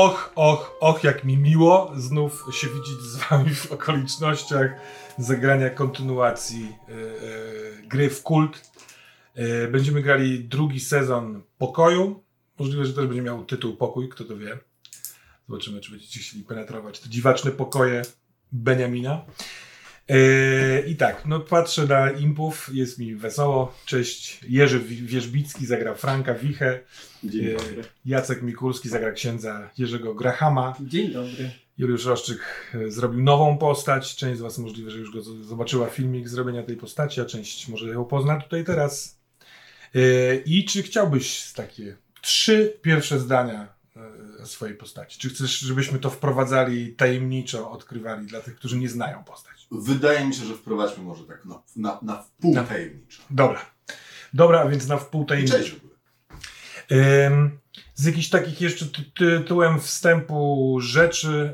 Och, och, och, jak mi miło znów się widzieć z wami w okolicznościach zagrania kontynuacji e, e, gry w kult. E, będziemy grali drugi sezon Pokoju. Możliwe, że też będzie miał tytuł Pokój, kto to wie. Zobaczymy, czy będziecie chcieli penetrować te dziwaczne pokoje Beniamina. E, I tak, no patrzę na impów, jest mi wesoło. Cześć, Jerzy Wierzbicki zagra Franka Wichę. Dzień E, dobry. Jacek Mikulski zagra księdza Jerzego Grahama. Dzień dobry. Juliusz Roszczyk e, zrobił nową postać. Część z Was możliwe, że już go zobaczyła filmik zrobienia tej postaci, a część może ją pozna tutaj teraz. I czy chciałbyś takie trzy pierwsze zdania swojej postaci? Czy chcesz, żebyśmy to wprowadzali tajemniczo, odkrywali dla tych, którzy nie znają postać? Wydaje mi się, że wprowadźmy może tak na, na, na wpół Na- tajemniczo. Dobra. Dobra, a więc na wpół tajemniczo. Ym, z jakichś takich jeszcze ty tytułem wstępu rzeczy,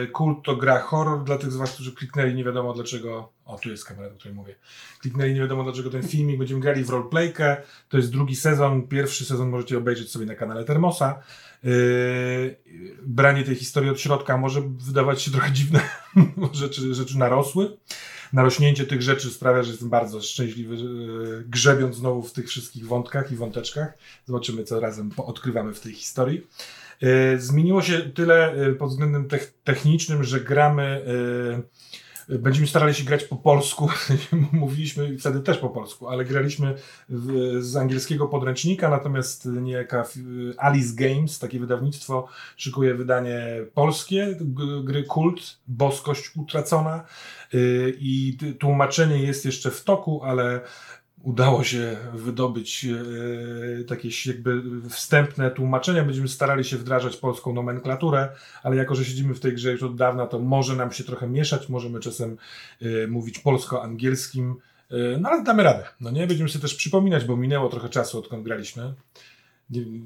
yy, Kult to gra horror dla tych z Was, którzy kliknęli nie wiadomo dlaczego, o tu jest kamera, o której mówię, kliknęli nie wiadomo dlaczego ten filmik, będziemy grali w roleplaykę, to jest drugi sezon, pierwszy sezon możecie obejrzeć sobie na kanale Termosa. Yy, branie tej historii od środka może wydawać się trochę dziwne, rzeczy, rzeczy narosły. Narośnięcie tych rzeczy sprawia, że jestem bardzo szczęśliwy, yy, grzebiąc znowu w tych wszystkich wątkach i wąteczkach. Zobaczymy, co razem odkrywamy w tej historii. E, Zmieniło się tyle pod względem tech- technicznym, że gramy. Będziemy starali się grać po polsku. Mówiliśmy wtedy też po polsku, ale graliśmy w, z angielskiego podręcznika, natomiast niejaka Alice Games, takie wydawnictwo, szykuje wydanie polskie gry Kult, Boskość Utracona y, i tłumaczenie jest jeszcze w toku, ale udało się wydobyć e, takie jakby wstępne tłumaczenia. Będziemy starali się wdrażać polską nomenklaturę, ale jako, że siedzimy w tej grze już od dawna, to może nam się trochę mieszać, możemy czasem e, mówić polsko-angielskim, e, no ale damy radę. No nie, będziemy sobie też przypominać, bo minęło trochę czasu, odkąd graliśmy.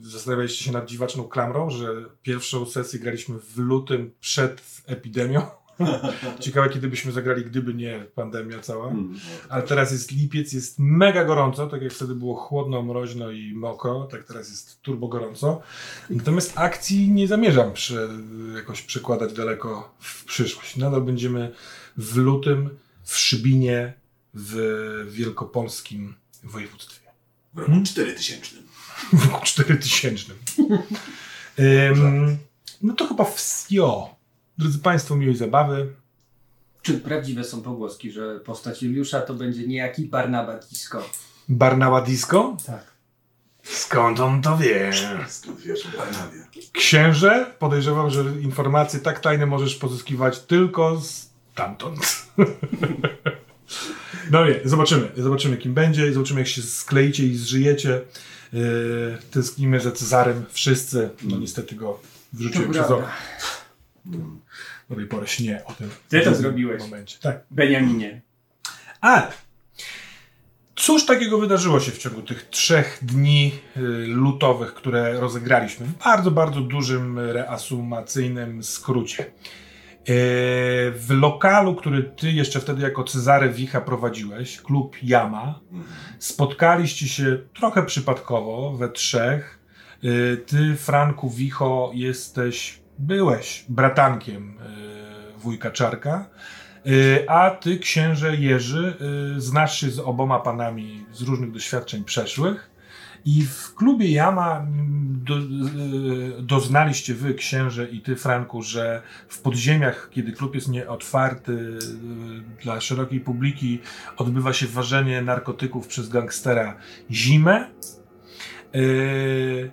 Zastanawialiście się nad dziwaczną klamrą, że pierwszą sesję graliśmy w lutym przed epidemią. Ciekawe, kiedy byśmy zagrali, gdyby nie pandemia cała. Mm. Ale teraz jest lipiec, jest mega gorąco, tak jak wtedy było chłodno, mroźno i mokro, tak teraz jest turbo gorąco. Natomiast akcji nie zamierzam prze, jakoś przekładać daleko w przyszłość. Nadal będziemy w lutym w Szybinie w wielkopolskim województwie. W roku Hmm? 4000. W roku 4000. Ym, no to chyba wsio. Drodzy Państwo, miłej zabawy. Czy prawdziwe są pogłoski, że postać Juliusza to będzie niejaki Barnaba Disco? Barnała Disco? Tak. Skąd on to wie? Skąd wiesz, Barnabie? Księże podejrzewam, że informacje tak tajne możesz pozyskiwać tylko stamtąd. No nie, zobaczymy. Zobaczymy, kim będzie i zobaczymy, jak się skleicie i zżyjecie. Yy, tęsknimy za Cezarem wszyscy. No niestety go wrzuciłem To przez prawda. Do tej pory śnie o tym. Ty to zrobiłeś. Momencie. Tak. Beniaminie. Ale cóż takiego wydarzyło się w ciągu tych trzech dni y, lutowych, które rozegraliśmy w bardzo, bardzo dużym reasumacyjnym skrócie. E, W lokalu, który ty jeszcze wtedy jako Cezary Wicha prowadziłeś, klub Jama, spotkaliście się trochę przypadkowo we trzech. Y, Ty, Franku Wicho, jesteś, byłeś bratankiem y, wujka Czarka, Y, a ty, księże Jerzy, y, znasz się z oboma panami z różnych doświadczeń przeszłych. I w klubie Jama do, doznaliście wy, księże i ty, Franku, że w podziemiach, kiedy klub jest nieotwarty dla szerokiej publiki, odbywa się ważenie narkotyków przez gangstera Zimę. Yy,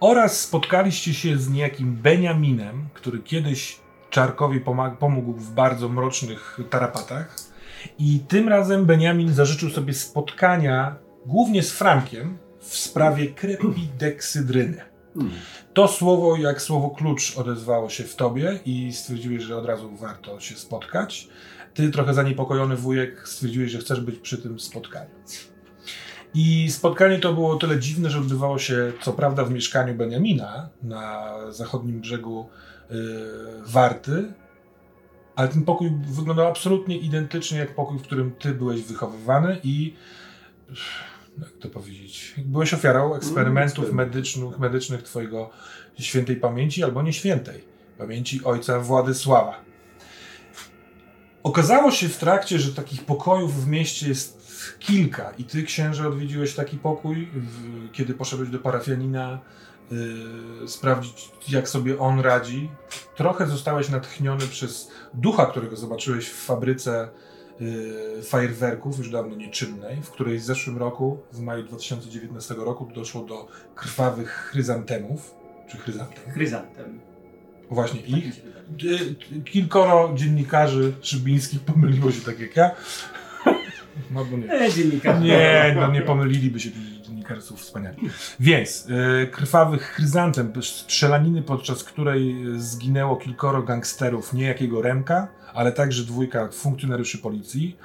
oraz spotkaliście się z niejakim Beniaminem, który kiedyś Czarkowi pomógł w bardzo mrocznych tarapatach. I tym razem Beniamin zażyczył sobie spotkania głównie z Frankiem w sprawie krepideksydryny. Mm. To słowo, jak słowo klucz, odezwało się w tobie i stwierdziłeś, że od razu warto się spotkać. Ty, trochę zaniepokojony wujek, stwierdziłeś, że chcesz być przy tym spotkaniu. I spotkanie to było o tyle dziwne, że odbywało się co prawda w mieszkaniu Beniamina na zachodnim brzegu y, Warty, ale ten pokój wyglądał absolutnie identycznie jak pokój, w którym ty byłeś wychowywany i jak to powiedzieć, byłeś ofiarą eksperymentów Mm, medycznych, medycznych twojego świętej pamięci albo nieświętej pamięci ojca Władysława. Okazało się w trakcie, że takich pokojów w mieście jest kilka i ty, księże, odwiedziłeś taki pokój, w, kiedy poszedłeś do parafianina yy, sprawdzić, jak sobie on radzi. Trochę zostałeś natchniony przez ducha, którego zobaczyłeś w fabryce yy, fajerwerków, już dawno nieczynnej, w której w zeszłym roku, w maju 2019 roku, doszło do krwawych chryzantemów, czy chryzantem. Chryzantem. Właśnie Tak ich. wydaje. Y, Kilkoro dziennikarzy szybińskich pomyliło się tak jak ja. No bo nie. E, dziennikarz. Nie, no nie pomyliliby się dziennikarze są wspaniali. Więc y, krwawych chryzantem, strzelaniny, podczas której zginęło kilkoro gangsterów, niejakiego Remka, ale także dwójka funkcjonariuszy policji.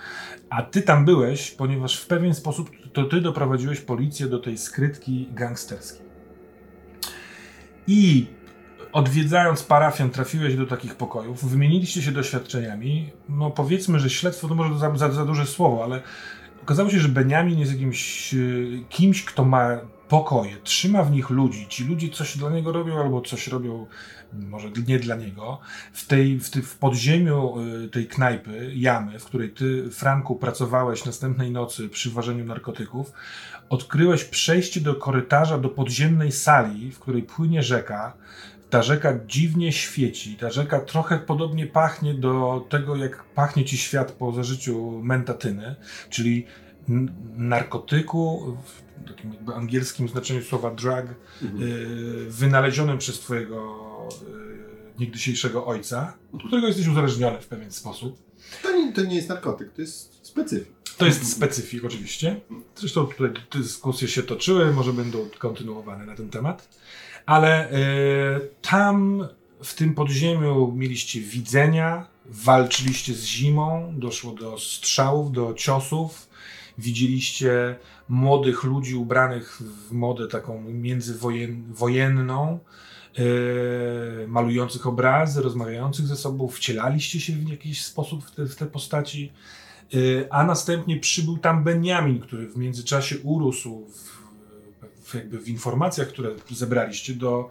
A ty tam byłeś, ponieważ w pewien sposób to ty doprowadziłeś policję do tej skrytki gangsterskiej. I odwiedzając parafian trafiłeś do takich pokojów, wymieniliście się doświadczeniami. No powiedzmy, że śledztwo to może za, za, za duże słowo, ale okazało się, że Beniamin jest jakimś y, kimś, kto ma pokoje, trzyma w nich ludzi. Ci ludzie coś dla niego robią albo coś robią może nie dla niego. W, tej, w, ty, w podziemiu y, tej knajpy, jamy, w której ty, Franku, pracowałeś następnej nocy przy ważeniu narkotyków, odkryłeś przejście do korytarza, do podziemnej sali, w której płynie rzeka. Ta rzeka dziwnie świeci. Ta rzeka trochę podobnie pachnie do tego, jak pachnie ci świat po zażyciu mentatyny, czyli narkotyku, w takim jakby angielskim znaczeniu słowa drug, y, wynalezionym przez twojego y, niegdysiejszego ojca, od którego jesteś uzależniony w pewien sposób. To nie, to nie jest narkotyk, to jest specyfik. To jest specyfik oczywiście. Zresztą tutaj dyskusje się toczyły, może będą kontynuowane na ten temat. Ale y, tam w tym podziemiu mieliście widzenia, walczyliście z zimą, doszło do strzałów, do ciosów. Widzieliście młodych ludzi ubranych w modę taką międzywojenną, yy, malujących obrazy, rozmawiających ze sobą, wcielaliście się w jakiś sposób w te, w te postaci. Yy, a następnie przybył tam Benjamin, który w międzyczasie urósł w, jakby w informacjach, które zebraliście do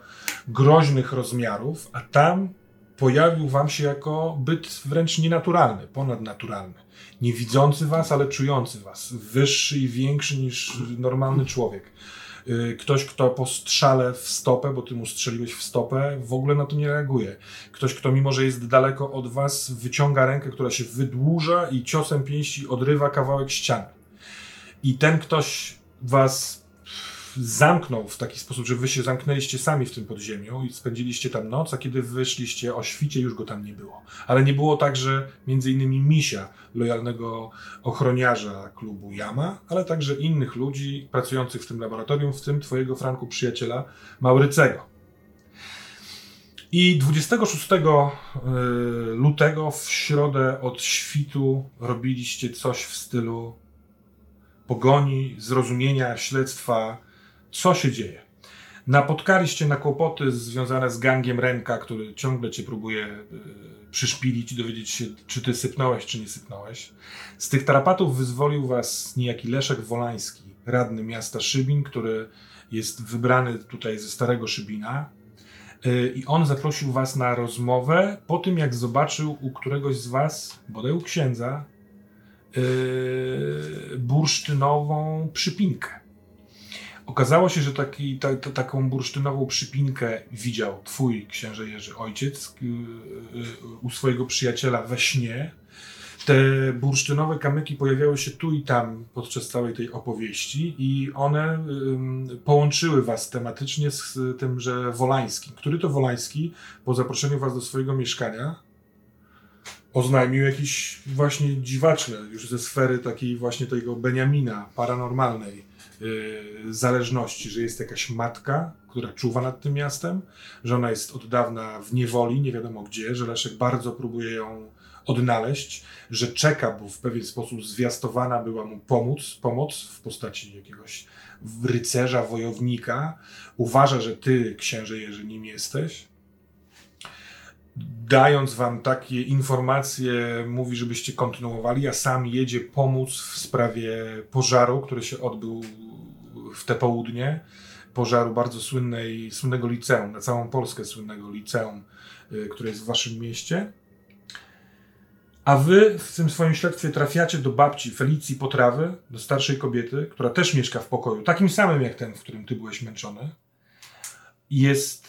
groźnych rozmiarów, a tam pojawił wam się jako byt wręcz nienaturalny, ponadnaturalny. Nie widzący was, ale czujący was. Wyższy i większy niż normalny człowiek. Y, Ktoś, kto po strzale w stopę, bo ty mu strzeliłeś w stopę, w ogóle na to nie reaguje. Ktoś, kto mimo, że jest daleko od was, wyciąga rękę, która się wydłuża i ciosem pięści odrywa kawałek ściany. I ten ktoś was zamknął w taki sposób, że wy się zamknęliście sami w tym podziemiu i spędziliście tam noc, a kiedy wyszliście o świcie, już go tam nie było. Ale nie było także między innymi Misia, lojalnego ochroniarza klubu Jama, ale także innych ludzi pracujących w tym laboratorium, w tym twojego Franku przyjaciela Maurycego. I 26 y, lutego w środę od świtu robiliście coś w stylu pogoni, zrozumienia, śledztwa, co się dzieje. Napotkaliście na kłopoty związane z gangiem Renka, który ciągle cię próbuje y, przyszpilić i dowiedzieć się, czy ty sypnąłeś, czy nie sypnąłeś. Z tych tarapatów wyzwolił was niejaki Leszek Wolański, radny miasta Szybin, który jest wybrany tutaj ze Starego Szybina. Y, I on zaprosił was na rozmowę po tym, jak zobaczył u któregoś z was, bodaj u księdza, yy, bursztynową przypinkę. Okazało się, że taki, ta, ta, taką bursztynową przypinkę widział twój księże Jerzy ojciec yy, yy, u swojego przyjaciela we śnie. Te bursztynowe kamyki pojawiały się tu i tam podczas całej tej opowieści i one połączyły was tematycznie z tymże Wolańskim. Który to Wolański po zaproszeniu was do swojego mieszkania oznajmił jakiś właśnie dziwaczne, już ze sfery takiej właśnie tego Beniamina, paranormalnej zależności, że jest jakaś matka, która czuwa nad tym miastem, że ona jest od dawna w niewoli, nie wiadomo gdzie, że Leszek bardzo próbuje ją odnaleźć, że czeka, bo w pewien sposób zwiastowana była mu pomóc, pomoc w postaci jakiegoś rycerza, wojownika. Uważa, że ty, księże Jerzy, nim jesteś dając wam takie informacje, mówi, żebyście kontynuowali, a sam jedzie pomóc w sprawie pożaru, który się odbył w te południe, pożaru bardzo słynnej, słynnego liceum, na całą Polskę słynnego liceum, y, które jest w waszym mieście. A wy w tym swoim śledztwie trafiacie do babci Felicji Potrawy, do starszej kobiety, która też mieszka w pokoju, takim samym jak ten, w którym ty byłeś męczony. Jest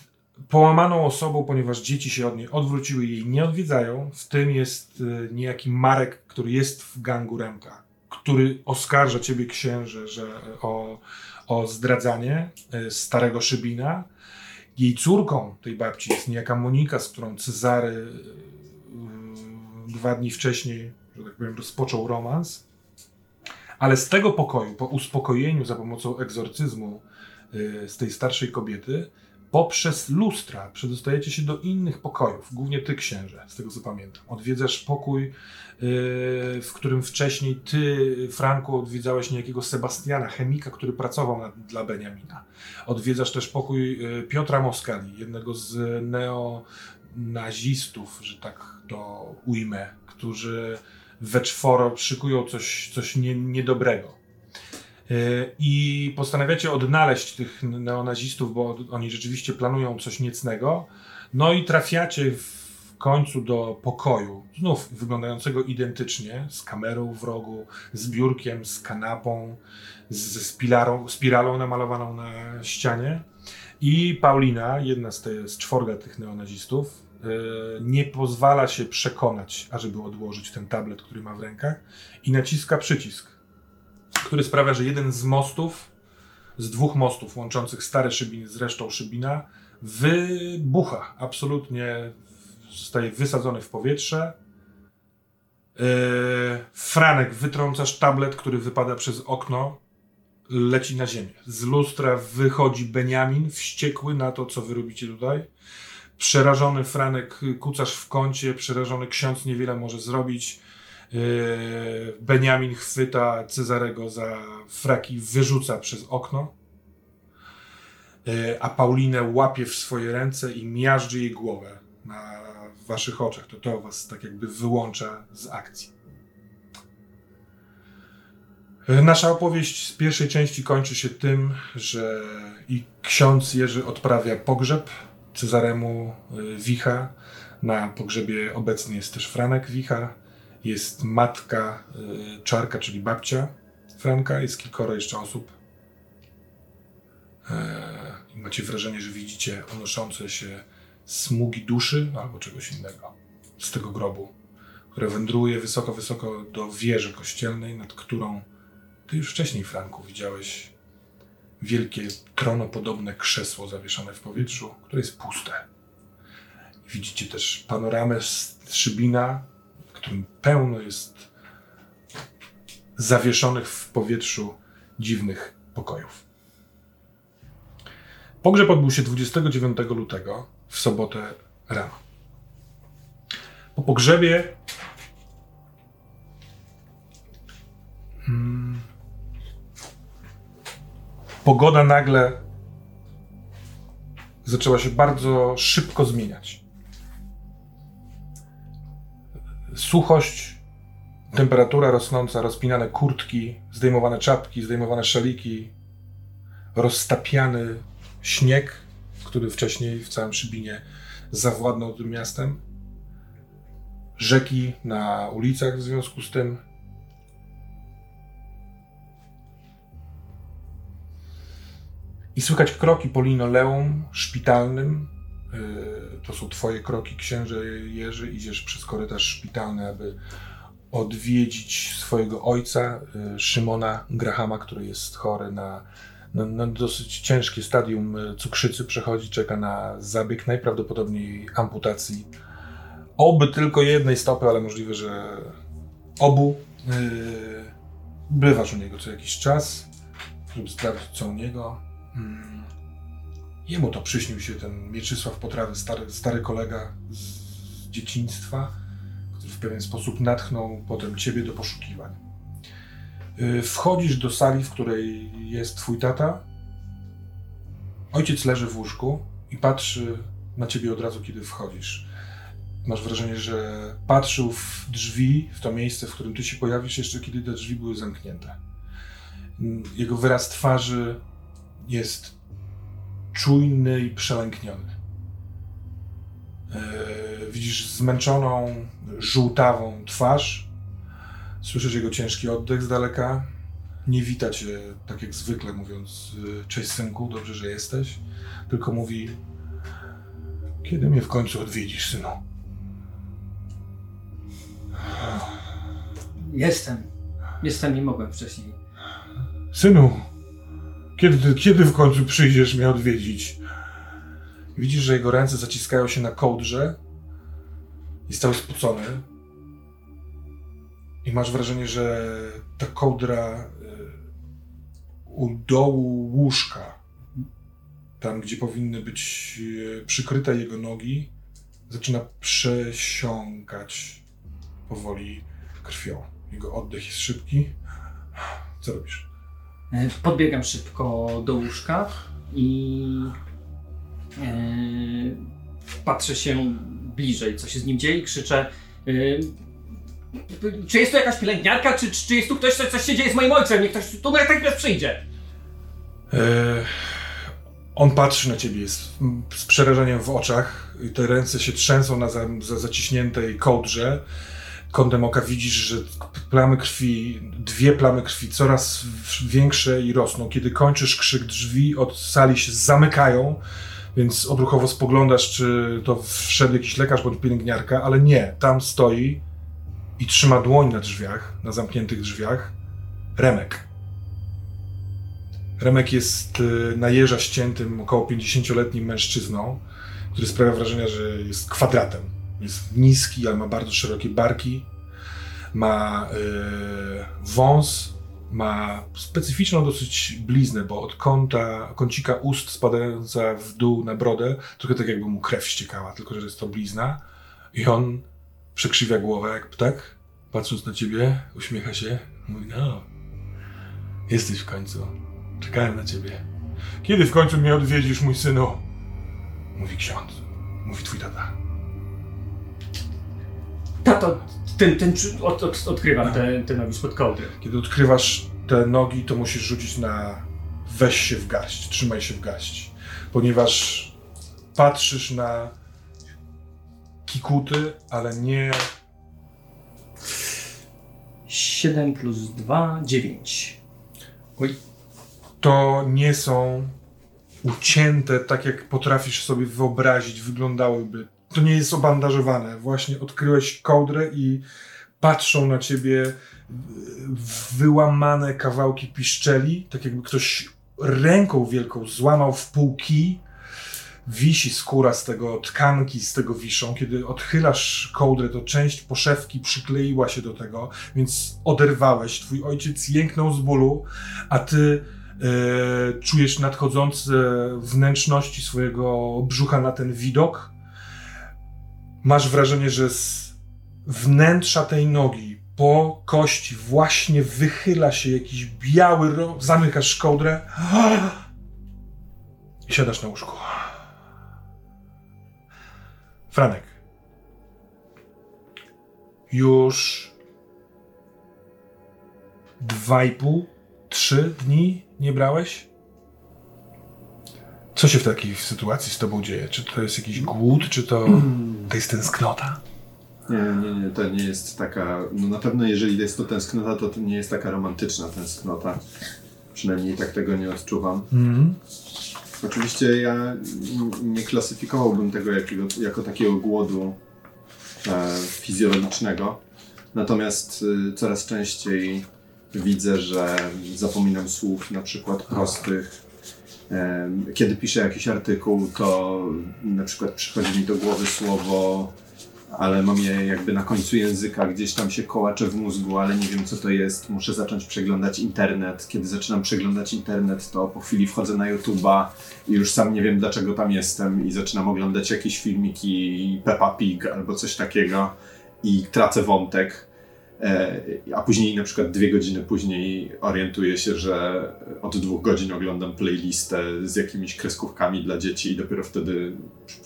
połamaną osobą, ponieważ dzieci się od niej odwróciły i jej nie odwiedzają. W tym jest y, niejaki Marek, który jest w gangu Remka, który oskarża ciebie księże, że o, o zdradzanie y, starego Szybina. Jej córką tej babci jest niejaka Monika, z którą Cezary y, dwa dni wcześniej, że tak powiem, rozpoczął romans. Ale z tego pokoju, po uspokojeniu za pomocą egzorcyzmu y, z tej starszej kobiety, poprzez lustra przedostajecie się do innych pokojów, głównie ty księże, z tego co pamiętam. Odwiedzasz pokój, y, w którym wcześniej ty, Franku, odwiedzałeś niejakiego Sebastiana, chemika, który pracował na, dla Beniamina. Odwiedzasz też pokój y, Piotra Moskali, jednego z neonazistów, że tak to ujmę, którzy we czworo szykują coś, coś nie, niedobrego. Y, I postanawiacie odnaleźć tych neonazistów, bo oni rzeczywiście planują coś niecnego. No i trafiacie w końcu do pokoju, znów wyglądającego identycznie, z kamerą w rogu, z biurkiem, z kanapą, z spiralą, spiralą namalowaną na ścianie. I Paulina, jedna z, te, z czworga tych neonazistów, yy, nie pozwala się przekonać, ażeby odłożyć ten tablet, który ma w rękach i naciska przycisk który sprawia, że jeden z mostów, z dwóch mostów łączących stare Szybiny z resztą Szybina, wybucha. Absolutnie zostaje wysadzony w powietrze. Yy, Franek, wytrącasz tablet, który wypada przez okno, leci na ziemię. Z lustra wychodzi Beniamin, wściekły na to, co wy robicie tutaj. Przerażony Franek kucasz w kącie, przerażony ksiądz niewiele może zrobić. Yy, Beniamin chwyta Cezarego za fraki, wyrzuca przez okno, yy, a Paulinę łapie w swoje ręce i miażdży jej głowę na waszych oczach. To to was tak jakby wyłącza z akcji. Yy, nasza opowieść z pierwszej części kończy się tym, że i ksiądz Jerzy odprawia pogrzeb Cezaremu Wicha. Na pogrzebie obecny jest też Franek Wicha jest matka y, Czarka, czyli babcia Franka, jest kilkoro jeszcze osób. E, I macie wrażenie, że widzicie unoszące się smugi duszy albo czegoś innego z tego grobu, które wędruje wysoko, wysoko do wieży kościelnej, nad którą ty już wcześniej, Franku, widziałeś wielkie tronopodobne krzesło zawieszone w powietrzu, które jest puste. Widzicie też panoramę z Szybina, którym pełno jest zawieszonych w powietrzu dziwnych pokojów. Pogrzeb odbył się 29 lutego w sobotę rano. Po pogrzebie hmm, pogoda nagle zaczęła się bardzo szybko zmieniać suchość, temperatura rosnąca, rozpinane kurtki, zdejmowane czapki, zdejmowane szaliki, roztapiany śnieg, który wcześniej w całym Szybinie zawładnął tym miastem, rzeki na ulicach w związku z tym. I słychać kroki po linoleum szpitalnym, to są twoje kroki, księże Jerzy, idziesz przez korytarz szpitalny, aby odwiedzić swojego ojca, y, Szymona Grahama, który jest chory na, na, na, dosyć ciężkie stadium y, cukrzycy, przechodzi, czeka na zabieg, najprawdopodobniej amputacji. Oby tylko jednej stopy, ale możliwe, że obu. Bywasz u niego co jakiś czas, żeby sprawdzić co u niego. Yy. Jemu to przyśnił się ten Mieczysław Potrawy, stary, stary kolega z dzieciństwa, który w pewien sposób natchnął potem ciebie do poszukiwań. Y, wchodzisz do sali, w której jest twój tata. Ojciec leży w łóżku i patrzy na ciebie od razu, kiedy wchodzisz. Masz wrażenie, że patrzył w drzwi, w to miejsce, w którym ty się pojawisz, jeszcze kiedy te drzwi były zamknięte. Jego wyraz twarzy jest czujny i przelękniony. E, widzisz zmęczoną, żółtawą twarz. Słyszysz jego ciężki oddech z daleka. Nie wita cię tak jak zwykle, mówiąc e, cześć synku, dobrze, że jesteś. Tylko mówi kiedy mnie w końcu odwiedzisz, synu? Jestem. Jestem, nie mogłem wcześniej. Synu, kiedy, kiedy w końcu przyjdziesz mnie odwiedzić? Widzisz, że jego ręce zaciskają się na kołdrze. Jest cały spocony. I masz wrażenie, że ta kołdra y, u dołu łóżka, tam gdzie powinny być y, przykryte jego nogi, zaczyna przesiąkać powoli krwią. Jego oddech jest szybki. Co robisz? E, Podbiegam szybko do łóżka i e, patrzę się bliżej, co się z nim dzieje i krzyczę e, czy jest tu jakaś pielęgniarka, czy, czy jest tu ktoś, coś, coś się dzieje z moim ojcem, niech ktoś tu natychmiast przyjdzie. On patrzy na ciebie z, z przerażeniem w oczach. Te ręce się trzęsą na za, za zaciśniętej kołdrze. Kątem oka widzisz, że plamy krwi, dwie plamy krwi coraz większe i rosną. Kiedy kończysz krzyk, drzwi od sali się zamykają, więc odruchowo spoglądasz, czy to wszedł jakiś lekarz bądź pielęgniarka, ale nie. Tam stoi i trzyma dłoń na drzwiach, na zamkniętych drzwiach. Remek. Remek jest y, na jeża ściętym około 50-letnim mężczyzną, który sprawia wrażenie, że jest kwadratem. Jest niski, ale ma bardzo szerokie barki. Ma y, wąs, ma specyficzną dosyć bliznę, bo od kąta, kącika ust spadająca w dół na brodę, trochę tak jakby mu krew ściekała, tylko że jest to blizna. I on przekrzywia głowę jak ptak, patrząc na ciebie, uśmiecha się, mówi, no, jesteś w końcu. Czekałem na ciebie. Kiedy w końcu mnie odwiedzisz, mój synu? Mówi ksiądz. Mówi twój tata. Tato, ten, ten, od, od, odkrywam te, te nogi spod kołdry. Kiedy odkrywasz te nogi, to musisz rzucić na weź się w garść, trzymaj się w garść. Ponieważ patrzysz na kikuty, ale nie 7 plus 2, 9. Oj. To nie są ucięte tak, jak potrafisz sobie wyobrazić, wyglądałyby. To nie jest obandażowane. Właśnie odkryłeś kołdrę i patrzą na ciebie y, wyłamane kawałki piszczeli, tak jakby ktoś ręką wielką złamał w pół kij. Wisi skóra z tego, tkanki z tego wiszą. Kiedy odchylasz kołdrę, to część poszewki przykleiła się do tego, więc oderwałeś. Twój ojciec jęknął z bólu, a ty e, czujesz nadchodzące wnętrzności swojego brzucha na ten widok. Masz wrażenie, że z wnętrza tej nogi po kości właśnie wychyla się jakiś biały ro... Zamykasz kołdrę i siadasz na łóżku. Franek. Już dwa i pół, trzy dni nie brałeś? Co się w takiej sytuacji z tobą dzieje? Czy to jest jakiś głód, czy to, to jest tęsknota? Nie, nie, nie, to nie jest taka. No na pewno, jeżeli jest to tęsknota, to to nie jest taka romantyczna tęsknota. Przynajmniej tak tego nie odczuwam. Mhm. Oczywiście ja nie klasyfikowałbym tego jakiego, jako takiego głodu e, fizjologicznego. Natomiast y, coraz częściej widzę, że zapominam słów na przykład prostych. Kiedy piszę jakiś artykuł, to na przykład przychodzi mi do głowy słowo, ale mam je jakby na końcu języka, gdzieś tam się kołacze w mózgu, ale nie wiem co to jest. Muszę zacząć przeglądać internet. Kiedy zaczynam przeglądać internet, to po chwili wchodzę na YouTube'a i już sam nie wiem dlaczego tam jestem i zaczynam oglądać jakieś filmiki Peppa Pig albo coś takiego i tracę wątek. E, A później, na przykład dwie godziny później, orientuję się, że od dwóch godzin oglądam playlistę z jakimiś kreskówkami dla dzieci, i dopiero wtedy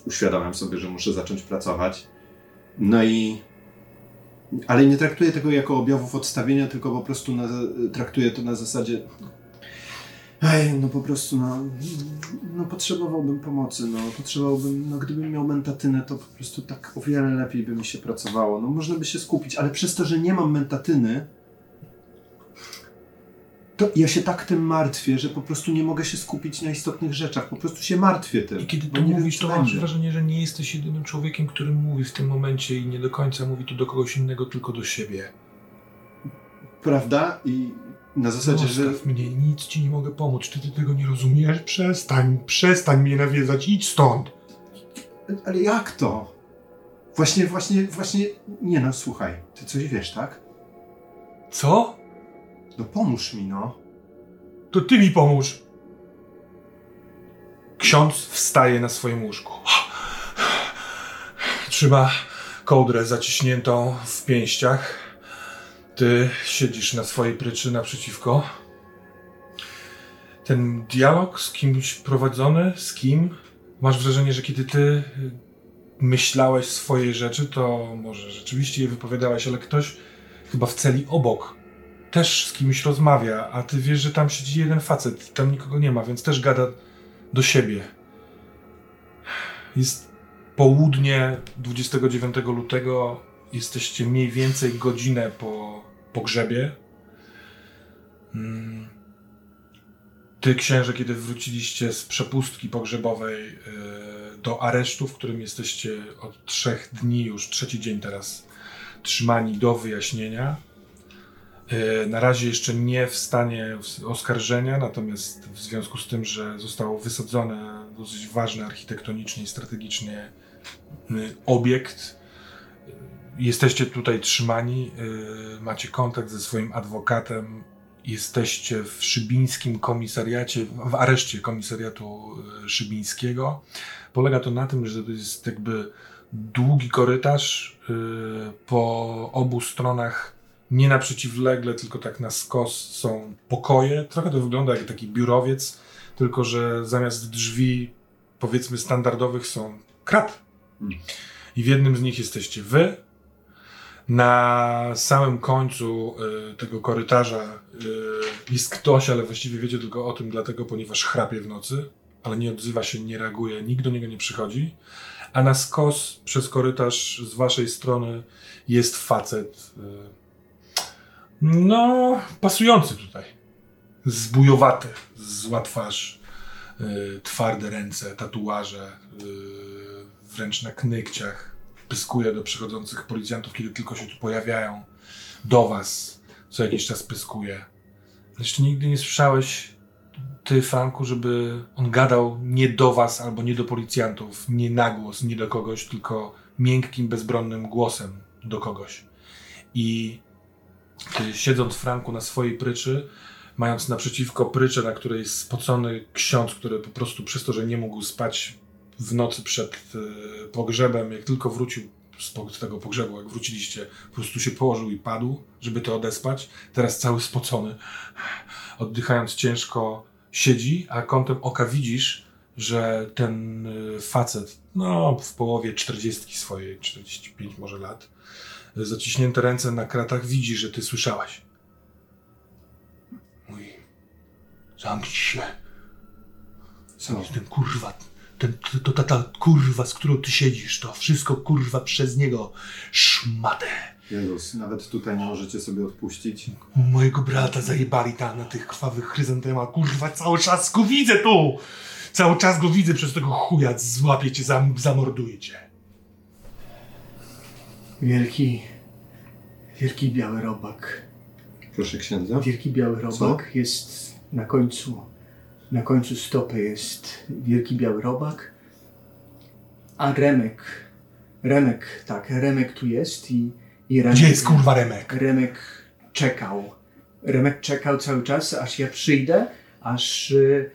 uświadamiam sobie, że muszę zacząć pracować. No i. Ale nie traktuję tego jako objawów odstawienia, tylko po prostu na, traktuję to na zasadzie. Ej, no po prostu, no, no potrzebowałbym pomocy, no, potrzebowałbym, no gdybym miał mentatynę, to po prostu tak o wiele lepiej by mi się pracowało, no można by się skupić, ale przez to, że nie mam mentatyny, to ja się tak tym martwię, że po prostu nie mogę się skupić na istotnych rzeczach, po prostu się martwię tym. I kiedy to nie wiem, mówisz, co to masz wrażenie, że nie jesteś jedynym człowiekiem, który mówi w tym momencie i nie do końca mówi to do kogoś innego, tylko do siebie. Prawda? I na zasadzie, że... Zostaw mnie, nic ci nie mogę pomóc. Czy ty tego nie rozumiesz? Przestań, przestań mnie nawiedzać, idź stąd. Ale jak to? Właśnie, właśnie, właśnie... Nie no, słuchaj, ty coś wiesz, tak? Co? No pomóż mi, no. To ty mi pomóż. Ksiądz wstaje na swoim łóżku. Trzyma kołdrę zaciśniętą w pięściach. Ty siedzisz na swojej pryczy naprzeciwko. Ten dialog z kimś prowadzony, z kim? Masz wrażenie, że kiedy ty myślałeś swoje rzeczy, to może rzeczywiście je wypowiadałeś, ale ktoś chyba w celi obok też z kimś rozmawia, a ty wiesz, że tam siedzi jeden facet, tam nikogo nie ma, więc też gada do siebie. Jest południe 29 lutego, jesteście mniej więcej godzinę po pogrzebie. Mm. Ty, księże, kiedy wróciliście z przepustki pogrzebowej yy, do aresztu, w którym jesteście od trzech dni, już trzeci dzień teraz, trzymani do wyjaśnienia, E, Na razie jeszcze nie w stanie oskarżenia, natomiast w związku z tym, że został wysadzony dosyć ważny architektonicznie i strategicznie y, obiekt, y, jesteście tutaj trzymani, y, macie kontakt ze swoim adwokatem, jesteście w szybińskim komisariacie, w areszcie komisariatu y, szybińskiego. Polega to na tym, że to jest jakby długi korytarz y, po obu stronach nie na przeciwlegle, tylko tak na skos są pokoje. Trochę to wygląda jak taki biurowiec, tylko że zamiast drzwi, powiedzmy, standardowych są krat. Mm. I w jednym z nich jesteście wy. Na samym końcu y, tego korytarza y, jest ktoś, ale właściwie wiecie tylko o tym, dlatego, ponieważ chrapie w nocy, ale nie odzywa się, nie reaguje, nikt do niego nie przychodzi. A na skos przez korytarz z waszej strony jest facet. Y, no, pasujący tutaj. Zbujowaty, zła twarz, twarde ręce, tatuaże, wręcz na knykciach. Pyskuje do przychodzących policjantów, kiedy tylko się tu pojawiają. Do was co jakiś czas pyskuje. Jeszcze nigdy nie słyszałeś, ty, Franku, żeby on gadał nie do was albo nie do policjantów, nie na głos, nie do kogoś, tylko miękkim, bezbronnym głosem do kogoś. I ty, siedząc Franku na swojej pryczy, mając naprzeciwko pryczę, na której jest spocony ksiądz, który po prostu przez to, że nie mógł spać w nocy przed e, pogrzebem, jak tylko wrócił z tego pogrzebu, jak wróciliście, po prostu się położył i padł, żeby to odespać. Teraz cały spocony, oddychając ciężko, siedzi, a kątem oka widzisz, że ten y, facet, no w połowie 40 swojej, 45 może lat, zaciśnięte ręce na kratach, widzi, że ty słyszałaś. Mówi, zamknij się. Co? Ten kurwa, ten, to ta, ta kurwa, z którą ty siedzisz, to wszystko kurwa przez niego szmatę. Jezus, nawet tutaj nie możecie sobie odpuścić. Mojego brata zajebali tam na tych krwawych chryzantemach. Kurwa, cały czas go widzę tu! Cały czas go widzę przez tego chuja. Złapie cię, zam, zamorduje cię. Wielki, wielki biały robak. Proszę księdza. Wielki biały robak jest na końcu, na końcu stopy jest wielki biały robak, a Remek, Remek, tak, Remek tu jest i, i Remek, Gdzie jest kurwa Remek? Remek czekał. Remek czekał cały czas, aż ja przyjdę, aż y,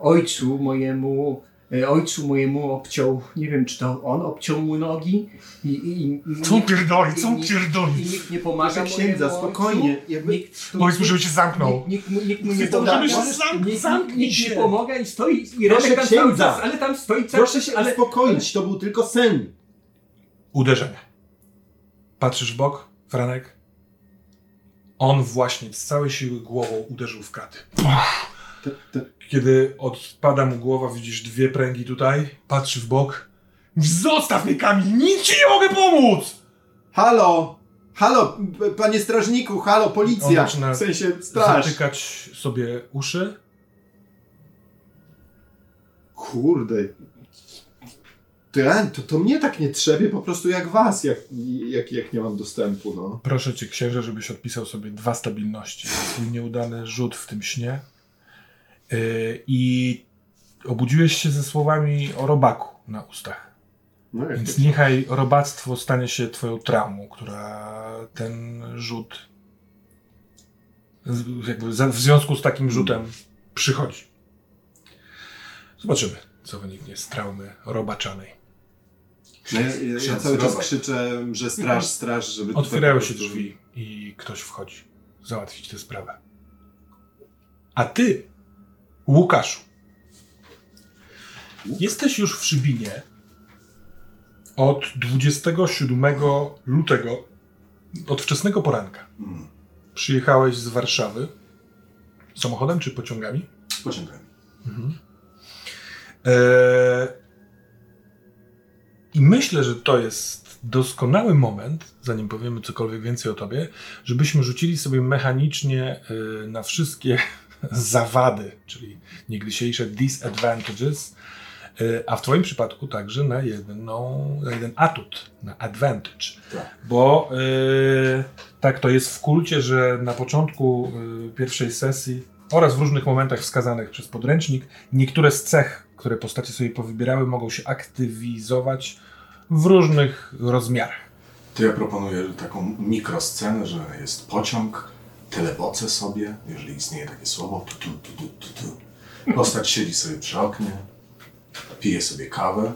ojcu mojemu, ojcu mojemu obciął, nie wiem czy to on obciął mu nogi i, i, i Co nikt- pierdoli, co pierdoli? I nikt nie pomaga księdza, spokojnie. ojcu. Nikt, mu, żeby się zamknął. Nikt, nikt, nikt mu nie pomaga. żeby się zam- nikt, zamknij nikt się. nie pomaga i stoi i Proszę Remek tam cały księdza. czas, ale tam stoi cały Proszę się ale, uspokoić, to był tylko sen. Uderzenie. Patrzysz w bok, Franek? On właśnie z całej siły głową uderzył w kraty. Te, te, Kiedy odpada mu głowa, widzisz dwie pręgi tutaj, patrzy w bok. Zostaw mnie, Kamil, nic ci nie mogę pomóc! halo! Halo, panie strażniku, halo, On policja! zaczyna W sensie straż. Zatykać sobie uszy. Kurde. To, to, to mnie tak nie trzebie po prostu jak was, jak, jak, jak nie mam dostępu, no. Proszę cię, księże, żebyś odpisał sobie dwa stabilności. Twój nieudany rzut w tym śnie. Yy, I obudziłeś się ze słowami o robaku na ustach. no Więc niechaj robactwo stanie się twoją traumą, która ten rzut jakby w związku z takim rzutem przychodzi. Zobaczymy, co wyniknie z traumy robaczanej. No ja, ja, ja cały czas krzyczę, że straż, straż, żeby... Otwierają się drzwi i ktoś wchodzi. Załatwić tę sprawę. A ty, Łukaszu, jesteś już w Szybinie od 27 lutego, od wczesnego poranka. Mm. Przyjechałeś z Warszawy samochodem czy pociągami? Pociągami. Eee, I myślę, że to jest doskonały moment, zanim powiemy cokolwiek więcej o tobie, żebyśmy rzucili sobie mechanicznie e, na wszystkie zawady, czyli niegdysiejsze disadvantages, e, a w twoim przypadku także na, jedną, na jeden atut, na advantage. Tak. Bo e, tak to jest w kulcie, że na początku e, pierwszej sesji oraz w różnych momentach wskazanych przez podręcznik, niektóre z cech, które postacie sobie powybierały, mogą się aktywizować w różnych rozmiarach. To ja proponuję taką mikroscenę, że jest pociąg, teleboce sobie, jeżeli istnieje takie słowo, tu, tu, tu, tu, tu, tu. Postać siedzi sobie przy oknie, pije sobie kawę,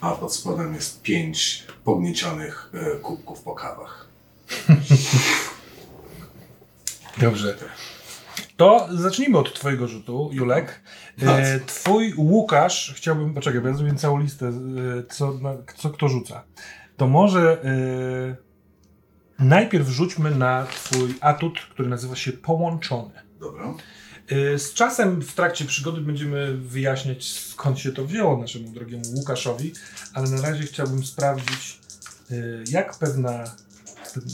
a pod spodem jest pięć pogniecionych e, kubków po kawach. Dobrze. To zacznijmy od twojego rzutu, Julek. E, twój Łukasz, chciałbym, poczekaj, bo ja zrobię całą listę, e, co, na, co kto rzuca. To może e, najpierw rzućmy na twój atut, który nazywa się Połączony. Dobra? E, Z czasem w trakcie przygody będziemy wyjaśniać skąd się to wzięło naszemu drogiemu Łukaszowi, ale na razie chciałbym sprawdzić, e, jak pewna.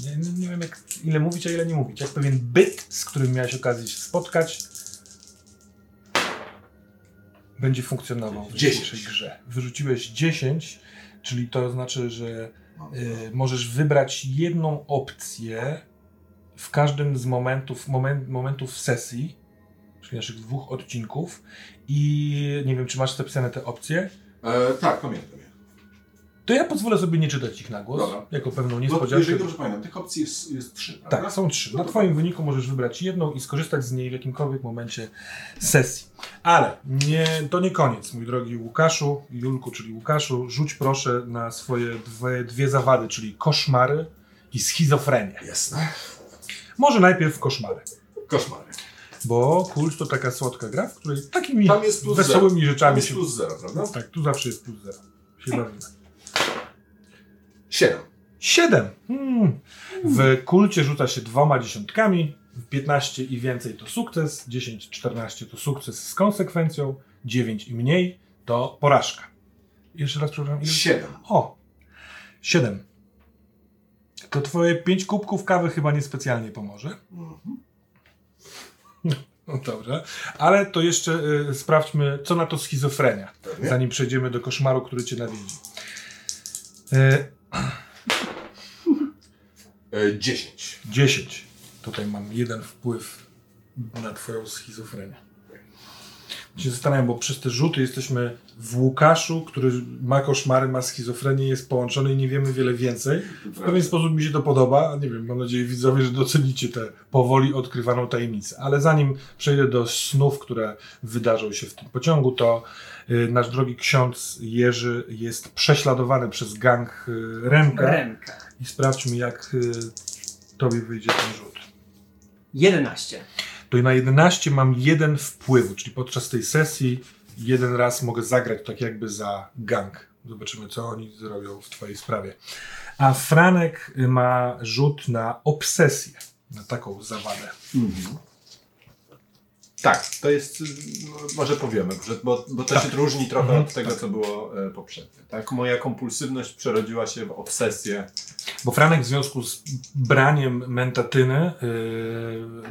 Nie, nie- wiem, jak, ile mówić, a ile nie mówić. Jak pewien byt, z którym miałeś okazję się spotkać, będzie funkcjonował w 10. dzisiejszej grze. Wyrzuciłeś 10, czyli to znaczy, że Y, możesz wybrać jedną opcję w każdym z momentów, moment, momentów sesji, czyli naszych dwóch odcinków i nie wiem, czy masz zapisane te opcje, E, tak, pamiętam. To ja pozwolę sobie nie czytać ich na głos, Dobra. jako pewną No, niespodziankę. jeżeli dobrze pamiętam, tych opcji jest, jest trzy, prawda? Tak, są trzy. Na Twoim wyniku możesz wybrać jedną i skorzystać z niej w jakimkolwiek momencie sesji. Ale nie, to nie koniec, mój drogi Łukaszu, Julku, czyli Łukaszu. Rzuć proszę na swoje dwie, dwie zawady, czyli koszmary i schizofrenię. Jasne. Może najpierw koszmary. Koszmary. Bo kult to taka słodka gra, w której takimi Tam jest plus wesołymi zero. Tam rzeczami jest się... plus zero, prawda? Tak, tu zawsze jest plus zero. Się bawimy. Siedem. Siedem. Hmm. W kulcie rzuca się dwoma dziesiątkami. 15 i więcej to sukces, 10-14 to sukces z konsekwencją, 9 i mniej to porażka. Jeszcze raz przepraszam. ile? Siedem. O! 7. To twoje 5 kubków kawy chyba niespecjalnie pomoże. Mhm. No dobrze. Ale to jeszcze y, sprawdźmy, co na to schizofrenia, Pewnie. zanim przejdziemy do koszmaru, który cię nawiedzi. Y, E, dziesięć. 10. Tutaj mam jeden wpływ na twoją schizofrenię. Się zastanawiam, bo przez te rzuty jesteśmy w Łukaszu, który ma koszmary, ma schizofrenię, jest połączony i nie wiemy wiele więcej. W pewien sposób mi się to podoba. Nie wiem, mam nadzieję widzowie, że docenicie tę powoli odkrywaną tajemnicę. Ale zanim przejdę do snów, które wydarzą się w tym pociągu, to y, nasz drogi ksiądz Jerzy jest prześladowany przez gang y, Remka. Remka. I sprawdźmy, jak y, tobie wyjdzie ten rzut. 11. To i na 11 mam jeden wpływu, czyli podczas tej sesji jeden raz mogę zagrać tak jakby za gang. Zobaczymy, co oni zrobią w twojej sprawie. A Franek ma rzut na obsesję, na taką zawadę. Mhm. Tak, to jest, no, może powiemy, bo, bo to się różni trochę Mhm. od tego, co było e, poprzednio. Tak? Moja kompulsywność przerodziła się w obsesję. Bo Franek w związku z braniem mentatyny,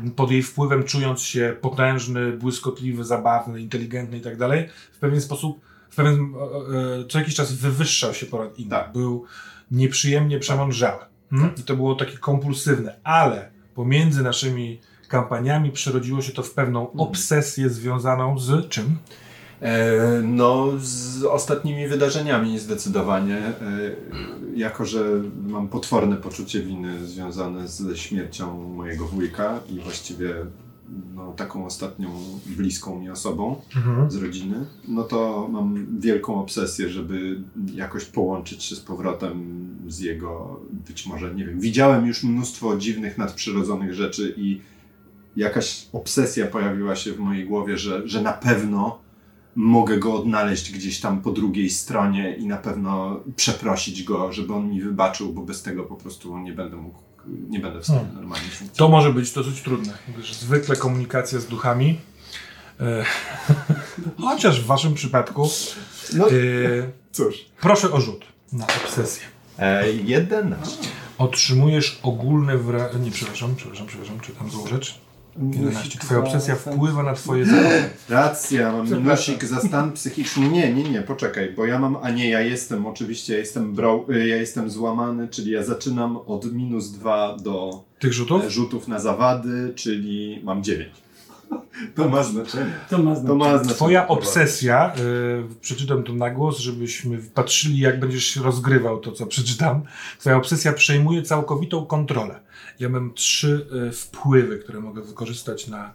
yy, pod jej wpływem czując się potężny, błyskotliwy, zabawny, inteligentny i tak dalej, w pewien sposób, w pewien, e, e, co jakiś czas wywyższał się ponad innych. Tak. Był nieprzyjemnie przemądrzały. Hmm? I to było takie kompulsywne, ale pomiędzy naszymi kampaniami przerodziło się to w pewną obsesję związaną z czym? E, no, z ostatnimi wydarzeniami zdecydowanie. E, jako, że mam potworne poczucie winy związane ze śmiercią mojego wujka i właściwie no, taką ostatnią bliską mi osobą Mhm. z rodziny, no to mam wielką obsesję, żeby jakoś połączyć się z powrotem z jego, być może, nie wiem, widziałem już mnóstwo dziwnych, nadprzyrodzonych rzeczy i jakaś obsesja pojawiła się w mojej głowie, że, że na pewno mogę go odnaleźć gdzieś tam po drugiej stronie i na pewno przeprosić go, żeby on mi wybaczył, bo bez tego po prostu nie będę mógł, nie będę w stanie Hmm. normalnie funkcjonować. To może być dosyć trudne, gdyż zwykle komunikacja z duchami, e, chociaż w waszym przypadku, No e, cóż. proszę o rzut na obsesję. E, 11. Otrzymujesz ogólne wrażenie. Nie, przepraszam, przepraszam, przepraszam, czytam złą rzecz. 11. Twoja obsesja wpływa na twoje zachowanie. Racja, mam minusik za stan psychiczny. Nie, nie, nie, poczekaj, bo ja mam, a nie, ja jestem, oczywiście, ja jestem, bro, y, ja jestem złamany, czyli ja zaczynam od minus 2 do Tych rzutów? e, rzutów na zawady, czyli mam 9. To ma znaczenie. To ma To ma znaczenie. Twoja obsesja, y, przeczytam to na głos, żebyśmy patrzyli, jak będziesz się rozgrywał to, co przeczytam. Twoja obsesja przejmuje całkowitą kontrolę. Ja mam trzy y, wpływy, które mogę wykorzystać na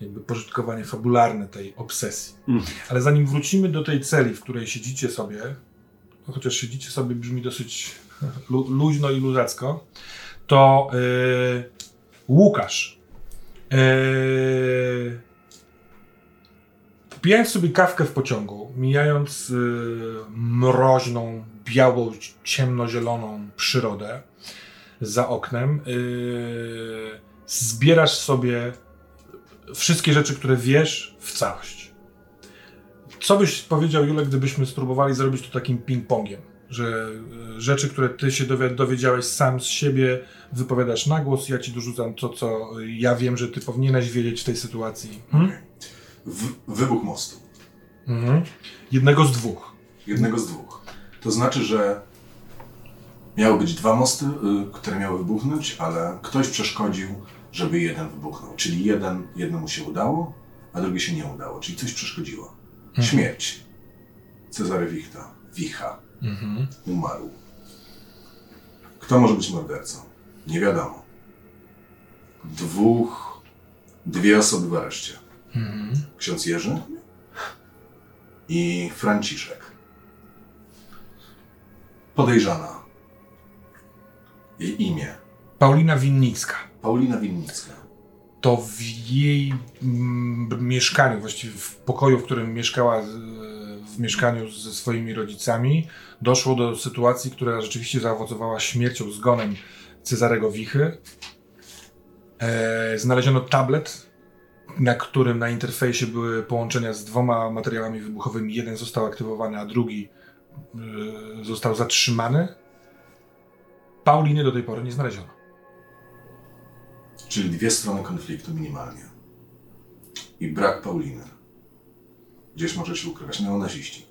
jakby pożytkowanie fabularne tej obsesji. Mm. Ale zanim wrócimy do tej celi, w której siedzicie sobie, no chociaż siedzicie sobie brzmi dosyć lu luźno i luzacko, to y, Łukasz. Yy, sobie kawkę w pociągu, mijając y, mroźną, białą, ciemnozieloną przyrodę za oknem, y, zbierasz sobie wszystkie rzeczy, które wiesz w całość. Co byś powiedział, Julek, gdybyśmy spróbowali zrobić to takim ping-pongiem? Że y, rzeczy, które ty się dowi- dowiedziałeś sam z siebie, wypowiadasz na głos, ja ci dorzucam to, co ja wiem, że ty powinieneś wiedzieć w tej sytuacji. Hmm? W, wybuch mostu. Mhm. Jednego z dwóch. Jednego z dwóch. To znaczy, że miały być dwa mosty, y, które miały wybuchnąć, ale ktoś przeszkodził, żeby jeden wybuchnął. Czyli jeden, jednemu się udało, a drugie się nie udało. Czyli coś przeszkodziło. Śmierć. Cezary Wichta. Wicha. Mhm. Umarł. Kto może być mordercą? Nie wiadomo. Dwóch, dwie osoby w areszcie. Mhm. Ksiądz Jerzy i Franciszek. Podejrzana. Jej imię. Paulina Winnicka. Paulina Winnicka. To w jej mm, mieszkaniu, właściwie w pokoju, w którym mieszkała w mieszkaniu ze swoimi rodzicami, doszło do sytuacji, która rzeczywiście zaowocowała śmiercią, zgonem Cezarego Wichy. E, znaleziono tablet, na którym na interfejsie były połączenia z dwoma materiałami wybuchowymi. Jeden został aktywowany, a drugi e, został zatrzymany. Pauliny do tej pory nie znaleziono. Czyli dwie strony konfliktu minimalnie. I brak Pauliny. Gdzieś może się ukrywać neonaziści.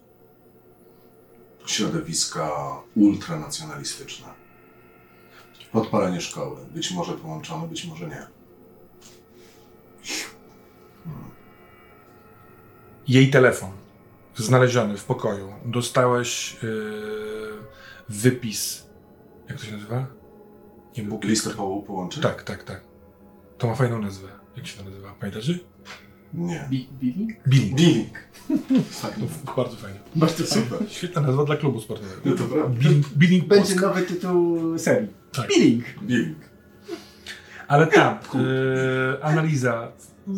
Środowiska ultranacjonalistyczne. Podpalenie szkoły. Być może połączone, być może nie. jej telefon znaleziony w pokoju. Dostałeś yy, wypis. Jak to się nazywa? Nie Bóg. Listę po, połączeń? Tak, tak, tak. To ma fajną nazwę. Jak się to nazywa? Pamiętacie? Nie. Bi- Billing? Billing. Billing. To bardzo fajnie. Bardzo Super. Świetna nazwa dla klubu sportowego. No to prawda. Billing, Billing Będzie nowy tytuł serii. Tak. Billing. Billing. Ale tam, yy, analiza.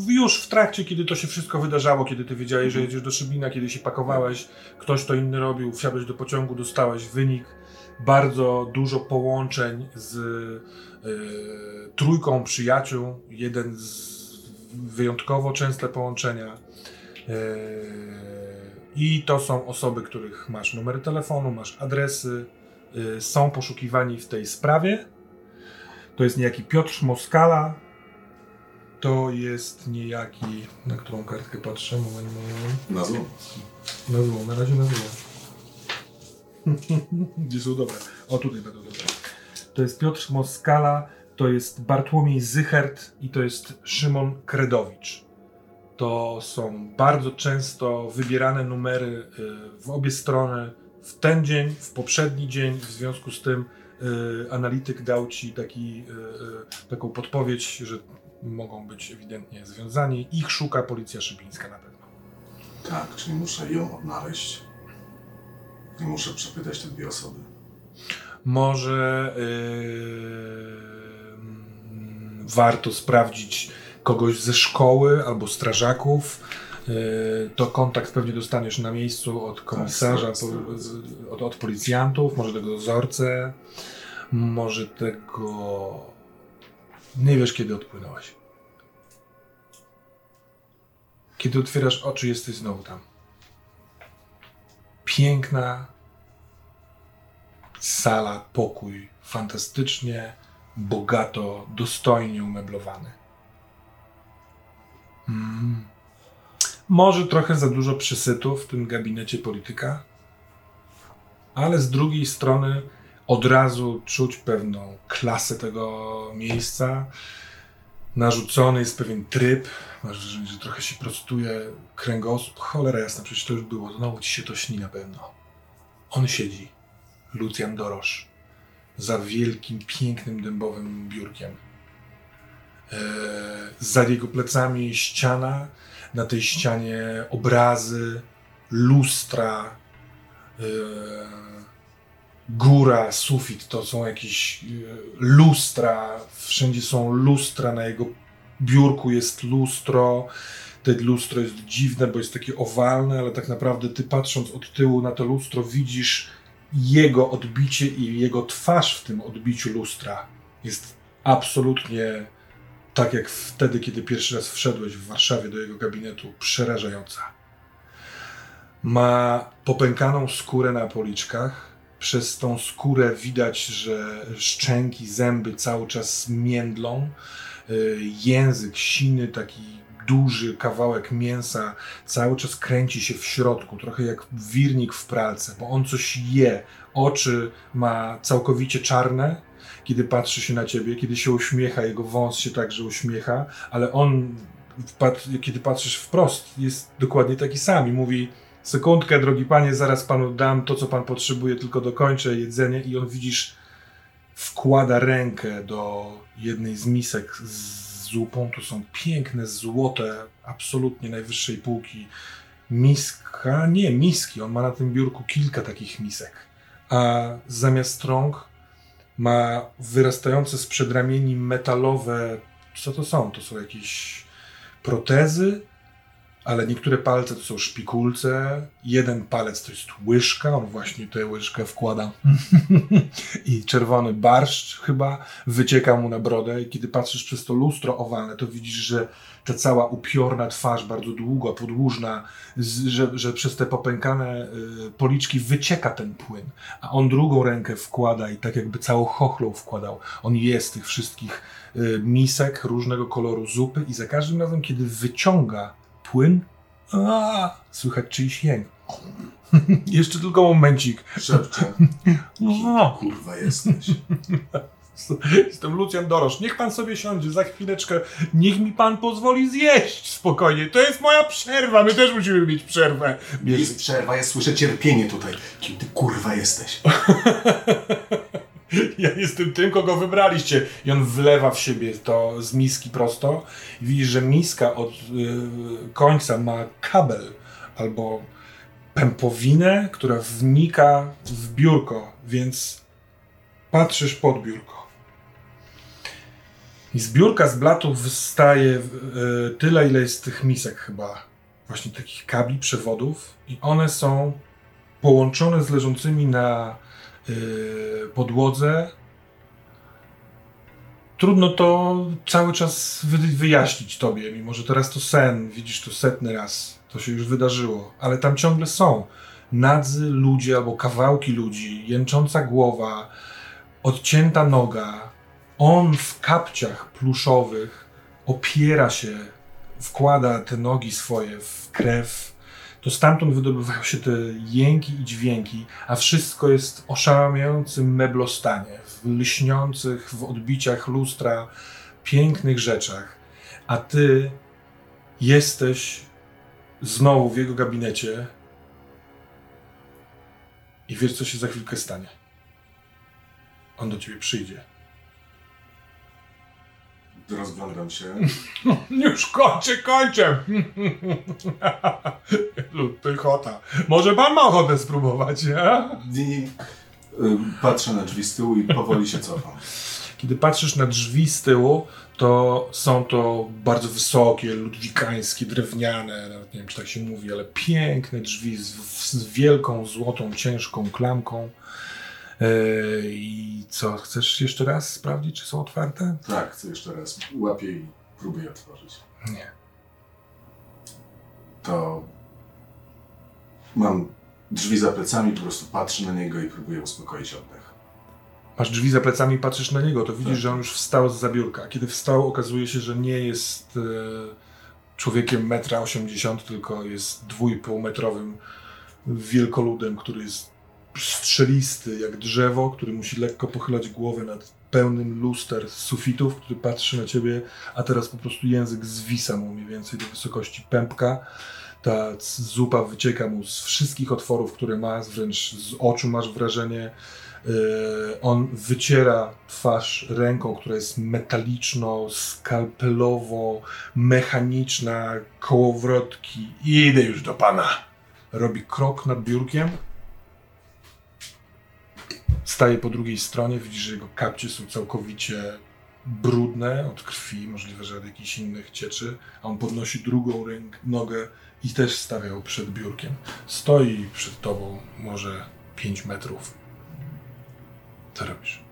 Już w trakcie, kiedy to się wszystko wydarzało, kiedy ty wiedziałeś, że jedziesz do Szybina, kiedy się pakowałeś, ktoś to inny robił, wsiadłeś do pociągu, dostałeś wynik. Bardzo dużo połączeń z yy, trójką przyjaciół. Jeden z wyjątkowo częste połączenia. Yy, I to są osoby, których masz numery telefonu, masz adresy, yy, są poszukiwani w tej sprawie. To jest niejaki Piotr Moskala. To jest niejaki. Na którą kartkę patrzę? Moment, moment. Na złą. Na złą, na razie na złą. Gdzie są dobre? O, tutaj będą dobre. To jest Piotr Moskala, to jest Bartłomiej Zychert i to jest Szymon Kredowicz. To są bardzo często wybierane numery y, w obie strony w ten dzień, w poprzedni dzień. W związku z tym y, analityk dał ci taki, y, y, taką podpowiedź, że mogą być ewidentnie związani. Ich szuka policja szybińska na pewno. Tak, czyli muszę ją odnaleźć. Muszę przepytać te dwie osoby. Może yy, warto sprawdzić kogoś ze szkoły albo strażaków. Yy, to kontakt pewnie dostaniesz na miejscu od komisarza, Tak, tak, po, tak. z- od, od policjantów, może tego dozorcę, może tego. Nie wiesz, kiedy odpłynąłeś. Kiedy otwierasz oczy, jesteś znowu tam. Piękna, sala, pokój, fantastycznie, bogato, dostojnie umeblowany. Mm. Może trochę za dużo przysytu w tym gabinecie polityka, ale z drugiej strony od razu czuć pewną klasę tego miejsca. Narzucony jest pewien tryb, masz wrażenie, że trochę się prostuje kręgosłup. Cholera jasna, przecież to już było, znowu ci się to śni na pewno. On siedzi, Lucjan Dorosz, za wielkim, pięknym, dębowym biurkiem. Eee, za jego plecami ściana, na tej ścianie obrazy, lustra, eee, góra, sufit, to są jakieś e, lustra, wszędzie są lustra, na jego biurku jest lustro, te lustro jest dziwne, bo jest takie owalne, ale tak naprawdę ty patrząc od tyłu na to lustro widzisz jego odbicie i jego twarz w tym odbiciu lustra jest absolutnie tak jak wtedy, kiedy pierwszy raz wszedłeś w Warszawie do jego gabinetu, przerażająca. Ma popękaną skórę na policzkach. Przez tą skórę widać, że szczęki, zęby cały czas międlą. Y, Język siny, taki duży kawałek mięsa cały czas kręci się w środku, trochę jak wirnik w pralce, bo on coś je. Oczy ma całkowicie czarne, kiedy patrzy się na ciebie, kiedy się uśmiecha, jego wąs się także uśmiecha, ale on, kiedy patrzysz wprost, jest dokładnie taki sam i mówi sekundkę, drogi panie, zaraz panu dam to, co pan potrzebuje, tylko dokończę jedzenie i on widzisz, wkłada rękę do jednej z misek z zupą, tu są piękne, złote, absolutnie najwyższej półki miska, nie, miski, on ma na tym biurku kilka takich misek, a zamiast rąk ma wyrastające z przedramieni metalowe. Co to są? To są jakieś protezy, ale niektóre palce to są szpikulce. Jeden palec to jest łyżka, on właśnie tę łyżkę wkłada. I czerwony barszcz chyba wycieka mu na brodę. I kiedy patrzysz przez to lustro owalne, to widzisz, że ta cała upiorna twarz, bardzo długa, podłużna, że, że przez te popękane y, policzki wycieka ten płyn a on drugą rękę wkłada i tak jakby całą chochlą wkładał. On je z tych wszystkich y, misek różnego koloru zupy i za każdym razem, kiedy wyciąga płyn, a, słychać czyjś jęk. Jeszcze tylko momencik. Szepcze. No, Kurwa jesteś. jestem Lucjan Dorosz. Niech pan sobie siądzie za chwileczkę. Niech mi pan pozwoli zjeść spokojnie. To jest moja przerwa. My też musimy mieć przerwę. Jest przerwa, ja słyszę cierpienie tutaj. Kim ty kurwa jesteś? Ja jestem tym, kogo wybraliście. I on wlewa w siebie to z miski prosto. I widzisz, że miska od y, końca ma kabel albo pępowinę, która wnika w biurko, więc patrzysz pod biurko. I z biurka z blatów wystaje y, tyle, ile jest tych misek chyba. Właśnie takich kabli, przewodów. I one są połączone z leżącymi na podłodze trudno to cały czas wy, wyjaśnić tobie, mimo że teraz to sen, widzisz to setny raz, to się już wydarzyło, ale tam ciągle są nadzy ludzie albo kawałki ludzi, jęcząca głowa, odcięta noga. On w kapciach pluszowych opiera się, wkłada te nogi swoje w krew. To stamtąd wydobywają się te jęki i dźwięki, a wszystko jest oszałamiającym meblostanie, w lśniących w odbiciach lustra, pięknych rzeczach. A ty jesteś znowu w jego gabinecie i wiesz, co się za chwilkę stanie. On do ciebie przyjdzie. Rozglądam się. Już kończę, kończę. Lud pychota. Może pan ma ochotę spróbować, nie? Patrzę na drzwi z tyłu i powoli się cofam. Kiedy patrzysz na drzwi z tyłu, to są to bardzo wysokie, ludwikańskie, drewniane, nawet nie wiem, czy tak się mówi, ale piękne drzwi z, z wielką, złotą, ciężką klamką. Yy, I co, chcesz jeszcze raz sprawdzić, czy są otwarte? Tak, chcę jeszcze raz. Łapię i próbuję otworzyć. Nie. To mam drzwi za plecami, po prostu patrzę na niego i próbuję uspokoić oddech. Masz drzwi za plecami, patrzysz na niego, to widzisz, Tak. że on już wstał z zabiórka. Kiedy wstał, okazuje się, że nie jest e, człowiekiem 1,80 m, tylko jest dwójpółmetrowym wielkoludem, który jest strzelisty jak drzewo, który musi lekko pochylać głowę nad pełnym luster sufitów, który patrzy na ciebie, a teraz po prostu język zwisa mu mniej więcej do wysokości pępka. Ta zupa wycieka mu z wszystkich otworów, które ma, wręcz z oczu masz wrażenie. Yy, On wyciera twarz ręką, która jest metaliczno, skalpelowo, mechaniczna, kołowrotki. Idę już do pana. Robi krok nad biurkiem. Staje po drugiej stronie, widzisz, że jego kapcie są całkowicie brudne od krwi, możliwe, że od jakichś innych cieczy, a on podnosi drugą ręk, nogę i też stawia ją przed biurkiem. Stoi przed tobą może 5 metrów. Co robisz?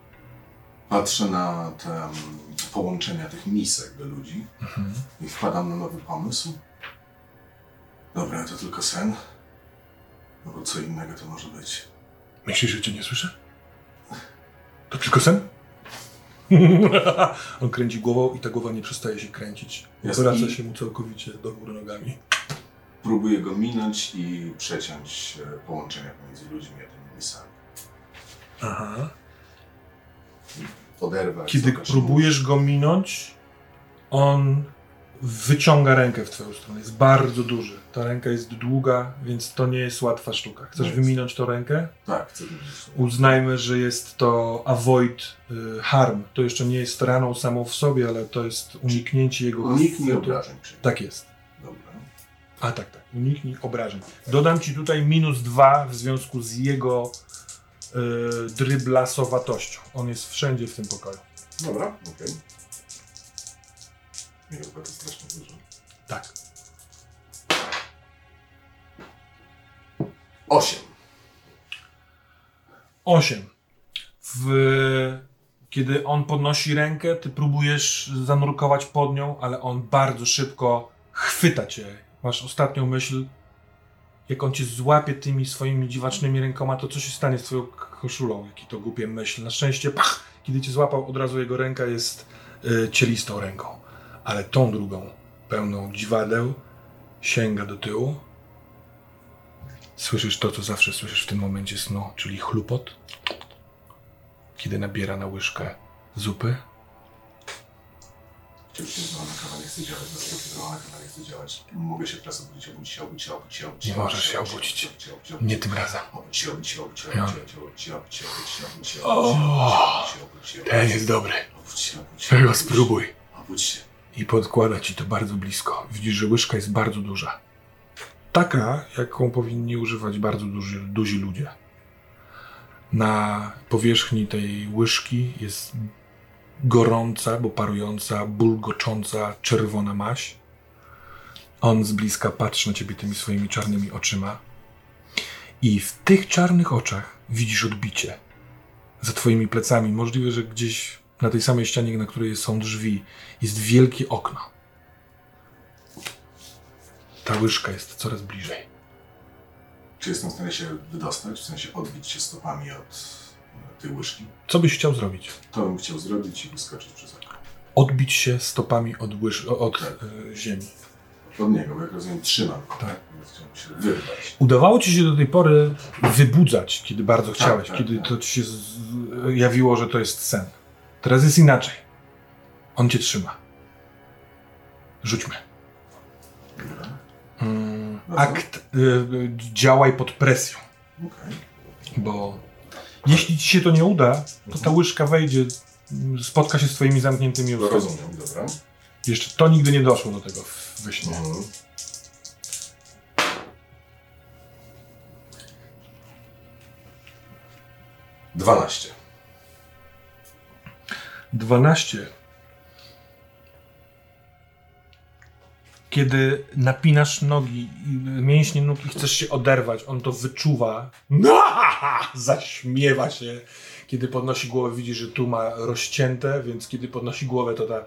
Patrzę na te mm, połączenia tych misek do ludzi i wpadam na nowy pomysł. Dobra, to tylko sen. No bo co innego to może być. Myślisz, że cię nie słyszę? To tylko sen? On kręci głową i ta głowa nie przestaje się kręcić. Wraca się mu całkowicie do góry nogami. Próbuję go minąć i przeciąć e, połączenia pomiędzy ludźmi a tymi misami. Aha. Oderwać. Kiedy próbujesz go minąć, on wyciąga rękę w twoją stronę. Jest bardzo duży. Ta ręka jest długa, więc to nie jest łatwa sztuka. Chcesz Jest. wyminąć tą rękę? Tak, chcę. Uznajmy, że jest to avoid y, harm. To jeszcze nie jest raną samą w sobie, ale to jest uniknięcie jego Uniknij obrażeń. Tak jest. Dobra. A tak, tak. Uniknij obrażeń. Dodam ci tutaj minus dwa w związku z jego y, dryblasowatością. On jest wszędzie w tym pokoju. Dobra, okej. Nie chyba to strasznie dużo. Tak. Osiem. 8. W... Kiedy on podnosi rękę, ty próbujesz zanurkować pod nią, ale on bardzo szybko chwyta cię. Masz ostatnią myśl, jak on cię złapie tymi swoimi dziwacznymi rękoma, to co się stanie z twoją koszulą? Jaki to głupie myśl. Na szczęście, pach, kiedy cię złapał, od razu jego ręka jest y, cielistą ręką. Ale tą drugą, pełną dziwadeł, sięga do tyłu. Słyszysz to, co zawsze słyszysz w tym momencie snu, czyli chlupot, kiedy nabiera na łyżkę zupy. Nie chce działać, chce działać. Mogę się teraz obudzić, obudzić się, obudzić się, obudzić się. Nie możesz się obudzić Nie tym razem. Obudzić się, obudzić się, obudzić się, obudzić się, obudzić się, obudzić się, obudzić się, Ten jest dobry. Tego spróbuj. Obudź się. I podkłada ci to bardzo blisko. Widzisz, że łyżka jest bardzo duża. Taka, jaką powinni używać bardzo duży, duzi ludzie. Na powierzchni tej łyżki jest gorąca, bo parująca, bulgocząca, czerwona maś. On z bliska patrzy na ciebie tymi swoimi czarnymi oczyma. I w tych czarnych oczach widzisz odbicie. Za twoimi plecami. Możliwe, że gdzieś na tej samej ścianie, na której są drzwi, jest wielkie okno. Ta łyżka jest coraz bliżej. Czy jestem w stanie się wydostać, w sensie odbić się stopami od e, tej łyżki? Co byś chciał zrobić? To bym chciał zrobić i wyskoczyć przez okno. Odbić się stopami od, łyż, od e, ziemi. Od niego, bo jak rozumiem trzymam Tak. tak? Się. Udawało ci się do tej pory wybudzać, kiedy bardzo chciałeś, tak, kiedy tak. to ci się z, jawiło, że to jest sen. Teraz jest inaczej. On cię trzyma. Rzućmy. Mm, akt y, y, działaj pod presją, bo jeśli ci się to nie uda, to ta łyżka wejdzie, spotka się z twoimi zamkniętymi ustami. rozumiem, dobra. Jeszcze to nigdy nie doszło do tego w- we śnie. Mhm. Dwanaście. 12. Kiedy napinasz nogi, mięśnie nóg i chcesz się oderwać, on to wyczuwa. Zaśmiewa się. Kiedy podnosi głowę, widzi, że tu ma rozcięte, więc kiedy podnosi głowę, to ta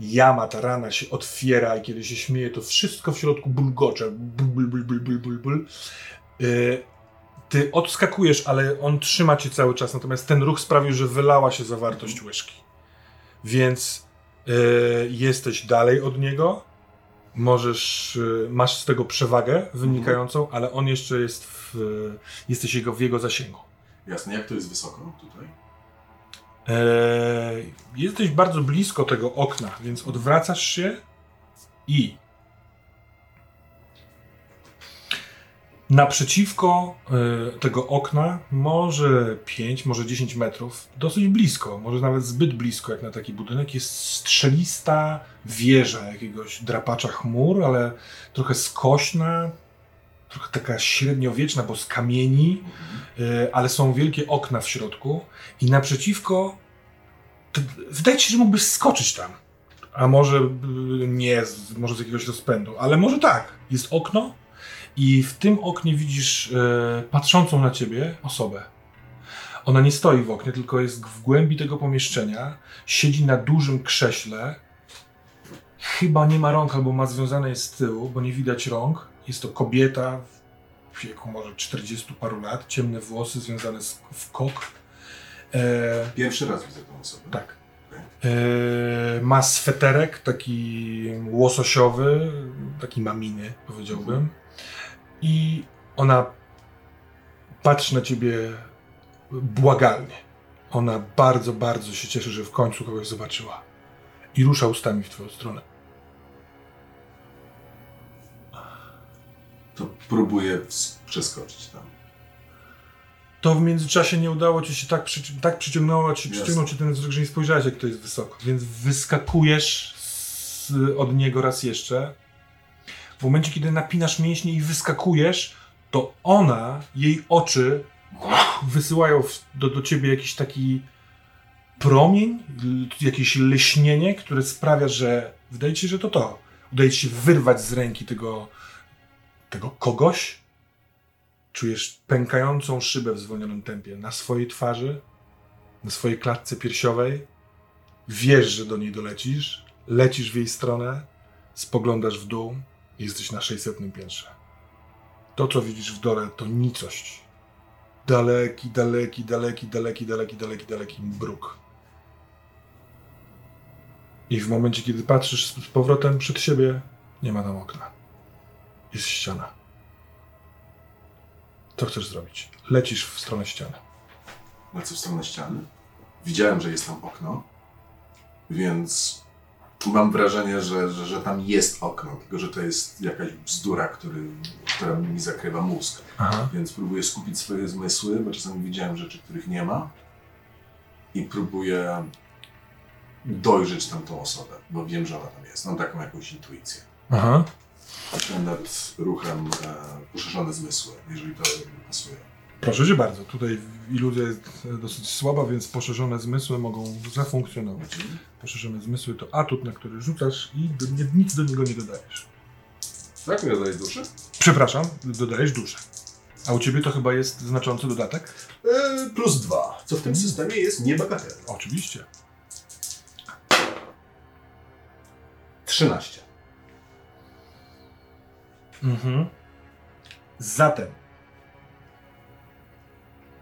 jama, ta rana się otwiera i kiedy się śmieje, to wszystko w środku bulgocze. Bul, bul, bul, bul, bul, bul, bul. Y, Ty odskakujesz, ale on trzyma cię cały czas, natomiast ten ruch sprawił, że wylała się zawartość łyżki więc y, jesteś dalej od niego. Możesz, y, masz z tego przewagę wynikającą, ale on jeszcze jest w, y, jesteś jego, w jego zasięgu. Jasne, jak to jest wysoko tutaj? Jesteś bardzo blisko tego okna, więc odwracasz się i naprzeciwko e, tego okna, może 5, może 10 metrów, dosyć blisko, może nawet zbyt blisko jak na taki budynek, jest strzelista wieża jakiegoś drapacza chmur, ale trochę skośna, trochę taka średniowieczna, bo z kamieni, e, ale są wielkie okna w środku i naprzeciwko wydaje się, że mógłbyś skoczyć tam. A może y, nie, może z jakiegoś rozpędu, ale może tak. Jest okno i w tym oknie widzisz e, patrzącą na ciebie osobę. Ona nie stoi w oknie, tylko jest w głębi tego pomieszczenia. Siedzi na dużym krześle. Chyba nie ma rąk, albo ma związane jest z tyłu, bo nie widać rąk. Jest to kobieta w wieku może 40 paru lat, ciemne włosy związane z, w kok. E, Pierwszy raz widzę tą osobę. tak. E, ma sweterek taki łososiowy, taki maminy, powiedziałbym. I ona patrzy na ciebie błagalnie. Ona bardzo, bardzo się cieszy, że w końcu kogoś zobaczyła. I rusza ustami w twoją stronę. To próbuję przeskoczyć tam. To w międzyczasie nie udało ci się tak, przyci- tak przyciągnęło, ci, Jasne. przyciągnął cię ten wzrok, że nie spojrzałeś, jak to jest wysoko. Więc wyskakujesz z, od niego raz jeszcze. W momencie, kiedy napinasz mięśnie i wyskakujesz, to ona, jej oczy wysyłają do, do ciebie jakiś taki promień, jakieś leśnienie, które sprawia, że wydaje ci się, że to to. Udaje ci się wyrwać z ręki tego, tego kogoś, Czujesz pękającą szybę w zwolnionym tempie na swojej twarzy, na swojej klatce piersiowej. Wiesz, że do niej dolecisz, lecisz w jej stronę, spoglądasz w dół jesteś na 600 piętrze. To, co widzisz w dole, to nicość. Daleki, daleki, daleki, daleki, daleki, daleki, daleki bruk. I w momencie, kiedy patrzysz z powrotem przed siebie, nie ma tam okna. Jest ściana. Co chcesz zrobić? Lecisz w stronę ściany. Lecę w stronę ściany. Widziałem, że jest tam okno, więc mam wrażenie, że, że, że tam jest okno, tylko że to jest jakaś bzdura, który, która mi zakrywa mózg. Aha. Więc próbuję skupić swoje zmysły, bo czasami widziałem rzeczy, których nie ma. I próbuję dojrzeć tam tą osobę, bo wiem, że ona tam jest. Mam taką jakąś intuicję. Aha. Nad ruchem e, poszerzone zmysły, jeżeli to pasuje. Proszę cię bardzo, tutaj iluzja jest dosyć słaba, więc poszerzone zmysły mogą zafunkcjonować. Poszerzone zmysły to atut, na który rzucasz i do, nie, nic do niego nie dodajesz. Tak mi dodajesz duszy? Przepraszam, dodajesz duszę. A u ciebie to chyba jest znaczący dodatek? E, plus dwa, co w tym mhm. systemie jest niebagatelne. Oczywiście. 13. Mhm. Zatem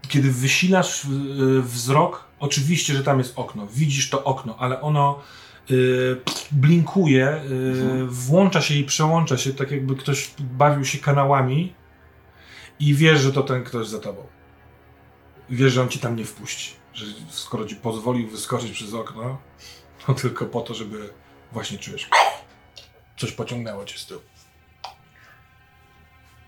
kiedy wysilasz y, wzrok, oczywiście, że tam jest okno. Widzisz to okno, ale ono y, blinkuje, y, włącza się i przełącza się, tak jakby ktoś bawił się kanałami i wiesz, że to ten ktoś za tobą. Wiesz, że on ci tam nie wpuści. Że skoro ci pozwolił wyskoczyć przez okno, to tylko po to, żeby właśnie czujesz. Coś pociągnęło cię z tyłu.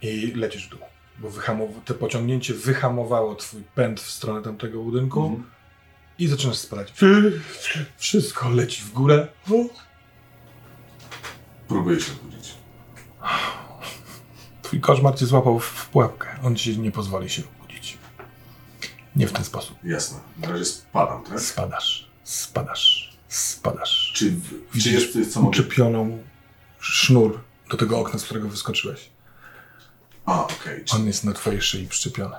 I lecisz w dół. Bo wyhamow- te pociągnięcie wyhamowało twój pęd w stronę tamtego budynku Mhm. i zaczynasz spadać. Wszystko leci w górę. Próbuję się obudzić. Twój koszmar cię złapał w- pułapkę. On ci nie pozwoli się obudzić. Nie w ten sposób. Jasne. Na razie spadam, tak? Spadasz, spadasz, spadasz. Czy, w- Widzisz co mogę... uczepioną sznur do tego okna, z którego wyskoczyłeś. A, okej. Czy On jest na twojej szyi przyczepiony.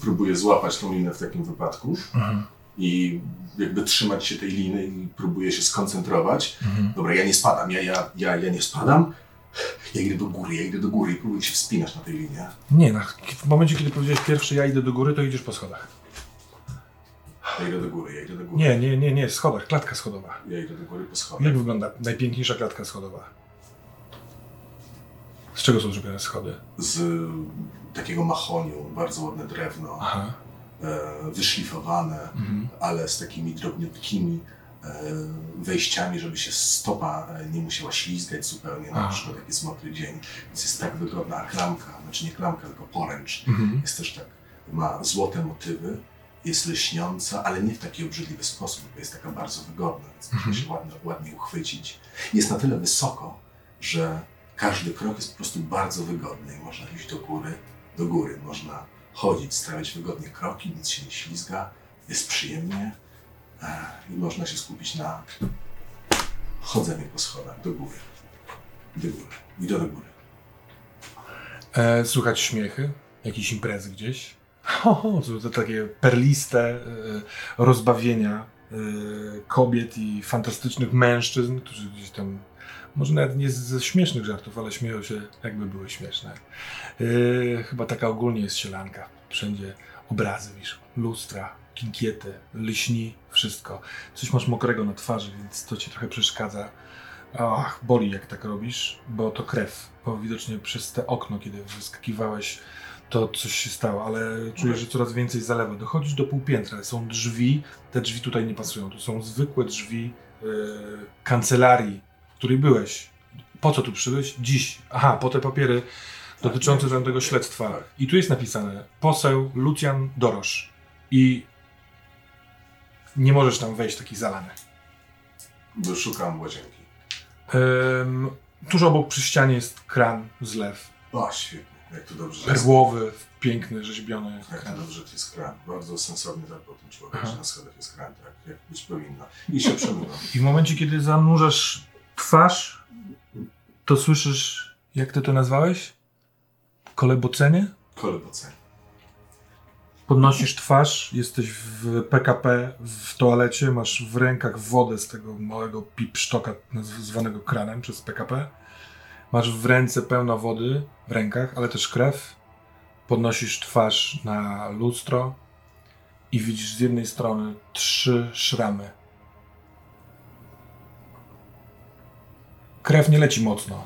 próbuję złapać tą linę w takim wypadku Mhm. i jakby trzymać się tej liny i próbuję się skoncentrować. Mhm. Dobra, ja nie spadam, ja, ja, ja, ja nie spadam. Ja idę do góry, ja idę do góry i próbuję się wspinać na tej linie. Nie, no, w momencie, kiedy powiedziałeś pierwszy, ja idę do góry, to idziesz po schodach. Ja idę do góry, ja idę do góry. Nie, nie, nie, nie, schodach, klatka schodowa. Ja idę do góry po schodach. Jak wygląda najpiękniejsza klatka schodowa? Z czego są zrobione schody? Z takiego mahoniu, bardzo ładne drewno, Aha. e, wyszlifowane, Mhm. ale z takimi drobniutkimi e, wejściami, żeby się stopa e, nie musiała ślizgać zupełnie, na przykład jak jest mokry dzień. Więc jest tak wygodna, a klamka, znaczy nie klamka, tylko poręcz, Mhm. jest też tak, ma złote motywy, jest lśniąca, ale nie w taki obrzydliwy sposób, bo jest taka bardzo wygodna, więc Mhm. można się ładnie, ładnie uchwycić. Jest na tyle wysoko, że każdy krok jest po prostu bardzo wygodny można iść do góry, do góry. Można chodzić, stawiać wygodnie kroki, nic się nie ślizga, jest przyjemnie e, i można się skupić na chodzeniu po schodach do góry. Do góry. I do, góry. E, słychać śmiechy, jakieś imprezy gdzieś. To, to takie perliste e, rozbawienia e, kobiet i fantastycznych mężczyzn, którzy gdzieś tam, może nawet nie ze śmiesznych żartów, ale śmieją się, jakby były śmieszne. E, chyba taka ogólnie jest sielanka. Wszędzie obrazy wiszą, lustra, kinkiety, lśni, wszystko. Coś masz mokrego na twarzy, więc to ci trochę przeszkadza. Ach, boli jak tak robisz, bo to krew. Bo widocznie przez te okno, kiedy wyskakiwałeś, to coś się stało, ale czujesz, że coraz więcej zalewa. Dochodzisz do półpiętra, są drzwi, te drzwi tutaj nie pasują. To są zwykłe drzwi yy, kancelarii, której byłeś. Po co tu przybyłeś? Dziś. Aha, po te papiery dotyczące Tak, tego tak, śledztwa. tak. I tu jest napisane poseł Lucjan Dorosz. I nie możesz tam wejść taki zalany. Bo szukam łazienki. Ym, tuż obok przy ścianie jest kran, zlew. O, świetnie. Jak to dobrze, że jest, Perłowy, piękny, rzeźbiony jak to kran. dobrze, że to jest kran. Bardzo sensownie tak o tym człowiek, Aha. że na schodach jest kran, tak jak być powinno. I się przemywam. I w momencie, kiedy zanurzasz twarz, to słyszysz, jak ty to nazwałeś? Kolebocenie? Kolebocenie. Podnosisz twarz, jesteś w PKP, w toalecie, masz w rękach wodę z tego małego pipsztoka zwanego kranem przez PKP. Masz w ręce pełno wody, w rękach, ale też krew. Podnosisz twarz na lustro i widzisz z jednej strony trzy szramy. Krew nie leci mocno.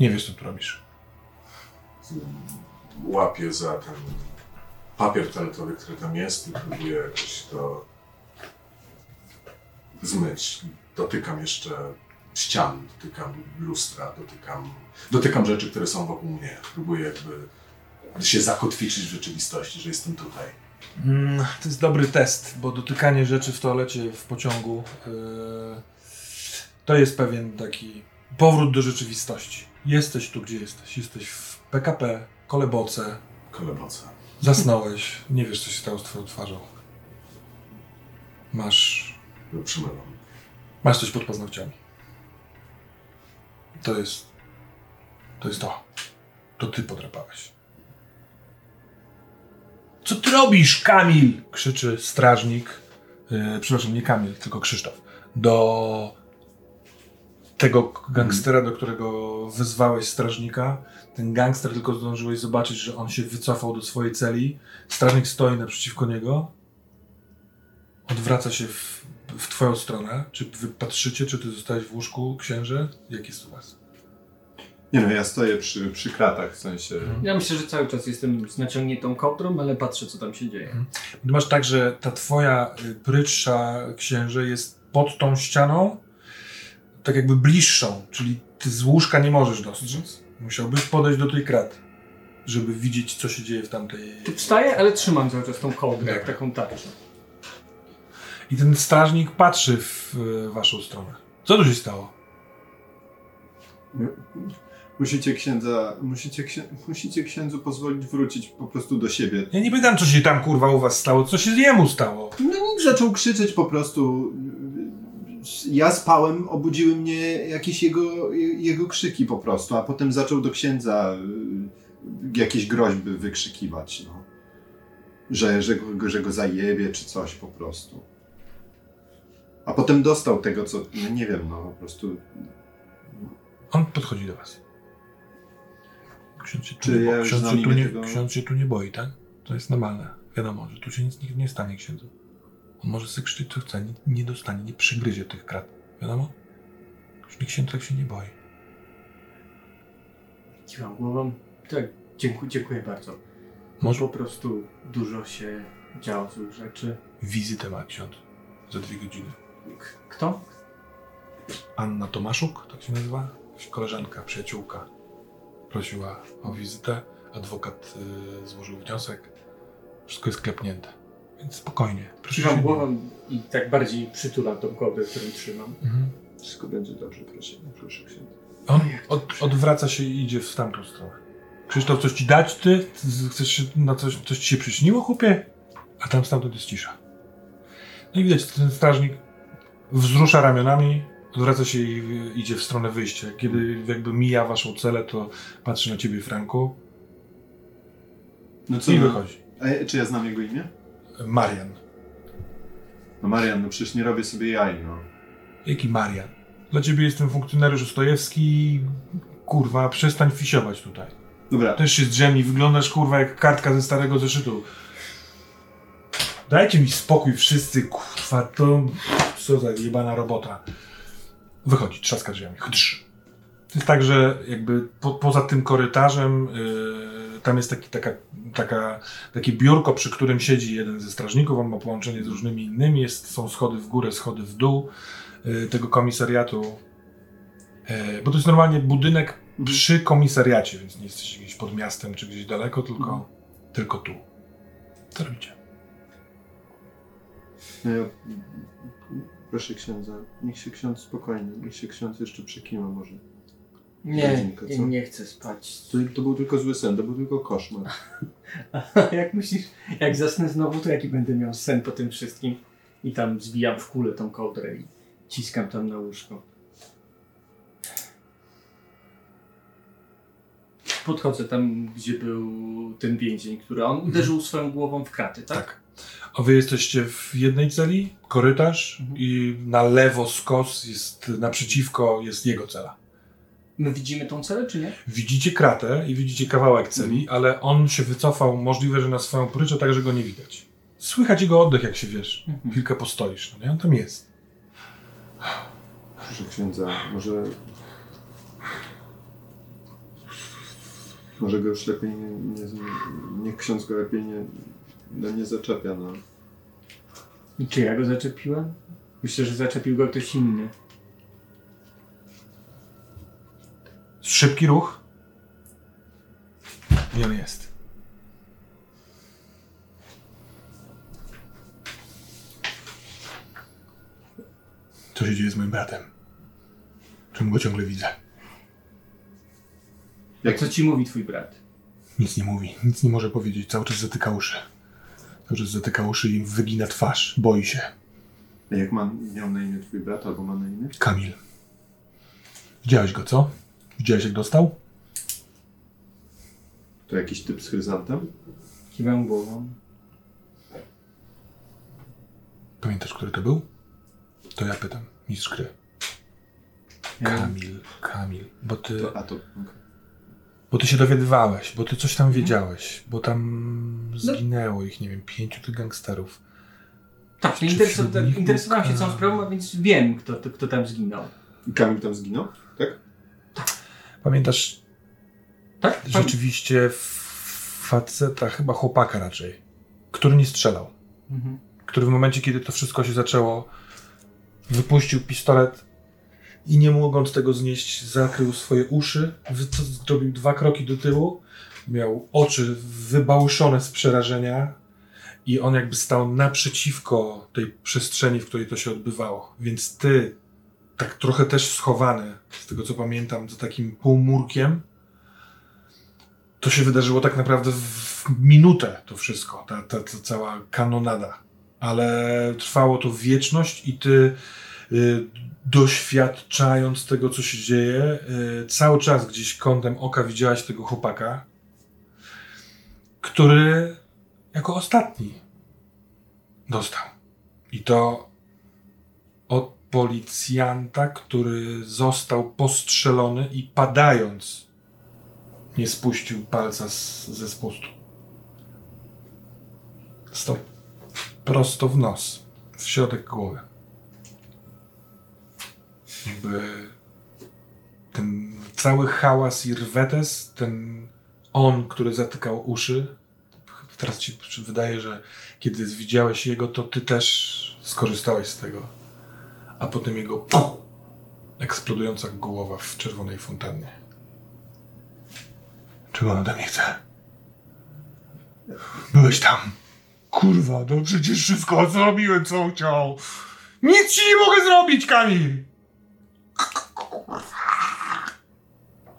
Nie wiesz, co tu robisz. łapię za ten papier toaletowy, który tam jest i próbuję jakoś to zmyć. Dotykam jeszcze ścian, dotykam lustra, dotykam, dotykam rzeczy, które są wokół mnie. Próbuję jakby się zakotwiczyć w rzeczywistości, że jestem tutaj. Mm, to jest dobry test, bo dotykanie rzeczy w toalecie, w pociągu, yy, to jest pewien taki powrót do rzeczywistości. Jesteś tu, gdzie jesteś. Jesteś w PKP, koleboce, Koleboce. zasnąłeś, nie wiesz, co się stało z twoją twarzą. Masz, Przymywam. masz coś pod paznokciami. To jest, to jest to. To ty podrapałeś. Co ty robisz, Kamil? Krzyczy strażnik. Yy, przepraszam, nie Kamil, tylko Krzysztof. Do tego gangstera, do którego wyzwałeś strażnika. Ten gangster tylko zdążyłeś zobaczyć, że on się wycofał do swojej celi. Strażnik stoi naprzeciwko niego. Odwraca się w, w twoją stronę. Czy wy patrzycie, czy ty zostałeś w łóżku, księże? Jak jest u was? Nie no, ja stoję przy, przy kratach, w sensie... Ja myślę, że cały czas jestem z naciągniętą kołdrą, ale patrzę, co tam się dzieje. Ty masz tak, że ta twoja y, prytsza księże jest pod tą ścianą, tak jakby bliższą, czyli ty z łóżka nie możesz dostrzec. Musiałbyś podejść do tej kraty, żeby widzieć, co się dzieje w tamtej... Tu wstaję, ale trzymam cały czas tą kołdrę, jak taką tarczę. I ten strażnik patrzy w y, waszą stronę. Co tu się stało? Musicie księdza, musicie, księ, musicie księdzu pozwolić wrócić po prostu do siebie. Ja nie pytam, co się tam kurwa u was stało, co się jemu stało. No nikt zaczął krzyczeć po prostu. Ja spałem, obudziły mnie jakieś jego, jego krzyki po prostu, a potem zaczął do księdza y, jakieś groźby wykrzykiwać, no. Że, że, go, że go zajebie czy coś po prostu. A potem dostał tego, co, no nie wiem, no po prostu. On podchodzi do was. Ksiądz się tu, Czy nie, ja bo- ksiądz się tu nie, tego- ksiądz się tu nie boi, tak? To jest normalne. Wiadomo, że tu się nic nie, nie stanie księdzu. On może sobie krzyczeć co chce, nie, nie dostanie, nie przygryzie tych krat. Wiadomo? Już nikt ksiądz tak się nie boi. Kiwam głową. Tak, dziękuję, dziękuję bardzo. Może Po prostu dużo się działo złych rzeczy. wizytę ma ksiądz za dwie godziny. K- Kto? Anna Tomaszuk, tak się nazywa? Koleżanka, przyjaciółka. Prosiła o wizytę. Adwokat y, złożył wniosek. Wszystko jest klepnięte. Więc spokojnie. Proszę głową i tak bardziej przytulam tą kołdrę, którą trzymam. Mhm. Wszystko będzie dobrze, proszę, proszę księdza. On od, odwraca się i idzie w tamtą stronę. Krzysztof, coś ci dać ty? Chcesz się na coś, coś ci się przyśniło, chłopie? A tam stamtąd jest cisza. No i widać, ten strażnik wzrusza ramionami, odwraca się i idzie w stronę wyjścia. Kiedy jakby mija waszą celę, to patrzy na ciebie, Franku, No co, i no, wychodzi. a, czy ja znam jego imię? Marian. No Marian, no przecież nie robię sobie jaj, no. Jaki Marian? Dla ciebie jestem funkcjonariusz Ostojewski. Kurwa, przestań fisiować tutaj. Dobra, Też się zdrzemni, wyglądasz kurwa jak kartka ze starego zeszytu. Dajcie mi spokój wszyscy, kurwa, to co za jebana robota. Wychodzi, trzaska drzwiami. Chdrz. To jest tak, że jakby po, poza tym korytarzem yy, tam jest taki, taka, taka, takie biurko, przy którym siedzi jeden ze strażników, on ma połączenie z różnymi innymi, jest, są schody w górę, schody w dół yy, tego komisariatu. Yy, bo to jest normalnie budynek przy komisariacie, więc nie jesteście gdzieś pod miastem czy gdzieś daleko, tylko, tylko tu. Co robicie? no ja, proszę księdza, niech się ksiądz spokojnie, niech się ksiądz jeszcze przekima może. Nie, Godzinkę, nie, nie chcę spać. To, to był tylko zły sen, to był tylko koszmar. jak myślisz, jak zasnę znowu, to jaki będę miał sen po tym wszystkim? I tam zbijam w kulę tą kołdrę i ciskam tam na łóżko. Podchodzę tam, gdzie był ten więzień, który on uderzył swoją głową w kraty, tak? Tak. A wy jesteście w jednej celi, korytarz Mhm. i na lewo skos jest naprzeciwko jest jego cela. My widzimy tą celę, czy nie? Widzicie kratę i widzicie kawałek celi, ale on się wycofał możliwe, że na swoją pryczę, tak że go nie widać. Słychać jego oddech, jak się wiesz. Mhm. Chwilkę postoisz, no nie? On tam jest. Proszę księdza, może... Może go już lepiej nie... nie niech ksiądz go lepiej nie, no nie zaczepia, no. I czy ja go zaczepiłem? Myślę, że zaczepił go ktoś inny. Szybki ruch. I on jest. Co się dzieje z moim bratem? Czemu go ciągle widzę? Jak co ci mówi twój brat? Nic nie mówi, nic nie może powiedzieć, cały czas zatyka uszy. Cały czas zatyka uszy i wygina twarz, boi się. A jak ma, miał na imię twój brat, albo ma na imię? Kamil. Widziałeś go, co? Widziałeś jak dostał? To jakiś typ z chryzantem? Kiwam głową. Pamiętasz, który to był? To ja pytam, mistrz gry. Kamil, Kamil, bo ty, To, a to... bo ty się dowiadywałeś, bo ty coś tam wiedziałeś, bo tam zginęło ich, nie wiem, pięciu tych gangsterów. Tak, Czy interesu- interesowałem się całą sprawą, a więc wiem, kto, kto, kto tam zginął. I Kamil tam zginął? Tak? Pamiętasz Tak? rzeczywiście faceta, chyba chłopaka raczej, który nie strzelał. Mhm. który w momencie, kiedy to wszystko się zaczęło, wypuścił pistolet i nie mogąc tego znieść, zakrył swoje uszy, zrobił dwa kroki do tyłu, miał oczy wybałuszone z przerażenia i on jakby stał naprzeciwko tej przestrzeni, w której to się odbywało. Więc ty, tak trochę też schowany, z tego co pamiętam, za takim półmurkiem, to się wydarzyło tak naprawdę w minutę to wszystko, ta, ta, ta cała kanonada. Ale trwało to wieczność i ty y, doświadczając tego, co się dzieje, y, cały czas gdzieś kątem oka widziałaś tego chłopaka, który jako ostatni dostał. I to od policjanta, który został postrzelony i padając nie spuścił palca z, ze spustu. Stał prosto w nos, w środek głowy. Jakby ten cały hałas i rwetes, ten on, który zatykał uszy, teraz ci wydaje, że kiedy widziałeś jego, to ty też skorzystałeś z tego. A potem jego eksplodująca głowa w czerwonej fontannie. Czego on ode mnie chce? Byłeś tam. Kurwa, no przecież wszystko zrobiłem, co chciał. Nic ci nie mogę zrobić, Kamil!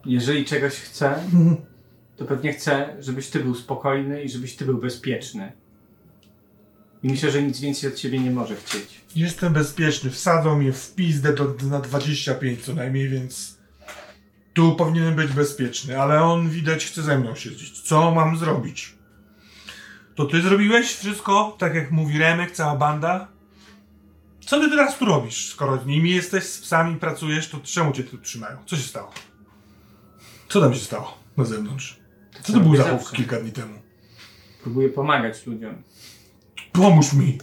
Jeżeli czegoś chce, to pewnie chcę, żebyś ty był spokojny i żebyś ty był bezpieczny. I myślę, że nic więcej od ciebie nie może chcieć. Jestem bezpieczny. Wsadzą mnie w pizdę do, na 25 co najmniej, więc tu powinienem być bezpieczny, ale on widać chce ze mną siedzieć. Co mam zrobić? To ty zrobiłeś wszystko, tak jak mówi Remek, cała banda? Co ty teraz tu robisz? Skoro z nimi jesteś, z psami pracujesz, to czemu cię tu trzymają? Co się stało? Co tam się stało na zewnątrz? Co to był za kilka dni temu? Próbuję pomagać ludziom. Pomóż mi!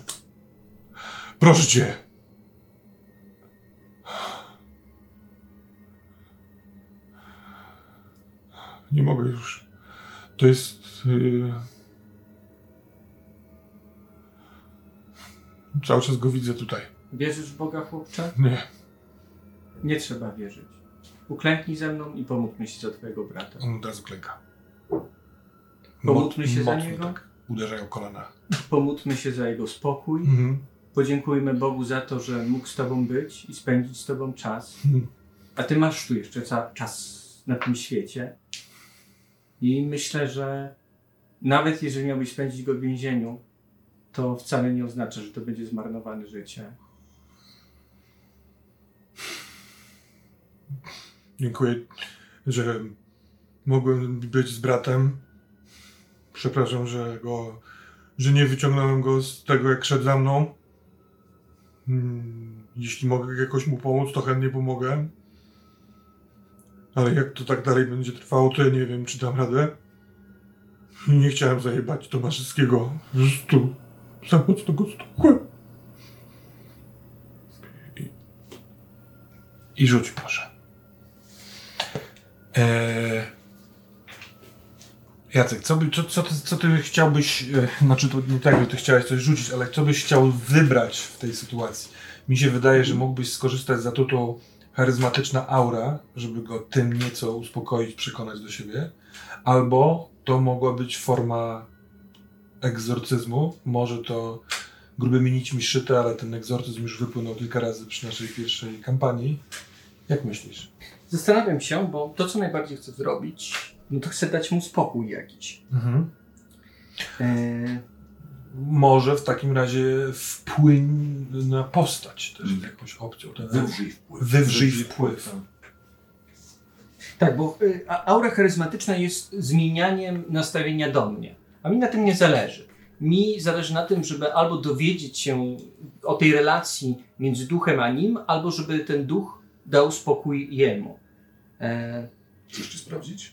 Proszę cię! Nie mogę już. To jest. Yy... Cały czas go widzę tutaj. Wierzysz w Boga, chłopcze? Nie, Nie trzeba wierzyć. Uklęknij ze mną i pomódlmy się za twojego brata. on od razu klęka. Pomódlmy się za mocno niego? Tak, uderzają kolana. Pomódlmy się za jego spokój. Mhm. Podziękujmy Bogu za to, że mógł z tobą być i spędzić z tobą czas. Mhm. A ty masz tu jeszcze czas na tym świecie. I myślę, że nawet jeżeli miałbyś spędzić go w więzieniu, to wcale nie oznacza, że to będzie zmarnowane życie. Dziękuję, że mogłem być z bratem. Przepraszam, że go, że nie wyciągnąłem go z tego, jak szedł za mną. Hmm, Jeśli mogę jakoś mu pomóc, to chętnie pomogę. Ale jak to tak dalej będzie trwało, to ja nie wiem, czy dam radę. Nie chciałem zajebać Tomaszewskiego z tu za mocno go stukłem. I, I rzuć proszę. Eee, Jacek, co, by, co, co, ty, co ty chciałbyś, e, znaczy to nie tak, że ty chciałeś coś rzucić, ale co byś chciał wybrać w tej sytuacji? Mi się wydaje, że mógłbyś skorzystać z atutu charyzmatyczna aura, żeby go tym nieco uspokoić, przekonać do siebie, albo to mogła być forma egzorcyzmu, może to grubymi nićmi szyte, ale ten egzorcyzm już wypłynął kilka razy przy naszej pierwszej kampanii. Jak myślisz? Zastanawiam się, bo to, co najbardziej chcę zrobić, no to chcę dać mu spokój jakiś. Mhm. Eee, Może w takim razie wpłyń na postać też Mm. jakąś opcją. Ten Wywrzyj wpływ. Wywrzyj wpływ. Tak, bo y, aura charyzmatyczna jest zmienianiem nastawienia do mnie. A mi na tym nie zależy. Mi zależy na tym, żeby albo dowiedzieć się o tej relacji między duchem a nim, albo żeby ten duch dał spokój jemu. E, Chcesz czy sprawdzić?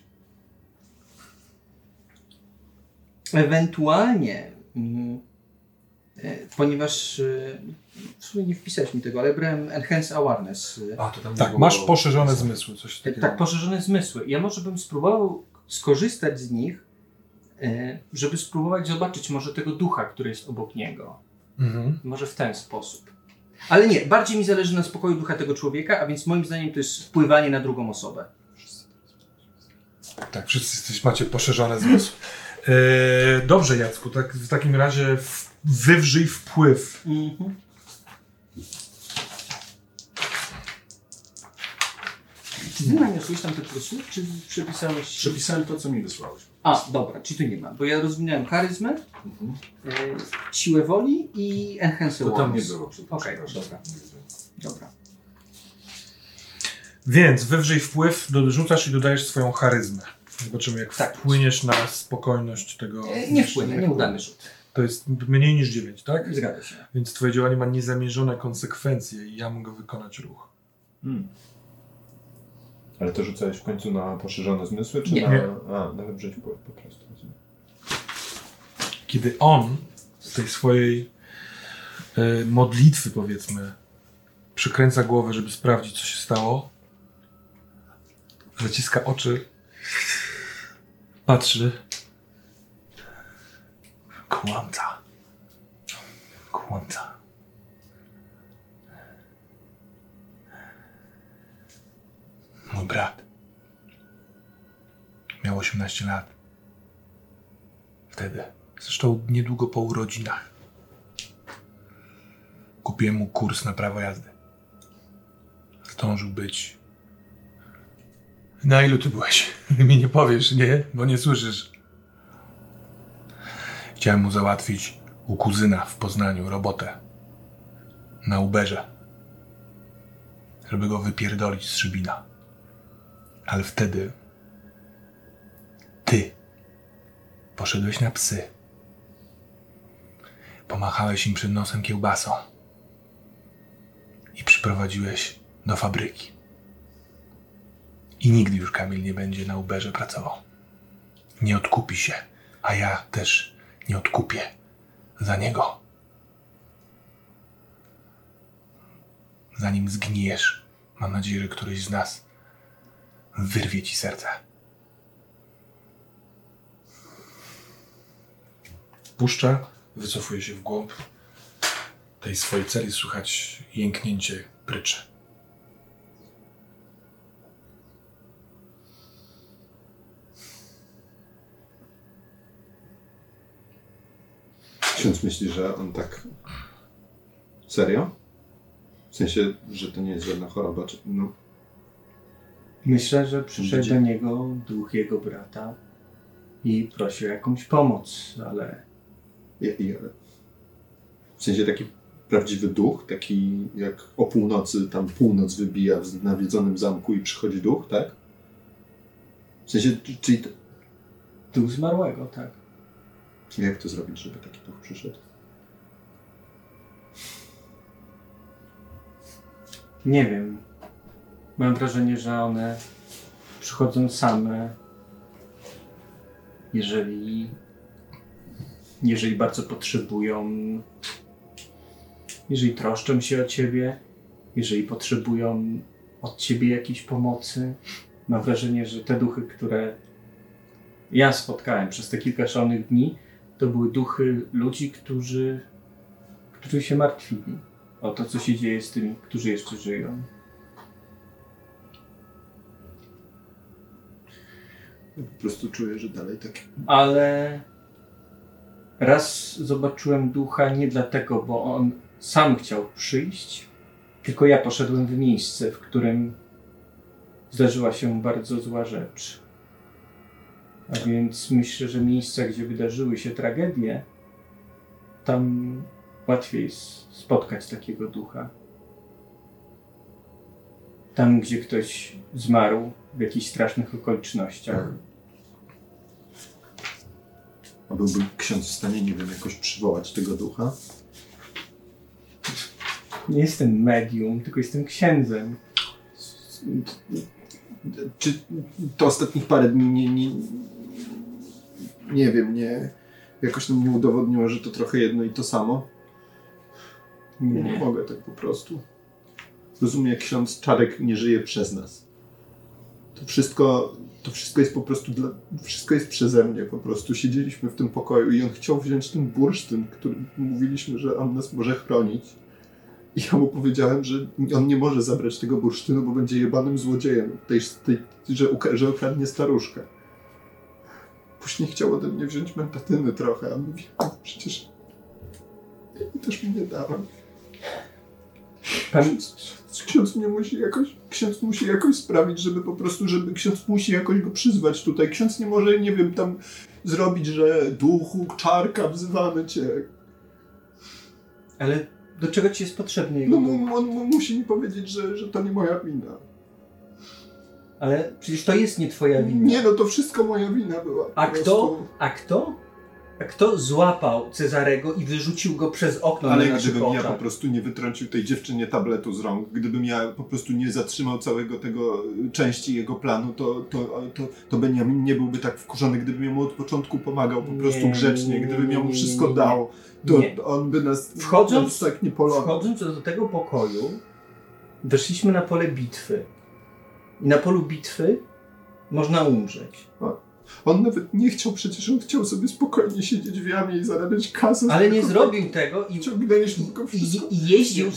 Ewentualnie, mm, e, ponieważ e, w sumie nie wpisałeś mi tego, ale brałem Enhance Awareness. e, A, to tam Tak, było- masz poszerzone zmysły, coś takiego. Tak, poszerzone zmysły. Ja może bym spróbował skorzystać z nich, żeby spróbować zobaczyć może tego ducha, który jest obok niego. Mhm. Może w ten sposób. Ale nie, bardziej mi zależy na spokoju ducha tego człowieka, a więc moim zdaniem to jest wpływanie na drugą osobę. Tak, wszyscy jesteś, macie poszerzone zmysły. E, dobrze, Jacku, tak, w takim razie w, wywrzyj wpływ. Mhm. Czy ty naniosłeś tam te plusy, czy przepisałeś? Przepisałem to, co mi wysłałeś. A, dobra, czy tu nie ma, bo ja rozwinąłem charyzmę, Mhm. e, siłę woli i enhance To tam nie było. Okej, przepraszam. dobra. Dobra. Więc wywrzyj wpływ, dorzucasz i dodajesz swoją charyzmę. Zobaczymy, jak Tak. wpłyniesz na spokojność tego. E, nie wpłynę, nieudany rzut. To jest mniej niż 9, tak? Zgadza się. Więc twoje działanie ma niezamierzone konsekwencje i ja mogę wykonać ruch. Hmm. Ale to rzucałeś w końcu na poszerzone zmysły, czy Nie. na... A, na wybrzeć wpływ po prostu. Kiedy on z tej swojej e, modlitwy, powiedzmy, przykręca głowę, żeby sprawdzić, co się stało, zaciska oczy, patrzy. Kłamca. Kłamca. Mój brat miał 18 lat. Wtedy. Zresztą niedługo po urodzinach. Kupiłem mu kurs na prawo jazdy. Zdążył być. Na ilu ty byłeś? Mi nie powiesz, nie? Bo nie słyszysz. Chciałem mu załatwić u kuzyna w Poznaniu robotę. Na Uberze. Żeby go wypierdolić z szybina. Ale wtedy ty poszedłeś na psy. Pomachałeś im przed nosem kiełbasą i przyprowadziłeś do fabryki. I nigdy już Kamil nie będzie na Uberze pracował. Nie odkupi się, a ja też nie odkupię za niego. Zanim zgnijesz, mam nadzieję, że któryś z nas wyrwie ci serce. Puszcza, wycofuje się w głąb tej swojej celi, słychać jęknięcie pryczy. Ksiądz myśli, że on tak... Serio? W sensie, że to nie jest żadna choroba, czy... No, Myślę, że przyszedł Gdzie? do niego duch jego brata i prosił o jakąś pomoc, ale w sensie taki prawdziwy duch, taki jak o północy, tam północ wybija w nawiedzonym zamku i przychodzi duch, tak? W sensie, czy- czyli to, duch zmarłego, tak. Jak to zrobić, żeby taki duch przyszedł? Nie wiem. Mam wrażenie, że one przychodzą same, jeżeli, jeżeli bardzo potrzebują, jeżeli troszczą się o ciebie, jeżeli potrzebują od ciebie jakiejś pomocy. Mam wrażenie, że te duchy, które ja spotkałem przez te kilka szalonych dni, to były duchy ludzi, którzy, którzy się martwili o to, co się dzieje z tymi, którzy jeszcze żyją. Po prostu czuję, że dalej tak Ale raz zobaczyłem ducha nie dlatego, bo on sam chciał przyjść, tylko ja poszedłem w miejsce, w którym zdarzyła się bardzo zła rzecz. A więc myślę, że miejsca, gdzie wydarzyły się tragedie, tam łatwiej jest spotkać takiego ducha. Tam, gdzie ktoś zmarł w jakichś strasznych okolicznościach. A byłby ksiądz w stanie, nie wiem, jakoś przywołać tego ducha? Nie jestem medium, tylko jestem księdzem. Czy to ostatnich parę dni nie, nie, nie wiem, nie, jakoś nam nie udowodniło, że to trochę jedno i to samo? Nie, nie mogę tak po prostu. Rozumiem, jak ksiądz Czarek nie żyje przez nas. To wszystko, to wszystko jest po prostu dla, wszystko jest przeze mnie. Po prostu siedzieliśmy w tym pokoju i on chciał wziąć ten bursztyn, który mówiliśmy, że on nas może chronić. I ja mu powiedziałem, że on nie może zabrać tego bursztynu, bo będzie jebanym złodziejem, tej, tej, że, że okradnie staruszkę. Później chciał ode mnie wziąć mentatyny trochę, a mówi, "No, przecież ja też mu nie dałem. Pan, Ksiądz, mnie musi jakoś, ksiądz musi jakoś sprawić, żeby po prostu, żeby ksiądz musi jakoś go przyzwać tutaj. Ksiądz nie może, nie wiem, tam zrobić, że duchu, czarka, wzywamy cię. ale do czego ci jest potrzebny No jego mu, Bóg? on mu musi mi powiedzieć, że, że to nie moja wina. Ale przecież to jest nie twoja wina. Nie no, to wszystko moja wina była. A prostu. kto? A kto? A kto złapał Cezarego i wyrzucił go przez okno Ale na gdybym ja po prostu nie wytrącił tej dziewczynie tabletu z rąk, gdybym ja po prostu nie zatrzymał całego tego y, części jego planu, to, to, to, to Benjamin nie byłby tak wkurzony, gdybym jemu od początku pomagał po prostu Nie, grzecznie, nie, gdybym nie, mu wszystko dał, to Nie. on by nas Wchodząc- nas tak nie polował. Wchodząc do tego pokoju, weszliśmy na pole bitwy. I na polu bitwy można umrzeć. On nawet nie chciał, przecież on chciał sobie spokojnie siedzieć w jamie i zarabiać kasę. Ale nie zrobił tego i, Ciągnęliśmy tylko wszystko. i, i jeździł,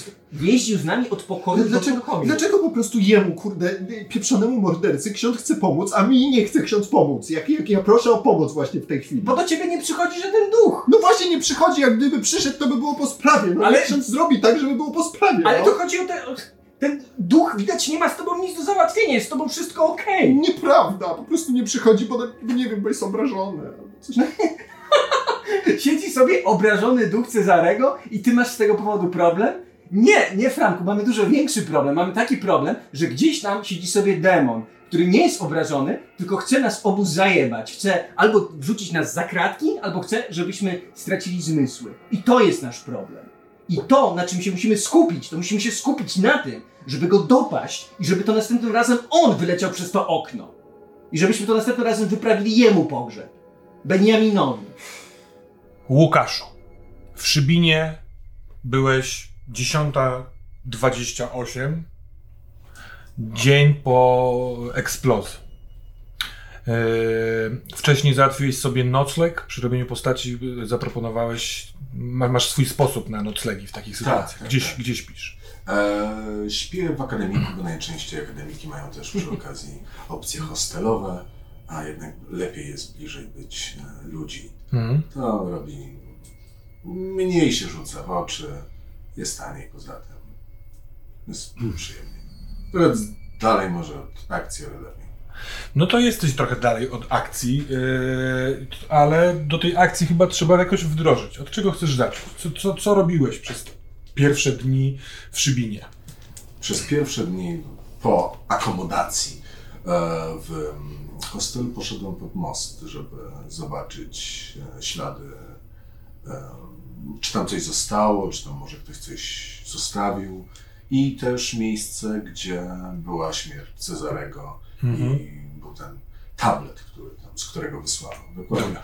jeździł z nami od pokoju Dlaczego, do pokoju. dlaczego po prostu jemu, kurde, pieprzonemu mordercy ksiądz chce pomóc, a mi nie chce ksiądz pomóc? Jak, jak ja proszę o pomoc właśnie w tej chwili. Bo do ciebie nie przychodzi żaden duch. No właśnie nie przychodzi, jak gdyby przyszedł, to by było po sprawie. No Ale- ksiądz zrobi tak, żeby było po sprawie. Ale no. to chodzi o ten... Ten duch widać nie ma z tobą nic do załatwienia, jest z tobą wszystko okej. Nieprawda, po prostu nie przychodzi, bo, bo nie wiem, bo jest obrażony. albo Coś. Siedzi sobie obrażony duch Cezarego i ty masz z tego powodu problem? Nie, nie Franku, mamy dużo większy problem. Mamy taki problem, że gdzieś tam siedzi sobie demon, który nie jest obrażony, tylko chce nas obu zajebać. Chce albo wrzucić nas za kratki, albo chce, żebyśmy stracili zmysły. I to jest nasz problem. I to, na czym się musimy skupić, to musimy się skupić na tym, żeby go dopaść i żeby to następnym razem on wyleciał przez to okno. I żebyśmy to następnym razem wyprawili jemu pogrzeb. Beniaminowi. Łukaszu, w Szybinie byłeś 10.28, dzień po eksplozji. Yy, wcześniej załatwiłeś sobie nocleg, przy robieniu postaci zaproponowałeś, ma- masz swój sposób na noclegi w takich sytuacjach. tak, gdzie, tak. gdzie śpisz? E, śpię w akademiku, bo najczęściej akademiki mają też przy okazji opcje hostelowe, a jednak lepiej jest bliżej być e, ludzi. Mhm. To robi mniej się rzuca w oczy, jest taniej poza tym. Jest przyjemniej. Trochę dalej może od akcji, ale lepiej. No to jesteś trochę dalej od akcji, yy, ale do tej akcji chyba trzeba jakoś wdrożyć. Od czego chcesz zacząć? Co, co, co robiłeś przez pierwsze dni w Szybinie? Przez pierwsze dni po akomodacji e, w mm, hostelu poszedłem pod most, żeby zobaczyć e, ślady, e, czy tam coś zostało, czy tam może ktoś coś zostawił. I też miejsce, gdzie była śmierć Cezarego Mhm. i był ten tablet, który tam, z którego wysłano. Dokładnie.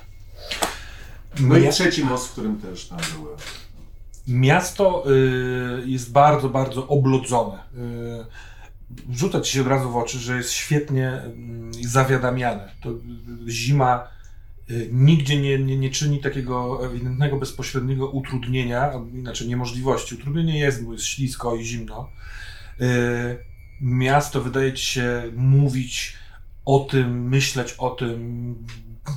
No i trzeci most, w którym też tam były Miasto y, jest bardzo, bardzo oblodzone. Y, rzuca ci się od razu w oczy, że jest świetnie y, zawiadamiane. To y, zima y, nigdzie nie, nie, nie czyni takiego ewidentnego, bezpośredniego utrudnienia, inaczej niemożliwości. Utrudnienie jest, bo jest ślisko i zimno. Miasto wydaje ci się mówić o tym, myśleć o tym,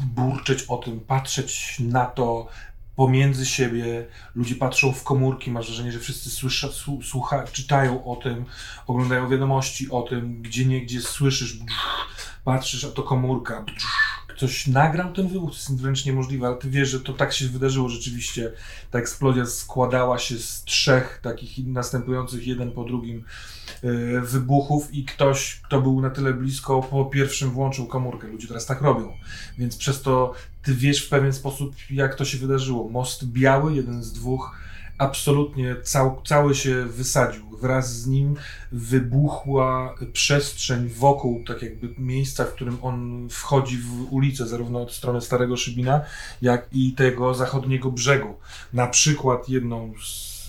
burczeć o tym, patrzeć na to pomiędzy siebie. Ludzie patrzą w komórki, masz wrażenie, że wszyscy słysza, słu- słucha, czytają o tym, oglądają wiadomości o tym, gdzie nie, gdzie słyszysz, patrzysz, a to komórka. Ktoś nagrał ten wybuch, to jest wręcz niemożliwe, ale ty wiesz, że to tak się wydarzyło rzeczywiście. Ta eksplozja składała się z trzech takich następujących jeden po drugim e, wybuchów i ktoś, kto był na tyle blisko, po pierwszym włączył komórkę. Ludzie teraz tak robią. Więc przez to ty wiesz w pewien sposób, jak to się wydarzyło. Most biały, jeden z dwóch absolutnie cał, cały się wysadził. Wraz z nim wybuchła przestrzeń wokół, tak jakby miejsca, w którym on wchodzi w ulicę, zarówno od strony Starego Szybina, jak i tego zachodniego brzegu. Na przykład jedną z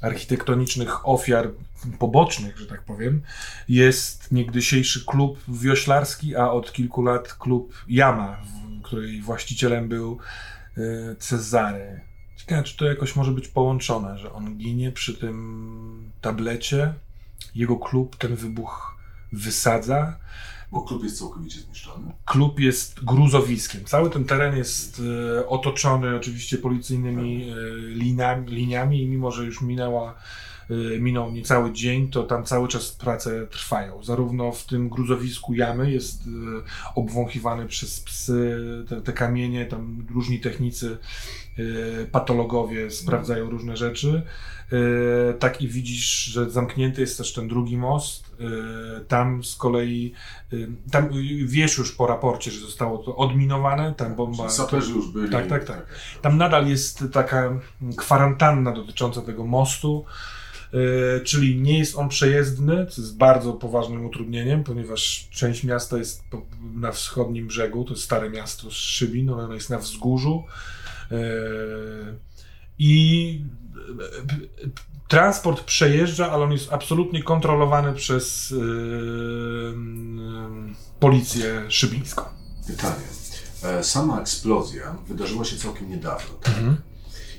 architektonicznych ofiar pobocznych, że tak powiem, jest niegdysiejszy klub wioślarski, a od kilku lat klub Jama, której właścicielem był y, Cezary. Ciekawe, czy to jakoś może być połączone, że on ginie przy tym tablecie, jego klub ten wybuch wysadza. Bo klub jest całkowicie zniszczony. Klub jest gruzowiskiem. Cały ten teren jest e, otoczony oczywiście policyjnymi e, liniami, liniami i mimo, że już minęła, minął niecały dzień, to tam cały czas prace trwają. Zarówno w tym gruzowisku jamy jest e, obwąchiwany przez psy te, te kamienie, tam różni technicy, e, patologowie sprawdzają różne rzeczy. Tak i widzisz, że zamknięty jest też ten drugi most. Tam z kolei, tam wiesz już po raporcie, że zostało to odminowane, tam bomba... Czyli Saperzy już byli. Tak, tak, tak. Tam nadal jest taka kwarantanna dotycząca tego mostu, czyli nie jest on przejezdny, co jest bardzo poważnym utrudnieniem, ponieważ część miasta jest na wschodnim brzegu, to jest stare miasto Szybin, ono jest na wzgórzu e, i e, e, transport przejeżdża, ale on jest absolutnie kontrolowany przez e, mm, policję szybińską. Pytanie. E, Sama eksplozja wydarzyła się całkiem niedawno. Tak? Mhm.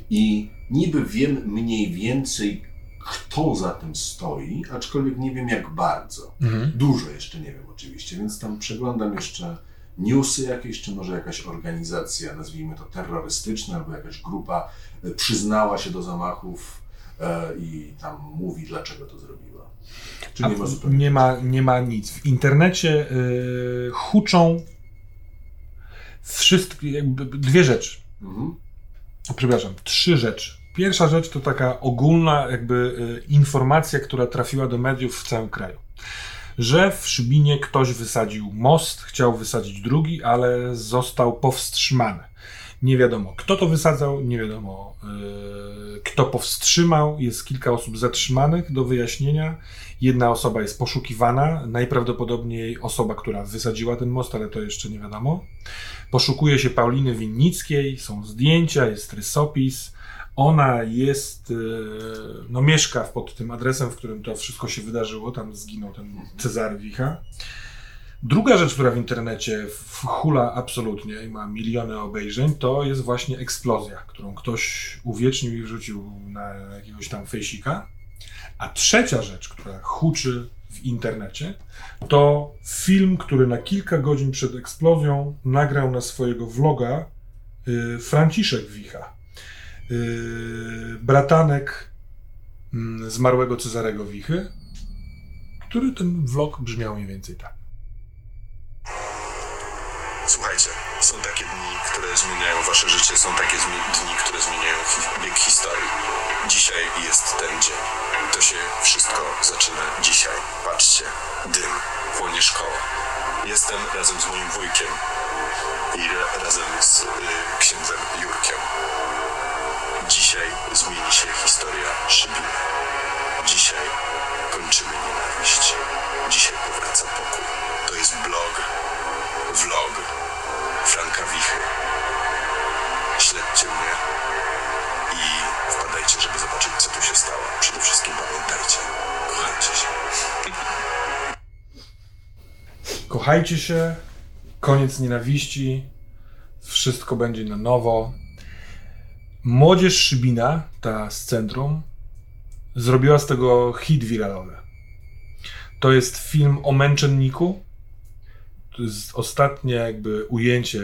I niby wiem mniej więcej, kto za tym stoi, aczkolwiek nie wiem jak bardzo. Mhm. Dużo jeszcze nie wiem oczywiście, więc tam przeglądam jeszcze newsy jakieś, czy może jakaś organizacja, nazwijmy to terrorystyczna, albo jakaś grupa e, przyznała się do zamachów e, i tam mówi, dlaczego to zrobiła. Czy nie ma zupełnie. nie ma, nie ma nic. W internecie y, huczą wszystkie, jakby dwie rzeczy. Mhm. Przepraszam, trzy rzeczy. Pierwsza rzecz to taka ogólna jakby y, informacja, która trafiła do mediów w całym kraju. Że w Szybinie ktoś wysadził most, chciał wysadzić drugi, ale został powstrzymany. Nie wiadomo, kto to wysadzał, nie wiadomo, y, kto powstrzymał. Jest kilka osób zatrzymanych do wyjaśnienia. Jedna osoba jest poszukiwana, najprawdopodobniej osoba, która wysadziła ten most, ale to jeszcze nie wiadomo. Poszukuje się Pauliny Winnickiej, są zdjęcia, jest rysopis. Ona jest, e, no mieszka pod tym adresem, w którym to wszystko się wydarzyło, tam zginął ten Cezary Wicha. Druga rzecz, która w internecie hula absolutnie i ma miliony obejrzeń, to jest właśnie eksplozja, którą ktoś uwiecznił i wrzucił na jakiegoś tam fejsika. A trzecia rzecz, która huczy w internecie, to film, który na kilka godzin przed eksplozją nagrał na swojego vloga y, Franciszek Wicha. Y, bratanek mm, zmarłego Cezarego Wichy, który ten vlog brzmiał mniej więcej tak. Słuchajcie, są takie dni, które zmieniają wasze życie, są takie dni, które zmieniają bieg historii. Dzisiaj jest ten dzień. To się wszystko zaczyna dzisiaj. Patrzcie, dym, płonie szkoła. Jestem razem z moim wujkiem i ra- razem z y, księdzem Jurkiem. Dzisiaj zmieni się historia Szybina. Dzisiaj kończymy nienawiść. Dzisiaj powraca pokój. To jest blog, vlog Franka Wichy. Śledźcie mnie i wpadajcie, żeby zobaczyć, co tu się stało. Przede wszystkim pamiętajcie, kochajcie się. Kochajcie się, koniec nienawiści, wszystko będzie na nowo. Młodzież Szybina, ta z centrum, zrobiła z tego hit wiralowy. To jest film o męczenniku. To jest ostatnie jakby ujęcie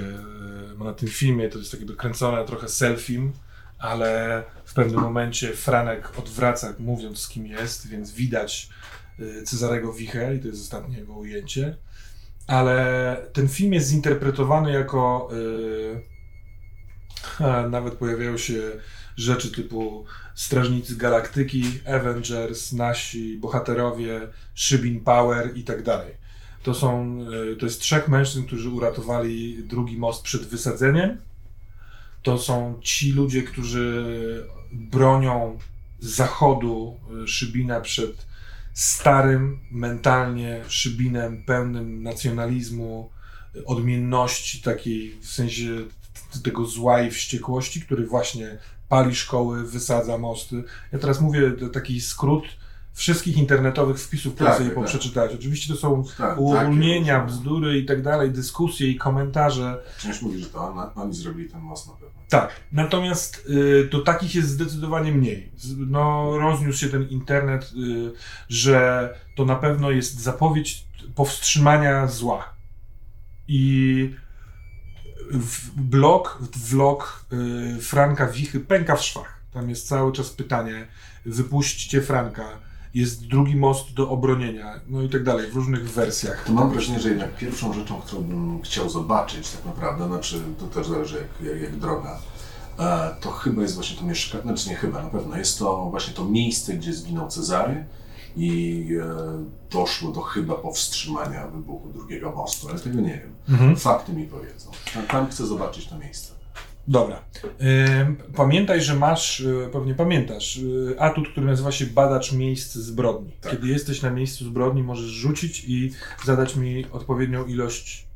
e, na tym filmie, to jest tak jakby kręcone trochę selfie, ale w pewnym momencie Franek odwraca, mówiąc z kim jest, więc widać e, Cezarego Wichę i to jest ostatnie jego ujęcie ale ten film jest zinterpretowany jako. Yy, nawet pojawiają się rzeczy typu Strażnicy Galaktyki, Avengers, nasi bohaterowie, Szybin Power i tak dalej. To są, yy, to jest trzech mężczyzn, którzy uratowali drugi most przed wysadzeniem. to są ci ludzie, którzy bronią zachodu y, Szybina przed starym mentalnie Szybinem pełnym nacjonalizmu, odmienności takiej w sensie tego zła i wściekłości, który właśnie pali szkoły, wysadza mosty. Ja teraz mówię taki skrót wszystkich internetowych wpisów, które Tak, sobie tak, tak, tak. przeczytać. Oczywiście to są Tak, uogólnienia, takie różne. bzdury i tak dalej, dyskusje i komentarze. Część mówi, że to on, oni zrobili ten most na pewno. Tak, natomiast y, to takich jest zdecydowanie mniej. No, rozniósł się ten internet, y, że to na pewno jest zapowiedź powstrzymania zła. I w blog, vlog y, Franka Wichy pęka w szwach. Tam jest cały czas pytanie, wypuśćcie Franka, jest drugi most do obronienia, no i tak dalej, w różnych wersjach. To mam wrażenie, że jednak pierwszą rzeczą, którą bym chciał zobaczyć tak naprawdę, znaczy to też zależy jak, jak, jak droga, e, to chyba jest właśnie to mieszkanie, znaczy nie chyba, na pewno jest to właśnie to miejsce, gdzie zginął Cezary i e, doszło do chyba powstrzymania wybuchu drugiego mostu, ale tego nie wiem. Mhm. Fakty mi powiedzą. Tam, tam chcę zobaczyć to miejsce. Dobra. Pamiętaj, że masz, y, pewnie pamiętasz, y, atut, który nazywa się badacz miejsc zbrodni. Tak. Kiedy jesteś na miejscu zbrodni, możesz rzucić i zadać mi odpowiednią ilość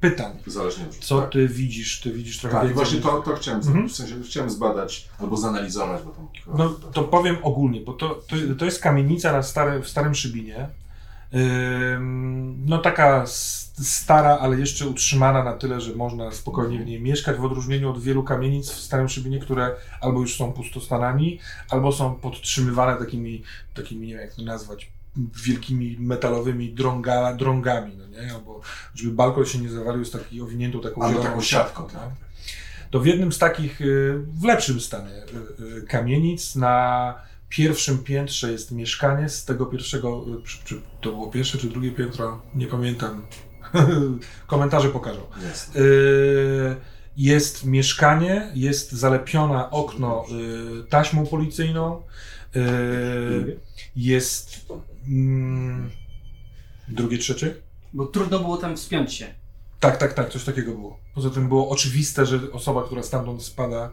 pytań. Zależnie od Co tak. ty widzisz? Ty widzisz trochę Tak, więcej. właśnie to, to chciałem, Mhm. w sensie chciałem zbadać albo zanalizować, bo tam... No to powiem ogólnie, bo to, to, to jest kamienica na stary, w Starym Szybinie. No taka stara, ale jeszcze utrzymana na tyle, że można spokojnie w niej mieszkać, w odróżnieniu od wielu kamienic w Starym Szybinie, które albo już są pustostanami, albo są podtrzymywane takimi, takimi nie wiem jak to nazwać, wielkimi metalowymi drąga, drągami, no nie? Albo żeby balkon się nie zawalił, jest taki owiniętą taką Albo taką siatką, tak. to w jednym z takich, y, w lepszym stanie y, y, kamienic na pierwszym piętrze jest mieszkanie z tego pierwszego, czy, czy to było pierwsze czy drugie piętro, nie pamiętam. Komentarze pokażą. Y, Jest mieszkanie, jest zalepione okno y, taśmą policyjną. y, Jest mm, drugie, trzecie? Bo trudno było tam wspiąć się. Tak, tak, tak, coś takiego było. Poza tym było oczywiste, że osoba, która stamtąd spada.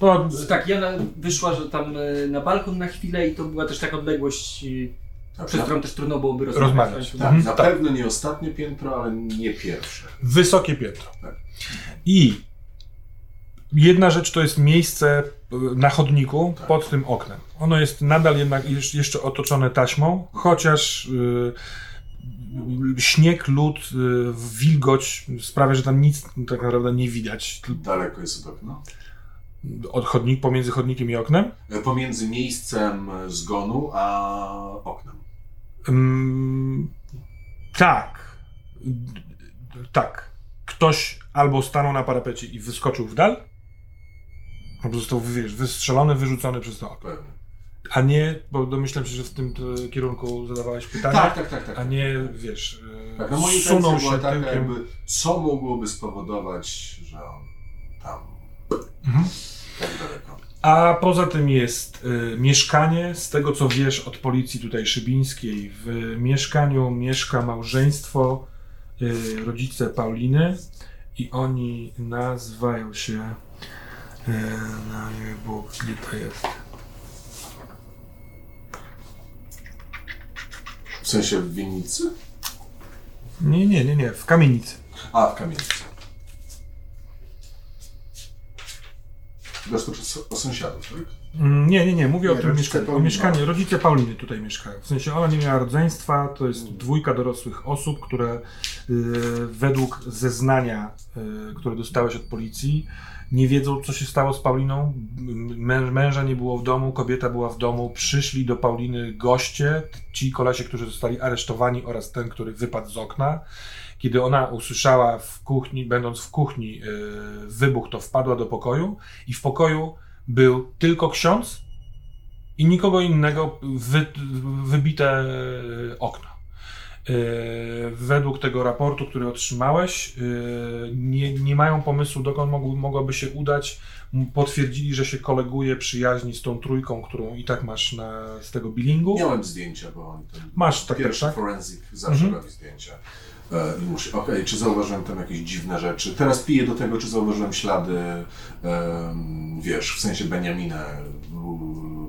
No, Tak, Jana wyszła, że tam e, na balkon na chwilę i to była też taka odległość, Tak, przez na, którą też trudno byłoby rozmawiać. Rozmawiać. tak, Mhm, na tak. pewno nie ostatnie piętro, ale nie pierwsze. wysokie piętro. Tak. I jedna rzecz to jest miejsce y, na chodniku Tak. pod tym oknem. Ono jest nadal jednak jeszcze otoczone taśmą, chociaż y, śnieg, lód, y, wilgoć sprawia, że tam nic tak naprawdę nie widać. Daleko jest od okna. Od chodnik, pomiędzy chodnikiem i oknem. E, Pomiędzy miejscem zgonu a oknem. Mm, tak. Tak. Ktoś albo stanął na parapecie i wyskoczył w dal, albo został wiesz, wystrzelony, wyrzucony przez to okno. A nie, bo domyślam się, że w tym e, kierunku zadawałeś pytanie, Tak, tak, tak. tak. a nie, wiesz, e, Tak, no intencja była się taka, tyłkiem. jakby, co mogłoby spowodować, że on tam Mhm. tak daleko. A poza tym jest y, mieszkanie, z tego co wiesz od policji tutaj szybińskiej, w mieszkaniu mieszka małżeństwo, y, rodzice Pauliny i oni nazywają się, no nie było, gdzie to jest. W sensie w winnicy? Nie, nie, nie, nie, w kamienicy. A, w kamienicy. Teraz to o sąsiadów, tak? Mm, Nie, nie, nie, mówię o Nie, tym rodzice mieszkaniu. O Pauliny. mieszkaniu. Rodzice Pauliny tutaj mieszkają. W sensie ona nie miała rodzeństwa, to jest dwójka dorosłych osób, które y, według zeznania, y, które dostałeś od policji, nie wiedzą, co się stało z Pauliną. Mę, męża nie było w domu, kobieta była w domu. Przyszli do Pauliny goście, ci kolesie, którzy zostali aresztowani oraz ten, który wypadł z okna. Kiedy ona usłyszała w kuchni, będąc w kuchni, y, wybuch, to wpadła do pokoju i w pokoju był tylko ksiądz i nikogo innego wy, wybite e, okno. E, Według tego raportu, który otrzymałeś, e, nie, nie mają pomysłu, dokąd mogły, mogłaby się udać. Potwierdzili, że się koleguje przyjaźni z tą trójką, którą i tak masz na, z tego bilingu. Miałem zdjęcia, bo oni ten Masz takie, pierwszy tak? forensic zawsze Mhm. robi zdjęcia. E, I muszę, okej, czy zauważyłem tam jakieś dziwne rzeczy? Teraz piję do tego, czy zauważyłem ślady, em, wiesz, w sensie Beniamina,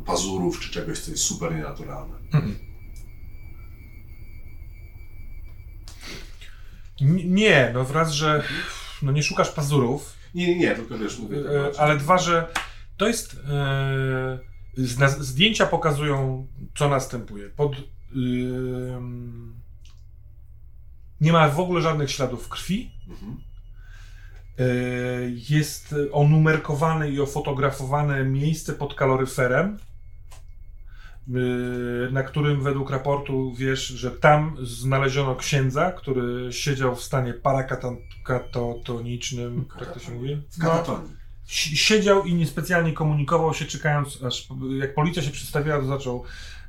pazurów, czy czegoś, co jest super nienaturalne. N- Nie, no wraz, że no nie szukasz pazurów, Nie, nie, nie, tylko wiesz, mówię tak e, ale dwa, że to jest. E, zna- zdjęcia pokazują, co następuje. Pod. ym, nie ma w ogóle żadnych śladów krwi. Mhm. E, Jest onumerkowane i ofotografowane miejsce pod kaloryferem, e, na którym według raportu wiesz, że tam znaleziono księdza, który siedział w stanie parakatonicznym, tak to się mówi? W katatonii. Si- siedział i niespecjalnie komunikował się, czekając, aż jak policja się przedstawiła, to zaczął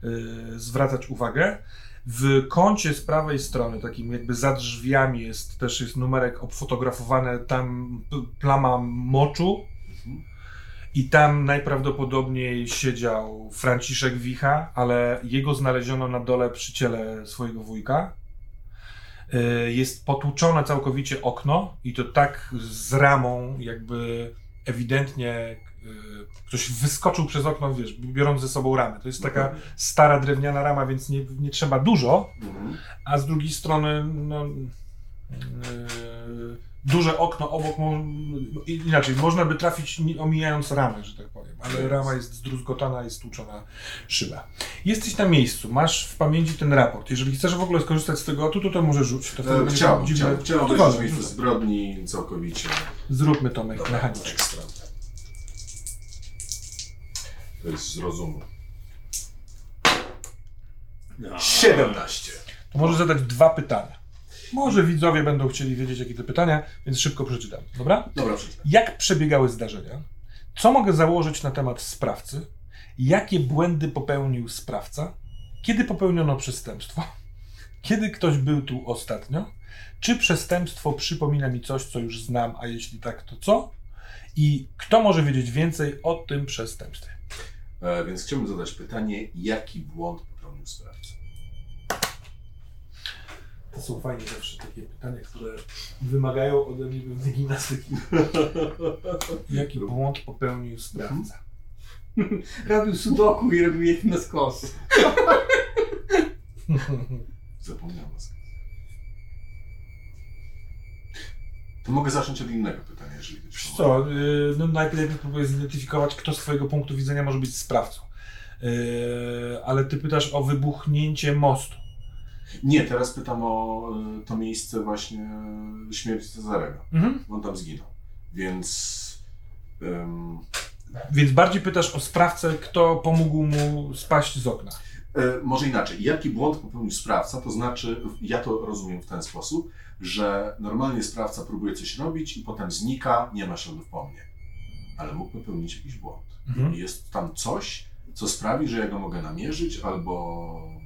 y, zwracać uwagę. W kącie z prawej strony, takim jakby za drzwiami, jest też jest numerek obfotografowany, tam plama moczu. I tam najprawdopodobniej siedział Franciszek Wicha, ale jego znaleziono na dole przy ciele swojego wujka. Y, Jest potłuczone całkowicie okno i to tak z ramą, jakby ewidentnie y, ktoś wyskoczył przez okno, wiesz, biorąc ze sobą ramę. To jest taka stara drewniana rama, więc nie, nie trzeba dużo, Mhm. a z drugiej strony no, yy, duże okno obok, inaczej, można by trafić nie- omijając ramę, że tak powiem, ale rama jest zdruzgotana i stłuczona szyba. Jesteś na miejscu, masz w pamięci ten raport. Jeżeli chcesz w ogóle skorzystać z tego atutu, to może rzuć. To E, Chciałbym, dziwne- chciałbym, wolno, miejsca rzucaj. zbrodni całkowicie. Zróbmy to me- mechanicznie. ekstra. To jest z rozumu. 17. To może zadać dwa pytania. Może widzowie będą chcieli wiedzieć, jakie te pytania, więc szybko przeczytam. Dobra? Dobra, przeczytaj. Jak przebiegały zdarzenia? Co mogę założyć na temat sprawcy? Jakie błędy popełnił sprawca? Kiedy popełniono przestępstwo? Kiedy ktoś był tu ostatnio? Czy przestępstwo przypomina mi coś, co już znam, a jeśli tak, to co? I kto może wiedzieć więcej o tym przestępstwie? E, więc chciałbym zadać pytanie, jaki błąd To są fajnie zawsze takie pytania, które wymagają ode mnie pewnej gimnastyki. Jaki błąd popełnił sprawca? Robił sudoku i robił je na skos. Zapomniałem o. To mogę zacząć od innego pytania, jeżeli Wiesz co, yy, no najpierw próbuję zidentyfikować, kto z twojego punktu widzenia może być sprawcą. Yy, ale ty pytasz o wybuchnięcie mostu. Nie, teraz pytam o e, to miejsce właśnie śmierci Cezarego. Mhm. On tam zginął. Więc... em, Więc bardziej pytasz o sprawcę, kto pomógł mu spaść z okna. E, może inaczej. Jaki błąd popełnił sprawca? To znaczy, ja to rozumiem w ten sposób, że normalnie sprawca próbuje coś robić i potem znika, nie ma śladów po mnie. Ale mógł popełnić jakiś błąd. Mhm. Jest tam coś, co sprawi, że ja go mogę namierzyć albo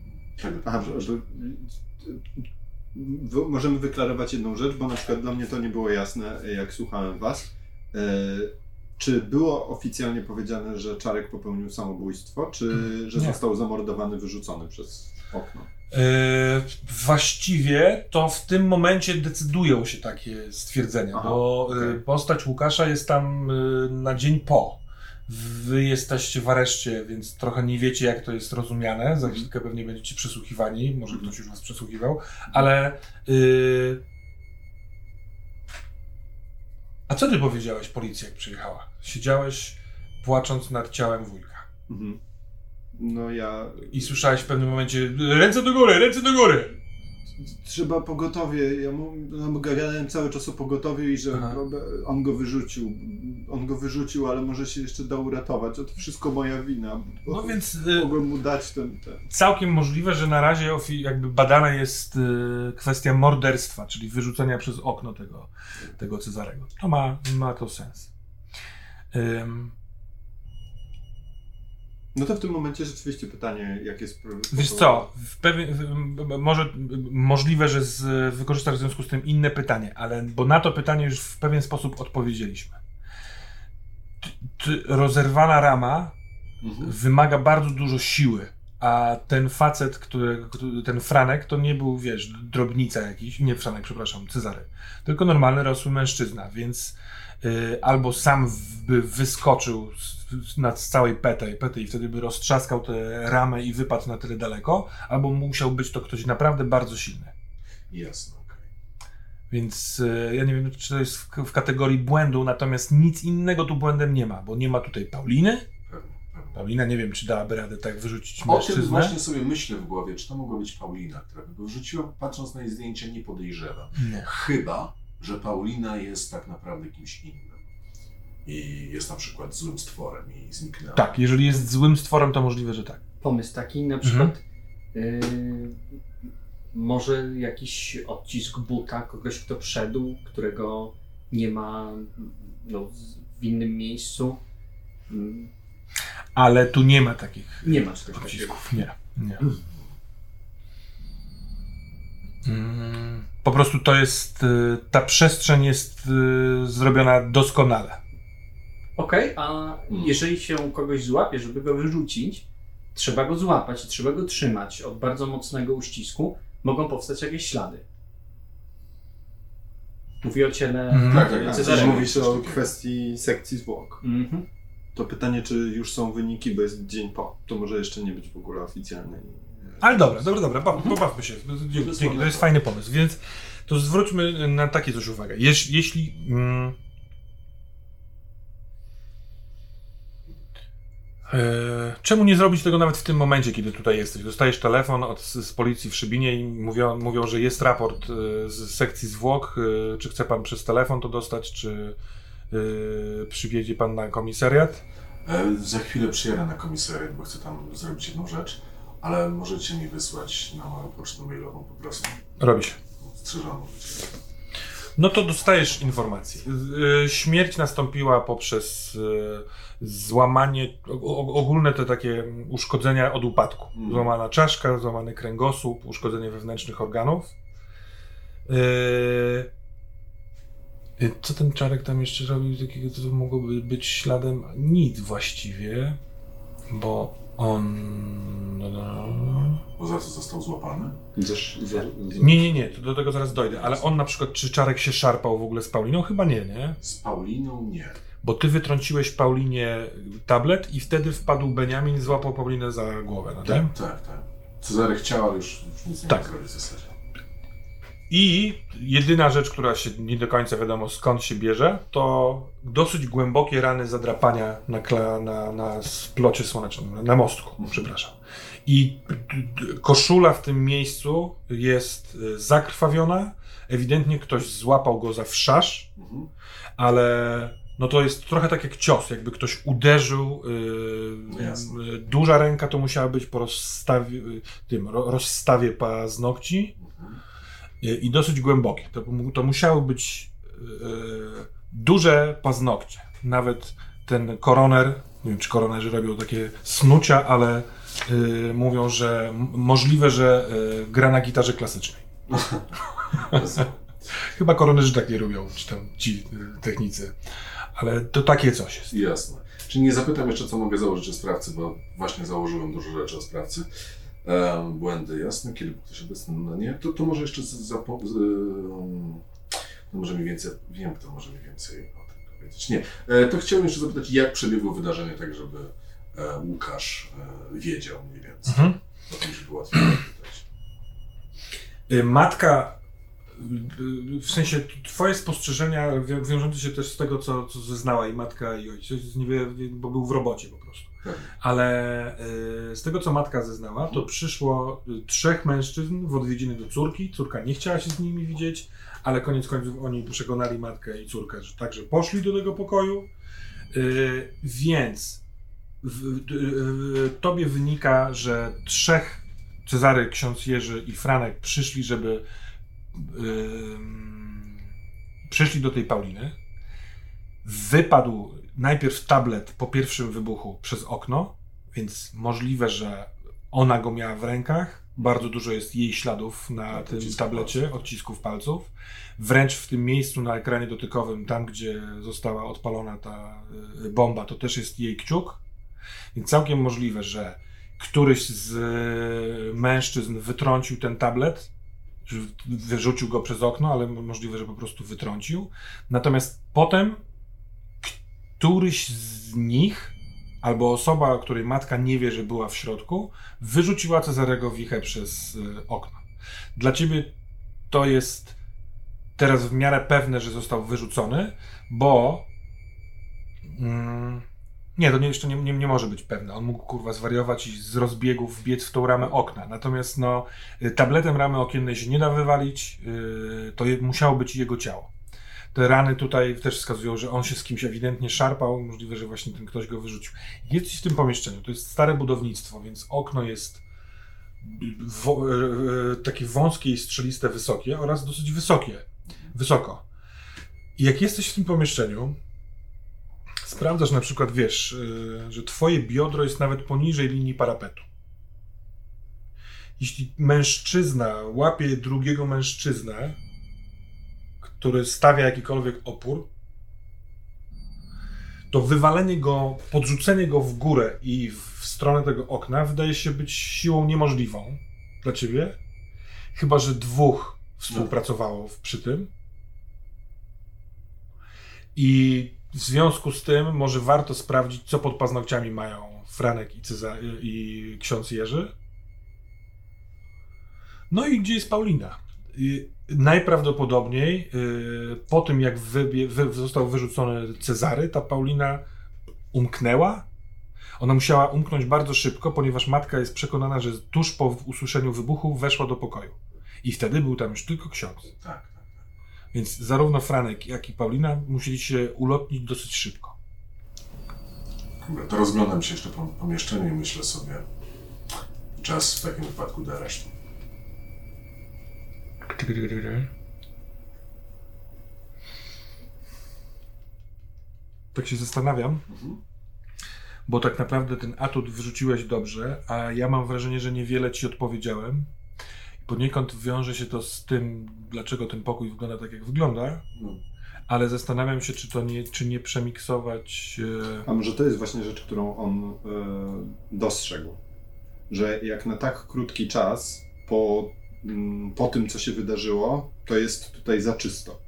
Aha, rzeczy. bo, bo, możemy wyklarować jedną rzecz, bo na przykład dla mnie to nie było jasne, jak słuchałem Was. E, czy było oficjalnie powiedziane, że Czarek popełnił samobójstwo, czy że Nie. został zamordowany, wyrzucony przez okno? Yy, właściwie to w tym momencie decydują się takie stwierdzenia, Aha, bo okej. yy, postać Łukasza jest tam yy, na dzień po. Wy jesteście w areszcie, więc trochę nie wiecie, jak to jest rozumiane. Za chwilkę pewnie będziecie przesłuchiwani, może ktoś już was przesłuchiwał, ale. Yy... A co ty powiedziałeś policji, jak przyjechała? Siedziałeś płacząc nad ciałem wujka. Mhm. No ja... I słyszałeś w pewnym momencie: ręce do góry, ręce do góry! Trzeba pogotowie. Ja mu no, gadałem cały czas o pogotowiu i że Aha. on go wyrzucił. On go wyrzucił, ale może się jeszcze da uratować. To wszystko moja wina. No więc y, mogłem mu dać ten. ten. całkiem możliwe, że na razie jakby badana jest y, kwestia morderstwa, czyli wyrzucenia przez okno tego, tego Cezarego. To ma, ma to sens. Ym, No to w tym momencie rzeczywiście pytanie, jak jest. wiesz co, w pewien, w, może możliwe, że z, wykorzystasz w związku z tym inne pytanie, ale bo na to pytanie już w pewien sposób odpowiedzieliśmy. T, t, rozerwana rama Mhm. wymaga bardzo dużo siły a ten facet, który, ten Franek, to nie był, wiesz, drobnica jakiś, nie Franek, przepraszam, Cezary, tylko normalny, rosły mężczyzna, więc albo sam by wyskoczył z, nad całej pety, pety i wtedy by roztrzaskał tę ramę i wypadł na tyle daleko, albo musiał być to ktoś naprawdę bardzo silny. Jasne, okej. Więc y, ja nie wiem, czy to jest w, w kategorii błędu, natomiast nic innego tu błędem nie ma, bo nie ma tutaj Pauliny. Pewnie, pewnie. Paulina, nie wiem, czy dałaby radę tak wyrzucić O tym mężczyznę. właśnie sobie myślę w głowie, czy to mogła być Paulina, która by go wrzuciła, patrząc na jej zdjęcie, nie podejrzewam. Nie. Chyba, że Paulina jest tak naprawdę kimś innym. I jest na przykład złym stworem i zniknęła. Tak, jeżeli jest złym stworem, to możliwe, że tak. Pomysł taki na przykład y, może jakiś odcisk buta kogoś, kto wszedł, którego nie ma no, w innym miejscu. Mm, Ale tu nie ma takich Nie ma takiego. odcisków. Nie, nie. Mm, Po prostu to jest, y, ta przestrzeń jest y, zrobiona doskonale. Okej, a jeżeli się kogoś złapie, żeby go wyrzucić, trzeba go złapać i trzeba go trzymać od bardzo mocnego uścisku, mogą powstać jakieś ślady. Mówię o ciele Mhm. Tak, tak, tak. Cezarego. Mówisz o kwestii sekcji zwłok. Mhm. To pytanie, czy już są wyniki, bo jest dzień po. To może jeszcze nie być w ogóle oficjalnej. Ale dobra, dobra, dobra, ba- pobawmy się. Dzięki, dzięki, to jest fajny pomysł, więc to zwróćmy na takie coś uwagę. Jeś, jeśli... Mm, e, czemu nie zrobić tego nawet w tym momencie, kiedy tutaj jesteś? Dostajesz telefon od, z policji w Szybinie i mówią, mówią że jest raport e, z sekcji zwłok. E, czy chce pan przez telefon to dostać, czy e, przywiedzie pan na komisariat? Za chwilę przyjadę na komisariat, bo chcę tam zrobić jedną rzecz, ale możecie mi wysłać na moją pocztę mailową po prostu. Robi się. Strzeżoną. No to dostajesz informację. Y, Śmierć nastąpiła poprzez y, złamanie, ogólne te takie uszkodzenia od upadku. Mm. Złamana czaszka, złamany kręgosłup, uszkodzenie wewnętrznych organów. Y, y, Co ten czarek tam jeszcze robił takiego, co mogłoby być śladem? Nic właściwie, bo on... Bo za co został złapany? Za, Nie, nie, nie, to do tego zaraz dojdę, ale on na przykład, czy Czarek się szarpał w ogóle z Pauliną? Chyba nie, nie? Z Pauliną nie. Bo ty wytrąciłeś Paulinie tablet i wtedy wpadł Beniamin, złapał Paulinę za głowę, no tak? Tak, tak. Cezary chciał, ale już, nic nie Tak. tak. zrobić w zasadzie. I jedyna rzecz, która się nie do końca wiadomo skąd się bierze, to dosyć głębokie rany zadrapania na, kla, na, na splocie słonecznym, na mostku, przepraszam. I koszula w tym miejscu jest y, zakrwawiona. Ewidentnie ktoś złapał go za wszasz, Mhm. ale no to jest trochę tak jak cios, jakby ktoś uderzył. Yy, duża ręka to musiała być po rozstawie, tym, ro, rozstawie paznokci Mhm. I dosyć głębokie. To, to musiały być yy, duże paznokcie. Nawet ten koroner, nie wiem czy koronerzy robią takie snucia, ale yy, mówią, że możliwe, że yy, gra na gitarze klasycznej. Chyba koronerzy tak nie robią, czy tam ci technicy. Ale to takie coś jest. Jasne. Czyli nie zapytam jeszcze, co mogę założyć o sprawcy, bo właśnie założyłem dużo rzeczy o sprawcy. Błędy, jasne, kiedy był ktoś obecny, no nie. To, to może jeszcze zapo- z, em, no może mniej więcej, wiem, kto może mniej więcej o tym powiedzieć. Nie, e, to chciałem jeszcze zapytać, jak przebiegło wydarzenie, tak żeby e, Łukasz e, wiedział mniej więcej. Mhm. O tym, żeby łatwiej zapytać. Y, Matka, y, y, w sensie twoje spostrzeżenia wią- wiążące się też z tego, co, co zeznała i matka i ojciec, bo był w robocie po prostu. Ale y, z tego, co matka zeznała, to przyszło y, trzech mężczyzn w odwiedziny do córki. Córka nie chciała się z nimi widzieć, ale koniec końców oni przekonali matkę i córkę, że także poszli do tego pokoju. Y, więc w, tobie wynika, że trzech Cezary, ksiądz Jerzy i Franek przyszli, żeby przyszli do tej Pauliny. Wypadł najpierw tablet po pierwszym wybuchu przez okno, więc możliwe, że ona go miała w rękach. Bardzo dużo jest jej śladów na Tak, tym tablecie, palców. odcisków palców. Wręcz w tym miejscu na ekranie dotykowym, tam gdzie została odpalona ta y, bomba, to też jest jej kciuk. Więc całkiem możliwe, że któryś z e, mężczyzn wytrącił ten tablet, wyrzucił go przez okno, ale możliwe, że po prostu wytrącił. Natomiast potem któryś z nich, albo osoba, której matka nie wie, że była w środku, wyrzuciła Cezarego Wichę przez e, okno. Dla ciebie to jest teraz w miarę pewne, że został wyrzucony, bo. Mm, nie, to jeszcze nie, nie, nie może być pewne. On mógł kurwa zwariować i z rozbiegów wbiec w tą ramę okna. Natomiast no, tabletem ramy okiennej się nie da wywalić. Yy, to je, musiało być jego ciało. Te rany tutaj też wskazują, że on się z kimś ewidentnie szarpał. Możliwe, że właśnie ten ktoś go wyrzucił. Jest w tym pomieszczeniu. To jest stare budownictwo, więc okno jest wo, yy, takie wąskie i strzeliste, wysokie oraz dosyć wysokie. Wysoko. I jak jesteś w tym pomieszczeniu, sprawdzasz na przykład, wiesz, yy, że twoje biodro jest nawet poniżej linii parapetu. Jeśli mężczyzna łapie drugiego mężczyznę, który stawia jakikolwiek opór, to wywalenie go, podrzucenie go w górę i w stronę tego okna wydaje się być siłą niemożliwą dla ciebie. Chyba, że dwóch współpracowało przy tym. I w związku z tym może warto sprawdzić, co pod paznokciami mają Franek i, i ksiądz Jerzy. No i gdzie jest Paulina? Najprawdopodobniej y, po tym, jak wybie, wy, został wyrzucony Cezary, ta Paulina umknęła. Ona musiała umknąć bardzo szybko, ponieważ matka jest przekonana, że tuż po usłyszeniu wybuchu weszła do pokoju. I wtedy był tam już tylko ksiądz. Tak, tak, tak. Więc zarówno Franek, jak i Paulina musieli się ulotnić dosyć szybko. To rozglądam się jeszcze po pomieszczeniu i myślę sobie, czas w takim wypadku do aresztu. Tak się zastanawiam, Mhm. bo tak naprawdę ten atut wyrzuciłeś dobrze, a ja mam wrażenie, że niewiele ci odpowiedziałem. Poniekąd wiąże się to z tym, dlaczego ten pokój wygląda tak, jak wygląda, No. ale zastanawiam się, czy to nie, czy nie przemiksować. E... A może to jest właśnie rzecz, którą on e, dostrzegł. Że jak na tak krótki czas, po, po tym, co się wydarzyło, to jest tutaj za czysto.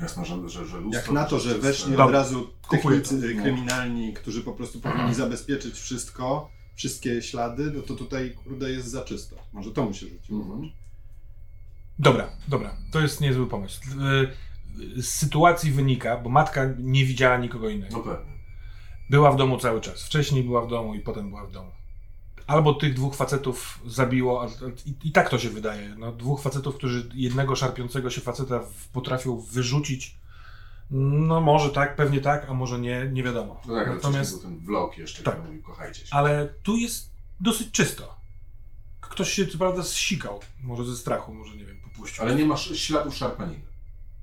Jasno, że, że, że lustro... Jak na to, że weszli od razu technicy to. kryminalni, którzy po prostu powinni zabezpieczyć wszystko, wszystkie ślady, no to tutaj, kurde, jest za czysto. Może to mu się rzuciło. Mhm. Dobra, dobra, to jest niezły pomysł. Z sytuacji wynika, bo matka nie widziała nikogo innego. No pewnie. Była w domu cały czas. Wcześniej była w domu i potem była w domu. Albo tych dwóch facetów zabiło, i, i tak to się wydaje. No, dwóch facetów, którzy jednego szarpiącego się faceta potrafią wyrzucić. No może tak, pewnie tak, a może nie, nie wiadomo. No tak, Natomiast, był ten vlog jeszcze, Tak. mówił, kochajcie się. ale tu jest dosyć czysto. Ktoś się co prawda zsikał, może ze strachu, może nie wiem, popuścił. Ale nie masz śladów szarpaniny.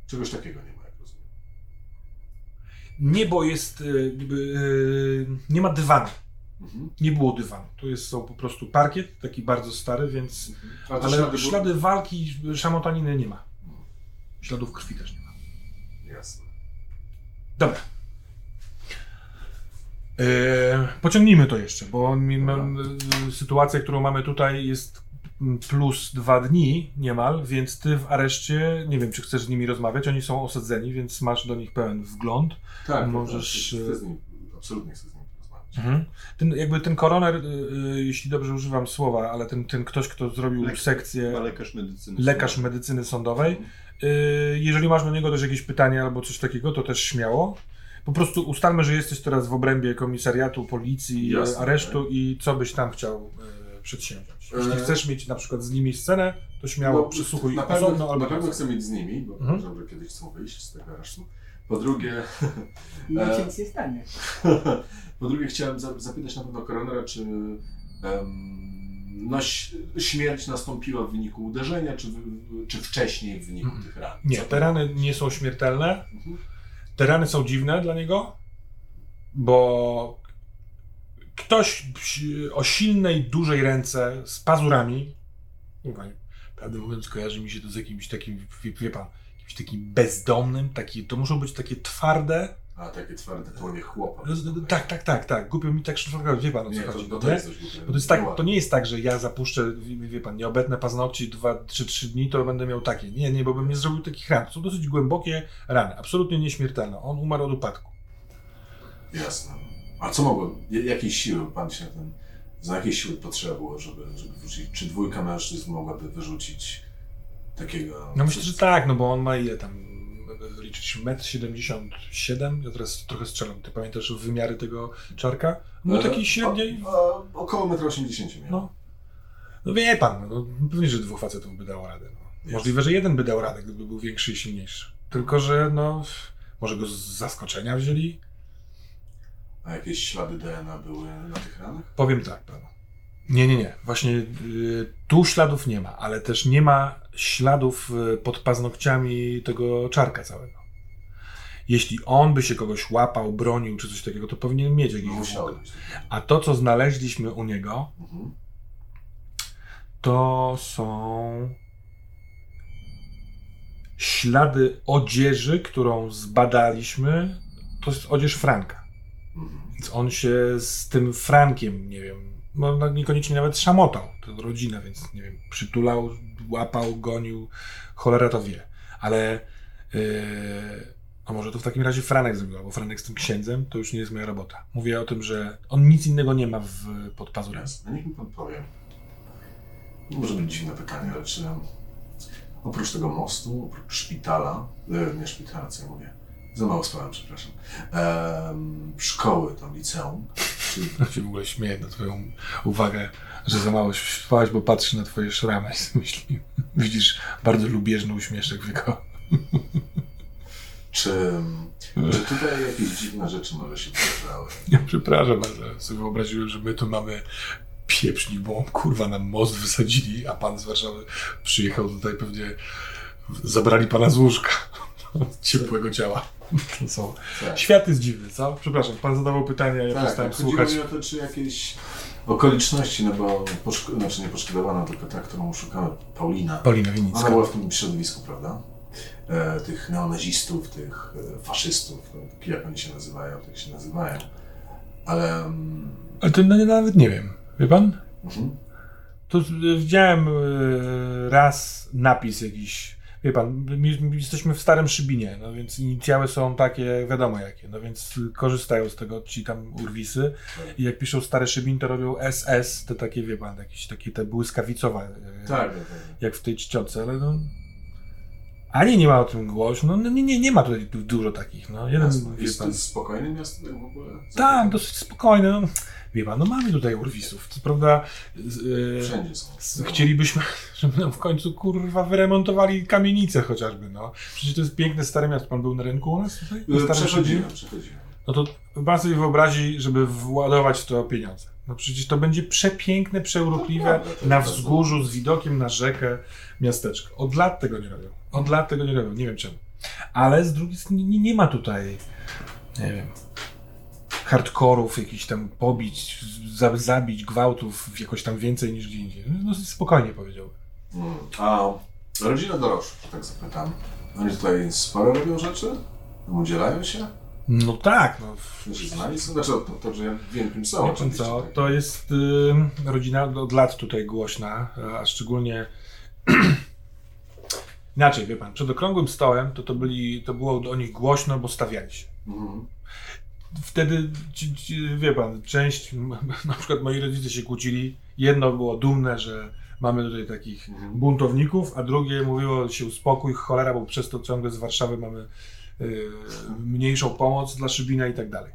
Czegoś takiego nie ma, jak rozumiem. Niebo jest, y, y, nie ma dywanu. Mhm. Nie było dywanu. To jest są po prostu parkiet, taki bardzo stary, więc Ale, te Ale ślady, ślady, walki, szamotaniny nie ma. Śladów krwi też nie ma. Jasne. Dobra. E, pociągnijmy to jeszcze, bo e, sytuacja, którą mamy tutaj jest plus dwa dni niemal, więc ty w areszcie, nie wiem czy chcesz z nimi rozmawiać, oni są osadzeni, więc masz do nich pełen wgląd. Tak, Możesz, Tak, chcę z nim, absolutnie chcę z nim porozmawiać. Mhm. Ten, jakby ten koroner, y, y, jeśli dobrze używam słowa, ale ten, ten ktoś, kto zrobił Lek- sekcję, lekarz medycyny. lekarz medycyny sądowej, y, jeżeli masz do niego też jakieś pytanie albo coś takiego, to też śmiało. Po prostu ustalmy, że jesteś teraz w obrębie komisariatu, policji, Jasne, aresztu i co byś tam chciał przedsięwziąć. Jeśli E, chcesz mieć na przykład z nimi scenę, to śmiało No, przysłuchuj na pewno, osobno albo na pewno chcę mieć z nimi, bo Mhm. uważam, że kiedyś chcą wyjść z tego aresztu. Po drugie, Nic E, się nic nie stanie. po drugie chciałem za, zapytać na pewno koronera, czy em, no, śmierć nastąpiła w wyniku uderzenia, czy, czy wcześniej w wyniku Mhm. tych ran? Nie, te rany nie są śmiertelne. Mhm. Te rany są dziwne dla niego, bo ktoś o silnej, dużej ręce z pazurami, kurwa, prawdę mówiąc, kojarzy mi się to z jakimś takim, wie, wie pan, jakimś takim bezdomnym, taki, to muszą być takie twarde, A takie twarde dłonie chłopa. Tak, tak, tak, tak. Głupio mi tak szufladkować, wie pan o co Nie, chodzi. to, jest coś głupie. Bo to, jest tak, to nie jest tak, że ja zapuszczę, wie, pan, nie obetnę paznokci 2 czy 3 dni, to będę miał takie. Nie, nie, bo bym nie zrobił takich ran. To są dosyć głębokie rany, absolutnie nieśmiertelne. On umarł od upadku. Jasne. A co mogło, jakiej siły pan się ten, za jakiej siły potrzeba było, żeby, żeby wyrzucić? Czy dwójka mężczyzn mogłaby wyrzucić takiego... No myślę, że tak, no bo on ma ile tam liczyć 1,77 m? Ja teraz trochę strzelam. Ty pamiętasz wymiary tego czarka? No E, taki średniej. O, około 1,80 m. No. No wie pan, no, pewnie, że dwóch facetów by dało radę. No. Możliwe, że jeden by dał radę, gdyby był większy i silniejszy. Tylko, że no, może go z zaskoczenia wzięli? A jakieś ślady DNA były na tych ranach? Powiem tak panu. Nie, nie, nie. Właśnie y, tu śladów nie ma, ale też nie ma śladów y, pod paznokciami tego czarka całego. Jeśli on by się kogoś łapał, bronił czy coś takiego, to powinien mieć Musiały wymóg. być. A to, co znaleźliśmy u niego, Mhm. to są ślady odzieży, którą zbadaliśmy. To jest odzież Franka. Mhm. Więc on się z tym Frankiem, nie wiem, no, no niekoniecznie nawet szamotał. To rodzina, więc nie wiem, przytulał, łapał, gonił, cholera to wie. Ale yy, a może to w takim razie Franek zrobił, bo Franek z tym księdzem to już nie jest moja robota. Mówię o tym, że on nic innego nie ma w, pod pazurem. Jasne. Niech mi pan powie. Może być dziwne pytanie, ale czy oprócz tego mostu, oprócz szpitala, e, nie szpitala, co ja mówię, za mało spałem, przepraszam, szkoły, tam liceum, czy Ja się w ogóle śmieję na twoją uwagę, że za mało śpiewałaś, bo patrzy na twoje szramy i myśli, widzisz bardzo lubieżny uśmieszek w jego... Czy, czy tutaj jakieś dziwne rzeczy może się wydarzały? Ja przepraszam, ale sobie wyobraziłem, że my tu mamy pieprznik, bo kurwa nam most wysadzili, a pan z Warszawy przyjechał tutaj pewnie, zabrali pana z łóżka ciepłego ciała. To są... Tak. Świat jest dziwny, co? Przepraszam, pan zadawał pytania, ja przestałem chodziło słuchać. mi o to, czy jakieś okoliczności, no bo, poszk- znaczy nie poszkodowana, tylko ta, którą szukamy, Paulina. Paulina Ona Winicka. była w tym środowisku, prawda? E, tych neonazistów, tych e, faszystów, no, jak oni się nazywają, tak się nazywają. Ale... mm, Ale to no, nawet nie wiem, wie pan? mhm. To y, widziałem y, raz napis jakiś. Wie pan, my, my jesteśmy w starym Szybinie, no więc inicjały są takie, wiadomo jakie, no więc korzystają z tego ci tam urwisy i jak piszą stary Szybin, to robią SS, te takie, wie pan, jakieś takie te błyskawicowe, y, Tak, tak, tak. jak w tej czcionce, ale no... Ani nie ma o tym głośno, no nie, nie, nie ma tutaj du- dużo takich, no jeden, Jasne. Jest pan... spokojne miasto tak w ogóle? Tak, dosyć spokojne, no. Wie pan, no mamy tutaj urwisów, co prawda... y, Wszędzie są. Chcielibyśmy, żeby nam w końcu kurwa wyremontowali kamienicę chociażby, no. Przecież to jest piękne stare miasto. Pan był na rynku u nas tutaj? Na E, Przechodziłem. No to pan sobie wyobrazi, żeby władować w to pieniądze. No przecież to będzie przepiękne, przeurokliwe, prawda, to na jest wzgórzu z widokiem na rzekę miasteczko. Od lat tego nie robią. Od lat tego nie robią, nie wiem czemu. Ale z drugiej strony nie, nie ma tutaj, nie wiem, hardkorów, jakichś tam pobić, za- zabić, gwałtów jakoś tam więcej niż gdzie indziej. No dosyć spokojnie powiedziałbym. Mm. A rodzina Doroszów, tak zapytam. Oni tutaj sporo robią rzeczy? Udzielają się? No tak, no. Znani są? Znaczy, to, to, że ja wiem, kim są. Wie pan oczywiście, co, tak. to jest y, rodzina od lat tutaj głośna, a szczególnie inaczej, wie pan, przed okrągłym stołem to, to, byli, to było o nich głośno, bo stawiali się. Mhm. Wtedy, wie pan, część, na przykład moi rodzice się kłócili, jedno było dumne, że mamy tutaj takich Mhm. buntowników, a drugie mówiło się uspokój, cholera, bo przez to ciągle z Warszawy mamy y, mniejszą pomoc dla Szybina i tak dalej.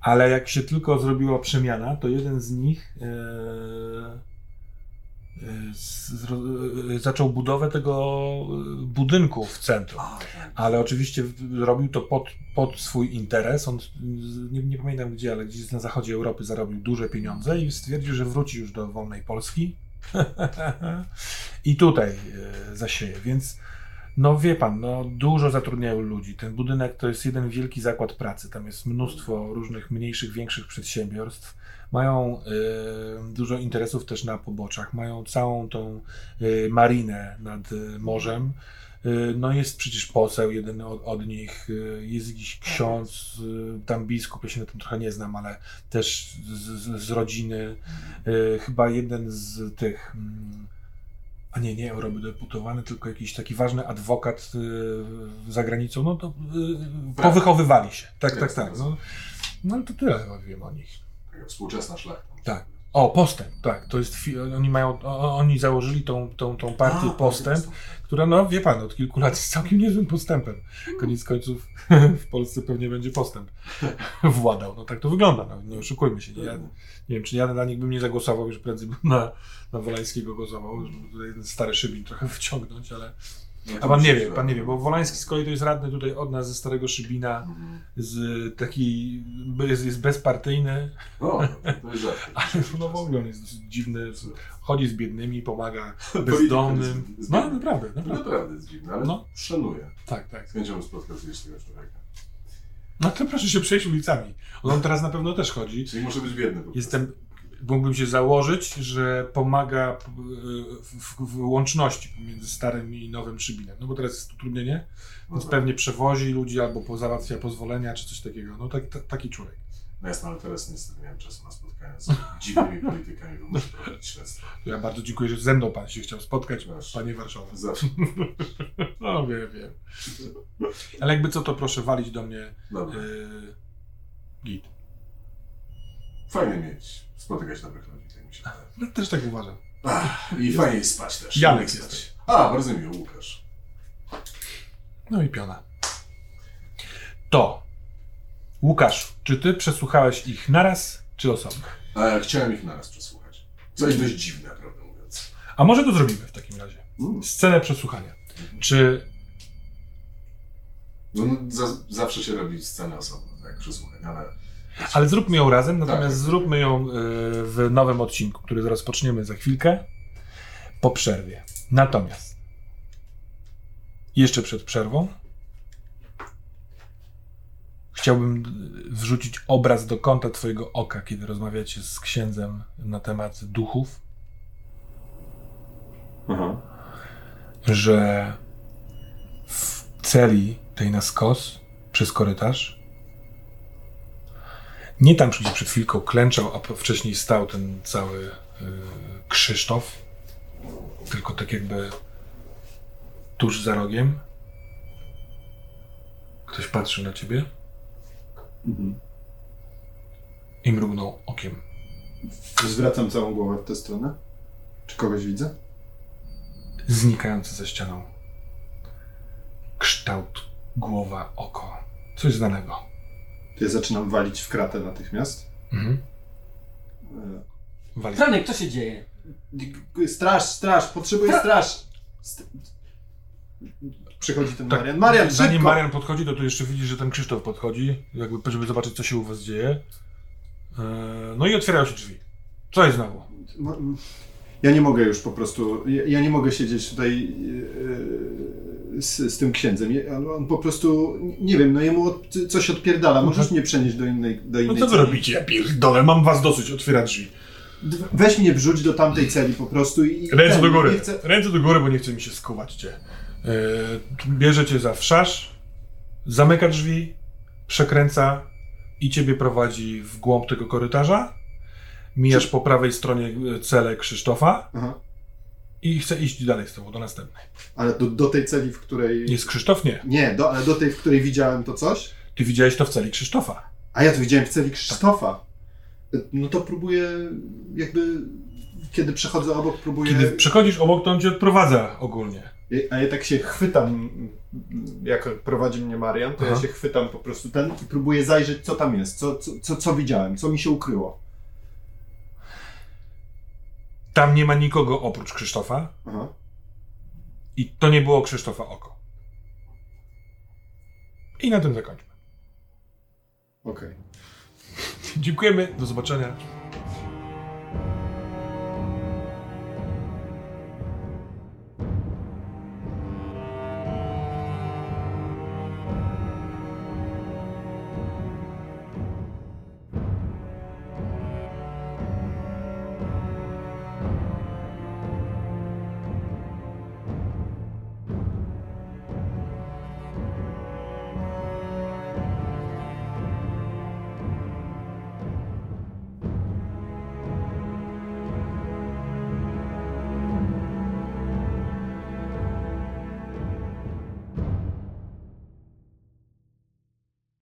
Ale jak się tylko zrobiła przemiana, to jeden z nich e, z, zaczął budowę tego e, budynku w centrum. Tak. Ale oczywiście robił to pod, pod swój interes. On, nie, nie pamiętam gdzie, ale gdzieś na zachodzie Europy zarobił duże pieniądze i stwierdził, że wróci już do wolnej Polski i tutaj e, zasieje. Więc no wie pan, no dużo zatrudniają ludzi. Ten budynek to jest jeden wielki zakład pracy. Tam jest mnóstwo różnych mniejszych, większych przedsiębiorstw. Mają e, dużo interesów też na poboczach. Mają całą tą e, marinę nad e, morzem. Y, No jest przecież poseł, jeden od, od nich, y, jest jakiś ksiądz, y, tam biskup, ja się na tym trochę nie znam, ale też z, z, rodziny. Y, Chyba jeden z tych, mm, a nie, nie eurodeputowany, tylko jakiś taki ważny adwokat y, za granicą, no to y, powychowywali się. Tak, tak, tak. No, no ale to tyle chyba wiem o nich. Współczesna szlachta. Tak. O, postęp, tak. To jest, oni mają, oni założyli tą, tą, tą partię A, postęp, która, no wie pan, od kilku lat jest całkiem niezłym postępem. Koniec końców w Polsce pewnie będzie postęp władał. No tak to wygląda, no, nie oszukujmy się. Nie, ja, nie wiem, czy ja na nich bym nie zagłosował, już prędzej bym na, na Wolańskiego głosował, żeby tutaj ten stary szybin trochę wyciągnąć, ale... No A pan nie wie, pan nie wie, bo Wolański z kolei to jest radny tutaj od nas ze Starego Szybina, Mhm. z taki, jest, jest bezpartyjny, No, to jest ale no w ogóle on jest dosyć dziwny, chodzi z biednymi, pomaga bezdomnym. jest- No naprawdę, naprawdę. naprawdę jest dziwne, ale No. szanuję. Tak, tak. Z chęcią spotkał kiedyś tego człowieka. No to proszę się przejść ulicami. On teraz na pewno też chodzi. Czyli może być biedny po prostu. Jestem, mógłbym się założyć, że pomaga e, w, w, łączności pomiędzy starym i nowym Szybinem. No bo teraz jest utrudnienie, No, więc tak. pewnie przewozi ludzi albo po załatwia pozwolenia czy coś takiego. No tak, ta- taki człowiek. no jasne, ale teraz niestety nie mam czasu na spotkania z dziwnymi politykami, bo muszę prowadzić śledztwo. Ja bardzo dziękuję, że ze mną pan się chciał spotkać, Proszę. panie Warszawa. Zawsze. No wiem, wiem. Ale jakby co, to proszę walić do mnie Dobra. yy, git. Fajnie mieć, spotykać dobrych ludzi, tak mi się wydaje. No, też tak uważam. Ach, I fajnie spać też. Janek jesteś. spać. A, bardzo miło, Łukasz. No i piona. To. Łukasz, czy ty przesłuchałeś ich naraz, czy osobno? A chciałem ich naraz przesłuchać. Co jest dość dziwne, prawdę mówiąc. A może to zrobimy w takim razie. Mm. Scenę przesłuchania. Czy No, no, za, zawsze się robi scenę osobno, tak, przesłuchania, ale Ale zróbmy ją razem, natomiast Tak. zróbmy ją y, w nowym odcinku, który rozpoczniemy za chwilkę, po przerwie. Natomiast jeszcze przed przerwą chciałbym y, wrzucić obraz do kąta Twojego oka, kiedy rozmawiacie z księdzem na temat duchów, Aha. że w celi tej na skos przez korytarz nie tam, gdzie przed chwilką klęczał, a wcześniej stał ten cały y, Krzysztof, tylko tak jakby tuż za rogiem. Ktoś patrzył na ciebie Mhm. i mrugnął okiem. Zwracam całą głowę w tę stronę. Czy kogoś widzę? Znikający za ścianą. Kształt, głowa, oko. Coś znanego. Ja zaczynam walić w kratę natychmiast. Mhm. E, Wali. Franek, co się dzieje? Straż, straż, potrzebuję straż. St- Przychodzi ten Tak, Marian. Marian, Zanim szybko! Marian podchodzi, to tu jeszcze widzisz, że ten Krzysztof podchodzi, jakby żeby zobaczyć, co się u was dzieje. Eee, No i otwierają się drzwi. Co jest znowu? Ja nie mogę już po prostu, ja, ja nie mogę siedzieć tutaj e, z, z tym księdzem. On po prostu, nie wiem, no jemu od, coś odpierdala. Możesz mnie przenieść do innej, do No innej co wy celi? robicie? Ja pierdolę, mam was dosyć, otwiera drzwi. Weź mnie wrzuć do tamtej celi po prostu i... Ręce ten, do góry, chcę... ręce do góry, bo nie chce mi się skuwać cię. Eee, Bierze cię za wszasz, zamyka drzwi, przekręca i ciebie prowadzi w głąb tego korytarza. Mijasz po prawej stronie e, celę Krzysztofa Aha. I chce iść dalej z tobą do następnej. Ale do, do tej celi, w której... Jest Krzysztof? Nie. Nie, do, ale do tej, w której widziałem to coś? Ty widziałeś to w celi Krzysztofa. A ja to widziałem w celi Krzysztofa. No to próbuję jakby... Kiedy przechodzę obok, próbuję... Kiedy przechodzisz obok, to on cię odprowadza ogólnie. A ja tak się chwytam, jak prowadzi mnie Marian, to Aha. ja się chwytam po prostu ten i próbuję zajrzeć, co tam jest, co, co, co, co widziałem, co mi się ukryło. Tam nie ma nikogo oprócz Krzysztofa Aha. i to nie było Krzysztofa oko. I na tym zakończmy. Okej. Dziękujemy, do zobaczenia.